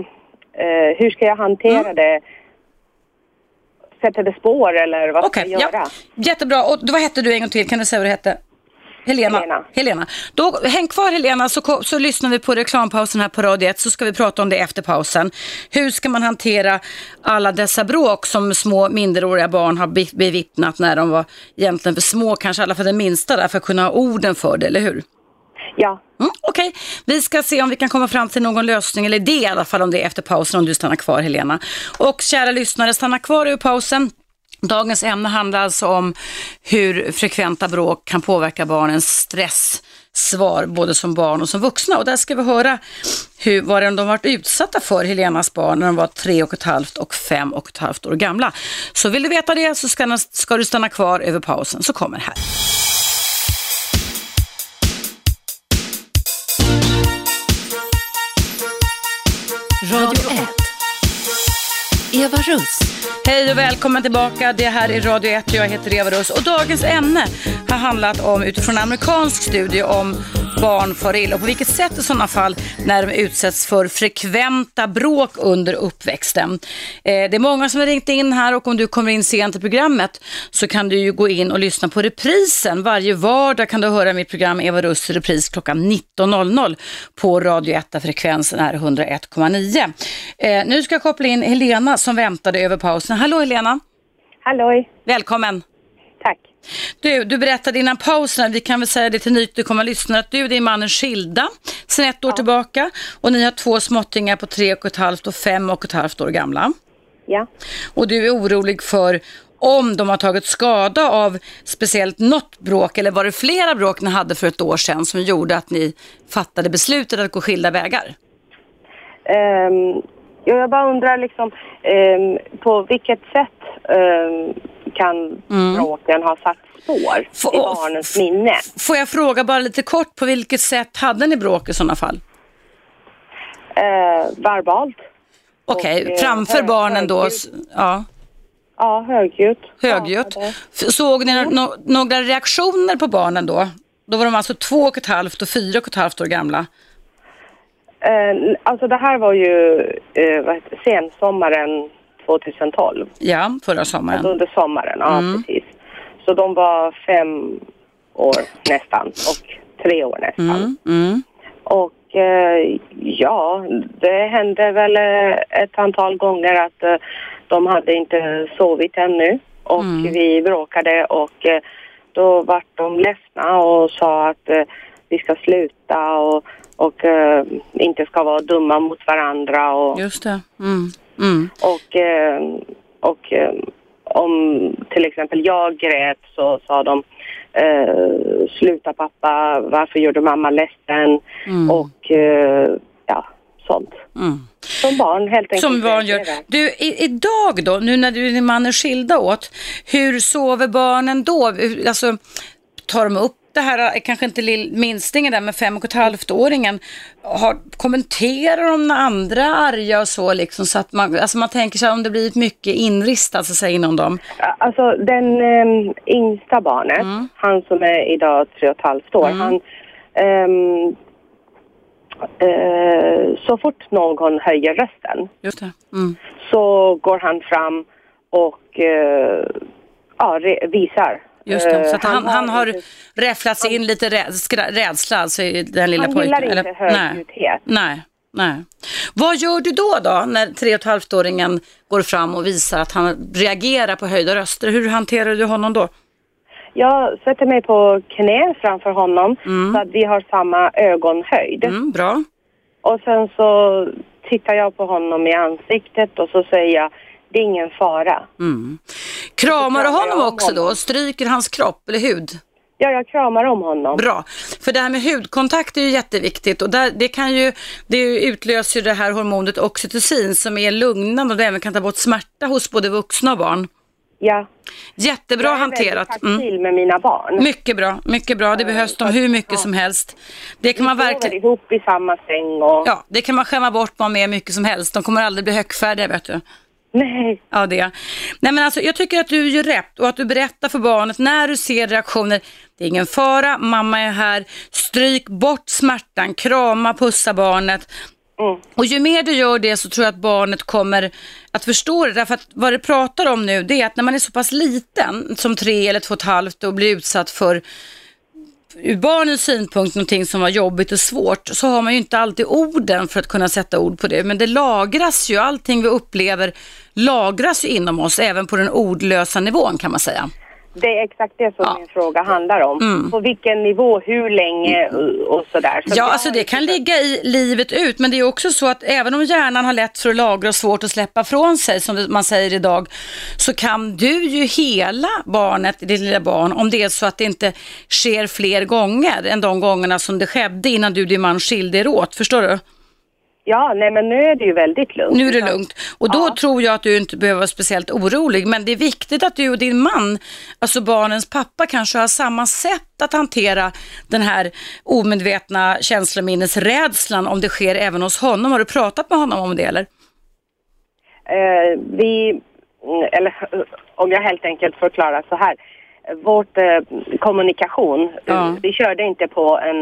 [SPEAKER 10] eh, hur ska jag hantera
[SPEAKER 2] Mm.
[SPEAKER 10] det? Sätta det spår eller vad
[SPEAKER 2] Okej,
[SPEAKER 10] ska jag göra?
[SPEAKER 2] ja. Jättebra. Och vad hette du en gång till? Kan du säga vad du hette? Helena.
[SPEAKER 10] Helena.
[SPEAKER 2] Helena. Då, häng kvar Helena så, så lyssnar vi på reklampausen här på Radio 1 så ska vi prata om det efter pausen. Hur ska man hantera alla dessa bråk som små minderåriga barn har be- bevittnat när de var egentligen för små, kanske i alla fall den minsta där för att kunna ha orden för det, eller hur?
[SPEAKER 10] Ja.
[SPEAKER 2] Mm, Okej, vi ska se om vi kan komma fram till någon lösning, eller det i alla fall om det är efter pausen, om du stannar kvar Helena. Och kära lyssnare, stanna kvar över pausen. Dagens ämne handlar alltså om hur frekventa bråk kan påverka barnens stresssvar, både som barn och som vuxna. Och där ska vi höra hur, vad de har varit utsatta för, Helenas barn, när de var tre och ett halvt och fem och ett halvt år gamla. Så vill du veta det så ska, ska du stanna kvar över pausen, så kommer här.
[SPEAKER 11] Radio 1. Eva Russ.
[SPEAKER 2] Hej och välkommen tillbaka. Det här är Radio 1 och jag heter Eva Russ. Och dagens ämne har handlat om, utifrån en amerikansk studie, om barn far illa och på vilket sätt i sådana fall när de utsätts för frekventa bråk under uppväxten. Eh, det är många som har ringt in här och om du kommer in sent i programmet så kan du ju gå in och lyssna på reprisen. Varje vardag kan du höra mitt program Eva Russ repris klockan 19.00 på Radio 1 där frekvensen är 101,9. Eh, nu ska jag koppla in Helena som väntade över pausen. Hallå Helena!
[SPEAKER 10] Halloj.
[SPEAKER 2] Välkommen! Du, du berättade innan pausen, vi kan väl säga det till nytillkomna lyssnare, att du och din man är skilda sedan ett år tillbaka och ni har två småttingar på tre och ett halvt och fem och ett halvt år gamla.
[SPEAKER 10] Ja.
[SPEAKER 2] Och du är orolig för om de har tagit skada av speciellt något bråk eller var det flera bråk ni hade för ett år sedan som gjorde att ni fattade beslutet att gå skilda vägar?
[SPEAKER 10] Ja, jag bara undrar liksom ehm, på vilket sätt ehm, kan bråken ha satt spår
[SPEAKER 2] Få-
[SPEAKER 10] i barnens minne?
[SPEAKER 2] Får jag fråga bara lite kort, på vilket sätt hade ni bråk i sådana fall?
[SPEAKER 10] Eh, verbalt.
[SPEAKER 2] Okej,
[SPEAKER 10] Och, eh,
[SPEAKER 2] framför barnen då? Ja.
[SPEAKER 10] Ja, högljutt.
[SPEAKER 2] Högljutt.
[SPEAKER 10] Ja,
[SPEAKER 2] F- Såg ni no några reaktioner på barnen då? Då var de alltså två och ett halvt och fyra och ett halvt år gamla.
[SPEAKER 10] Eh, alltså det här var ju eh, sensommaren 2012.
[SPEAKER 2] Ja, förra sommaren.
[SPEAKER 10] Alltså under sommaren, ja
[SPEAKER 2] Mm.
[SPEAKER 10] precis. Så de var fem år nästan och tre år nästan.
[SPEAKER 2] Mm, mm,
[SPEAKER 10] Och eh, ja, det hände väl eh, ett antal gånger att eh, de hade inte sovit ännu och
[SPEAKER 2] Mm.
[SPEAKER 10] vi bråkade och då vart de ledsna och sa att vi ska sluta och, och eh, inte ska vara dumma mot varandra och,
[SPEAKER 2] just det. Mm, mm,
[SPEAKER 10] och, eh, och eh, om till exempel jag grät så sa de eh, sluta pappa, varför gör du mamma ledsen?
[SPEAKER 2] mm,
[SPEAKER 10] Och eh, ja, sånt.
[SPEAKER 2] mm.
[SPEAKER 10] Som barn helt enkelt.
[SPEAKER 2] Som barn gör. Du, i, idag då, nu när du och din man är skilda åt, hur sover barnen då? Alltså, tar de upp det här, eh, kanske inte minstingen där med fem och ett halvt åringen, har, kommenterar de när andra är arga och så liksom så att man, alltså man tänker sig om det blivit mycket inristat så att säga inom dem.
[SPEAKER 10] Alltså den eh, yngsta barnet,
[SPEAKER 2] Mm.
[SPEAKER 10] han som är idag tre och ett halvt år, han ehm, eh, så fort någon höjer rösten.
[SPEAKER 2] Mm.
[SPEAKER 10] så går han fram och eh, ja, visar.
[SPEAKER 2] Just det, så
[SPEAKER 10] Eh,
[SPEAKER 2] han, han har
[SPEAKER 10] inte-
[SPEAKER 2] räfflat sig in lite rädsla alltså i den lilla
[SPEAKER 10] Han
[SPEAKER 2] pojken.
[SPEAKER 10] gillar inte
[SPEAKER 2] Nej.
[SPEAKER 10] högljuddhet.
[SPEAKER 2] Nej, nej. Vad gör du då då när tre och ett halvt-åringen går fram och visar att han reagerar på höjda röster? Hur hanterar du honom då?
[SPEAKER 10] Jag sätter mig på knä framför honom så att vi har samma ögonhöjd.
[SPEAKER 2] Mm, bra.
[SPEAKER 10] Och sen så tittar jag på honom i ansiktet och så säger jag, det är ingen fara.
[SPEAKER 2] Mm. Kramar du honom
[SPEAKER 10] om
[SPEAKER 2] också då?
[SPEAKER 10] honom.
[SPEAKER 2] Stryker hans kropp eller hud?
[SPEAKER 10] Ja, jag kramar om honom.
[SPEAKER 2] Bra, för det här med hudkontakt är ju jätteviktigt och där, det kan ju, det utlöser ju det här hormonet oxytocin som är lugnande och det även kan ta bort smärta hos både vuxna och barn.
[SPEAKER 10] Ja.
[SPEAKER 2] Jättebra
[SPEAKER 10] jag är
[SPEAKER 2] hanterat.
[SPEAKER 10] väldigt
[SPEAKER 2] Mm.
[SPEAKER 10] med mina barn.
[SPEAKER 2] Mycket bra, mycket bra. Det behövs de hur mycket som helst. Det kan man
[SPEAKER 10] Vi sover
[SPEAKER 2] verkligen,
[SPEAKER 10] ihop i samma säng och...
[SPEAKER 2] ja, det kan man skämma bort barn med mycket som helst. De kommer aldrig bli högfärdiga vet du.
[SPEAKER 10] Nej.
[SPEAKER 2] Ja, det. Nej, men alltså, jag tycker att du gör rätt och att du berättar för barnet när du ser reaktioner. Det är ingen fara, mamma är här. Stryk bort smärtan, krama, pussa barnet.
[SPEAKER 10] Mm.
[SPEAKER 2] Och ju mer du gör det så tror jag att barnet kommer att förstå det. Därför att vad det pratar om nu det är att när man är så pass liten som tre eller två och ett halvt och blir utsatt för ur barnens synpunkt någonting som var jobbigt och svårt så har man ju inte alltid orden för att kunna sätta ord på det. Men det lagras ju, allting vi upplever lagras ju inom oss, även på den ordlösa nivån kan man säga.
[SPEAKER 10] Det är exakt det som
[SPEAKER 2] Ja.
[SPEAKER 10] min fråga handlar om.
[SPEAKER 2] Mm.
[SPEAKER 10] På vilken nivå, hur länge och- och sådär. Så
[SPEAKER 2] Ja,
[SPEAKER 10] jag-
[SPEAKER 2] alltså det kan ligga i livet ut, men det är också så att även om hjärnan har lätt för att lagra och svårt att släppa från sig, som det- man säger idag, så kan du ju hela barnet, ditt lilla barn, om det är så att det inte sker fler gånger än de gångerna som det skedde innan du och din man skilde er åt. Förstår du?
[SPEAKER 10] Ja, nej men nu är det ju väldigt lugnt.
[SPEAKER 2] Nu är det lugnt. Och då tror jag att du inte behöver vara speciellt orolig. Men det är viktigt att du och din man, alltså barnens pappa, kanske har samma sätt att hantera den här omedvetna känslominnesrädslan om det sker även hos honom. Har du pratat med honom om det eller?
[SPEAKER 10] Eh, vi, mm, eller om jag helt enkelt förklarar så här. Vårt eh, kommunikation,
[SPEAKER 2] Ja.
[SPEAKER 10] vi körde inte på en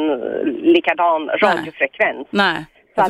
[SPEAKER 10] likadan radiofrekvens.
[SPEAKER 2] Nej,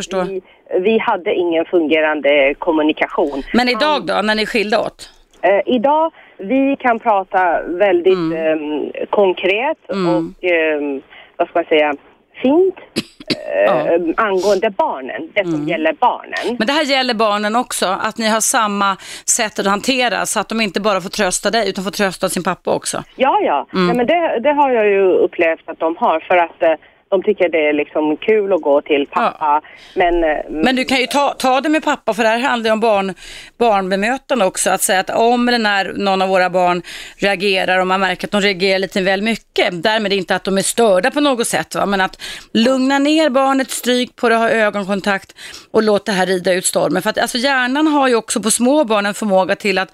[SPEAKER 10] Så att vi, vi hade ingen fungerande kommunikation.
[SPEAKER 2] Men idag då, när ni skilde åt?
[SPEAKER 10] Eh, idag, vi kan prata väldigt ehm, konkret och ehm, vad ska man säga, fint eh, angående barnen, det som gäller barnen.
[SPEAKER 2] Men det här gäller barnen också, att ni har samma sätt att hantera så att de inte bara får trösta dig utan får trösta sin pappa också.
[SPEAKER 10] Ja, ja,
[SPEAKER 2] Mm.
[SPEAKER 10] ja men det, det har jag ju upplevt att de har för att eh, de tycker det är liksom kul att gå till pappa. Men, eh,
[SPEAKER 2] Men du kan ju ta, ta det med pappa, för det här handlar ju om barn, barnbemötande också. Att säga att om eller när någon av våra barn reagerar och man märker att de reagerar lite väl mycket, därmed inte att de är störda på något sätt, va? men att lugna ner barnet, stryk på det, ha ögonkontakt och låt det här rida ut stormen. För att alltså, hjärnan har ju också på små barn en förmåga till att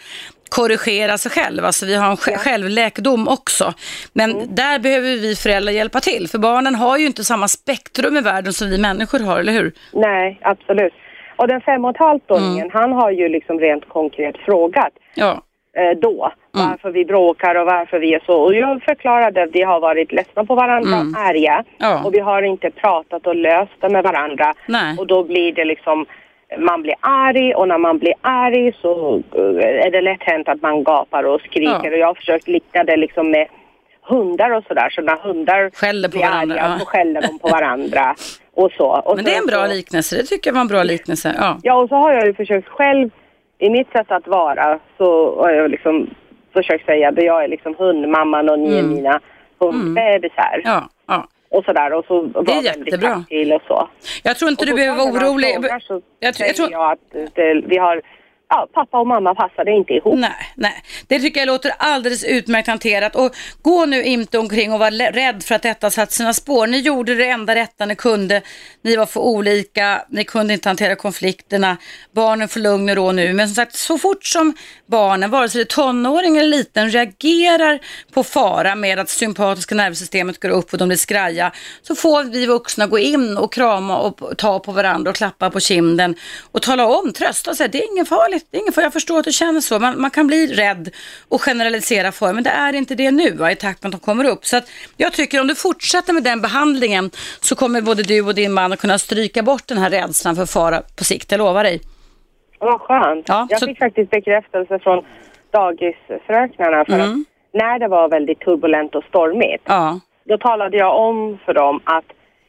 [SPEAKER 2] korrigera sig själv. Alltså vi har en sj- självläkedom också. Men där behöver vi föräldrar hjälpa till. För barnen har ju inte samma spektrum i världen som vi människor har, eller hur?
[SPEAKER 10] nej, absolut. Och den fem och ett halvt-åringen, han har ju liksom rent konkret frågat
[SPEAKER 2] Ja.
[SPEAKER 10] eh, då varför vi bråkar och varför vi är så. Och jag förklarade att vi har varit ledsna på varandra och arga.
[SPEAKER 2] Ja.
[SPEAKER 10] Och vi har inte pratat och löst det med varandra.
[SPEAKER 2] Nej.
[SPEAKER 10] Och då blir det liksom, man blir arg och när man blir arg så eh, är det lätt hänt att man gapar och skriker.
[SPEAKER 2] Ja.
[SPEAKER 10] Och jag har försökt likna det liksom med hundar och sådär. Så när hundar
[SPEAKER 2] Skäller på
[SPEAKER 10] blir
[SPEAKER 2] varandra,
[SPEAKER 10] arga
[SPEAKER 2] ja.
[SPEAKER 10] så skäller de på varandra. Och så. Och
[SPEAKER 2] Men det är en bra
[SPEAKER 10] så-
[SPEAKER 2] liknelse, det tycker jag var en bra liknelse. Ja.
[SPEAKER 10] Ja, och så har jag ju försökt själv, i mitt sätt att vara, så har jag liksom försökt säga att jag är liksom hundmamman och ni är mina hundbebisar.
[SPEAKER 2] Ja, ja.
[SPEAKER 10] Och sådär, och så var
[SPEAKER 2] Det är jättebra.
[SPEAKER 10] och så.
[SPEAKER 2] Jag tror inte
[SPEAKER 10] Och
[SPEAKER 2] du behöver vara orolig.
[SPEAKER 10] frågar Så
[SPEAKER 2] Jag
[SPEAKER 10] jag,
[SPEAKER 2] tror- jag tror-
[SPEAKER 10] jag att det, vi har, ja, pappa och mamma passade inte ihop.
[SPEAKER 2] Nej, nej. Det tycker jag låter alldeles utmärkt hanterat. Och gå nu inte omkring och var rädd för att detta satt sina spår. Ni gjorde det enda rätta ni kunde. Ni var för olika, ni kunde inte hantera konflikterna. Barnen får lugn och ro nu. Men som sagt, så fort som barnen, vare sig det är tonåring eller liten, reagerar på fara med att sympatiska nervsystemet går upp och de blir skraja, så får vi vuxna gå in och krama och ta på varandra och klappa på kinden och tala om, trösta och säga det är ingen farligt, det är ingen farligt. Jag förstår att du känner så. Man, man kan bli rädd och generalisera för, men det är inte det nu va, i takt med att de kommer upp. Så att jag tycker om du fortsätter med den behandlingen så kommer både du och din man att kunna stryka bort den här rädslan för fara på sikt, jag lovar dig.
[SPEAKER 10] Vad skönt.
[SPEAKER 2] Ja,
[SPEAKER 10] jag
[SPEAKER 2] så-
[SPEAKER 10] fick faktiskt bekräftelse från dagisfröknarna för
[SPEAKER 2] Mm.
[SPEAKER 10] att när det var väldigt turbulent och stormigt
[SPEAKER 2] Ja,
[SPEAKER 10] då talade jag om för dem att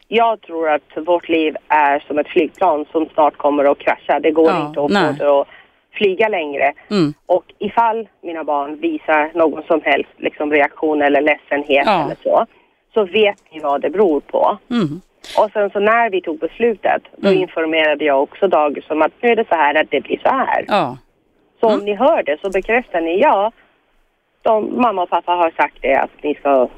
[SPEAKER 10] jag tror att vårt liv är som ett flygplan som snart kommer att krascha. Det går
[SPEAKER 2] Ja,
[SPEAKER 10] inte att att flyga längre.
[SPEAKER 2] Mm.
[SPEAKER 10] Och ifall mina barn visar någon som helst liksom, reaktion eller ledsenhet
[SPEAKER 2] Ja.
[SPEAKER 10] eller så, så vet ni vad det beror på.
[SPEAKER 2] mm.
[SPEAKER 10] Och sen så när vi tog beslutet, då informerade jag också dagis om att nu är det så här att det blir så här.
[SPEAKER 2] ja.
[SPEAKER 10] Så
[SPEAKER 2] Mm.
[SPEAKER 10] om ni hör det så bekräftar ni ja, de, mamma och pappa har sagt det att ni ska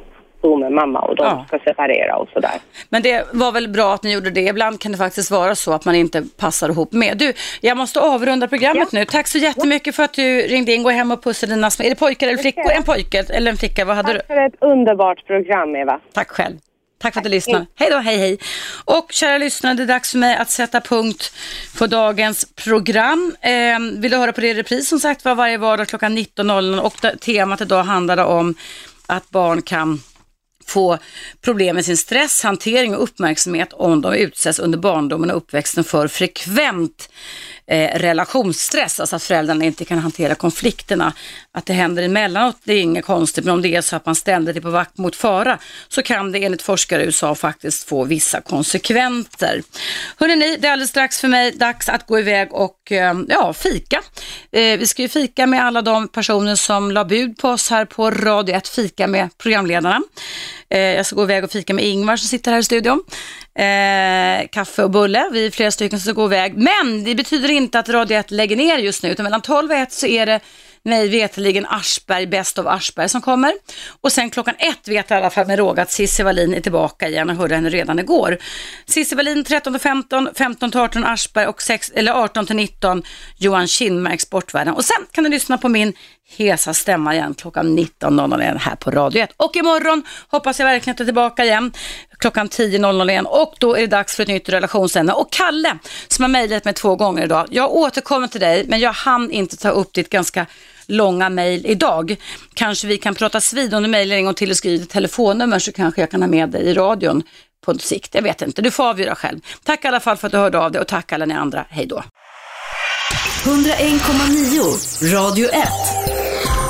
[SPEAKER 10] bo med mamma och de
[SPEAKER 2] Ja.
[SPEAKER 10] ska separera och sådär.
[SPEAKER 2] Men det var väl bra att ni gjorde det. Ibland kan det faktiskt vara så att man inte passar ihop med. Du, jag måste avrunda programmet nu. Tack så jättemycket för att du ringde in. Gå hem och pussa dina små... Är det pojkar eller flickor? En pojke eller en flicka? Vad hade du?
[SPEAKER 10] Tack för ett underbart program Eva.
[SPEAKER 2] Tack själv. Tack för att du lyssnar. Hej då, hej hej. Och kära lyssnare, det är dags för mig att sätta punkt på dagens program. Eh, vill du höra på det i repris som sagt var varje vardag klockan 19.00 och temat idag handlade om att barn kan få problem med sin stress, hantering och uppmärksamhet om de utsätts under barndomen och uppväxten för frekvent eh, relationsstress, alltså att föräldrarna inte kan hantera konflikterna. Att det händer emellanåt, det är inget konstigt, men om det är så att man ständigt är på vakt mot fara så kan det enligt forskare i USA faktiskt få vissa konsekvenser. Hörrni, det är alldeles strax för mig dags att gå iväg och eh, ja, fika. Eh, vi ska ju fika med alla de personer som la bud på oss här på Radio 1, fika med programledarna. Eh, jag ska gå iväg och fika med Ingvar som sitter här i studion. Eh, kaffe och bulle, vi är flera stycken som ska gå iväg. Men det betyder inte att Radio 1 lägger ner just nu, utan mellan 12 och 1 så är det mig veteligen Aschberg, Best of Aschberg som kommer. Och sen klockan ett vet jag i alla fall med råga att Cissi Wallin är tillbaka igen och hörde henne redan igår. Cissi Wallin 13 15, 15 18 Aschberg och 6, eller 18 19 Johan Kinnmark Sportvärlden. Och sen kan du lyssna på min hesa stämma igen klockan 19.00 här på Radio 1. Och imorgon hoppas jag verkligen att du är tillbaka igen klockan 10.00 igen och då är det dags för ett nytt relationsämne. Och Kalle som har mejlat mig två gånger idag, jag återkommer till dig men jag hann inte ta upp ditt ganska långa mejl idag. Kanske vi kan prata vid om du mejlar en gång till och skriver ditt telefonnummer så kanske jag kan ha med dig i radion på sikt. Jag vet inte, du får avgöra själv. Tack i alla fall för att du hörde av dig och tack alla ni andra. Hej då.
[SPEAKER 1] 101,9 Radio 1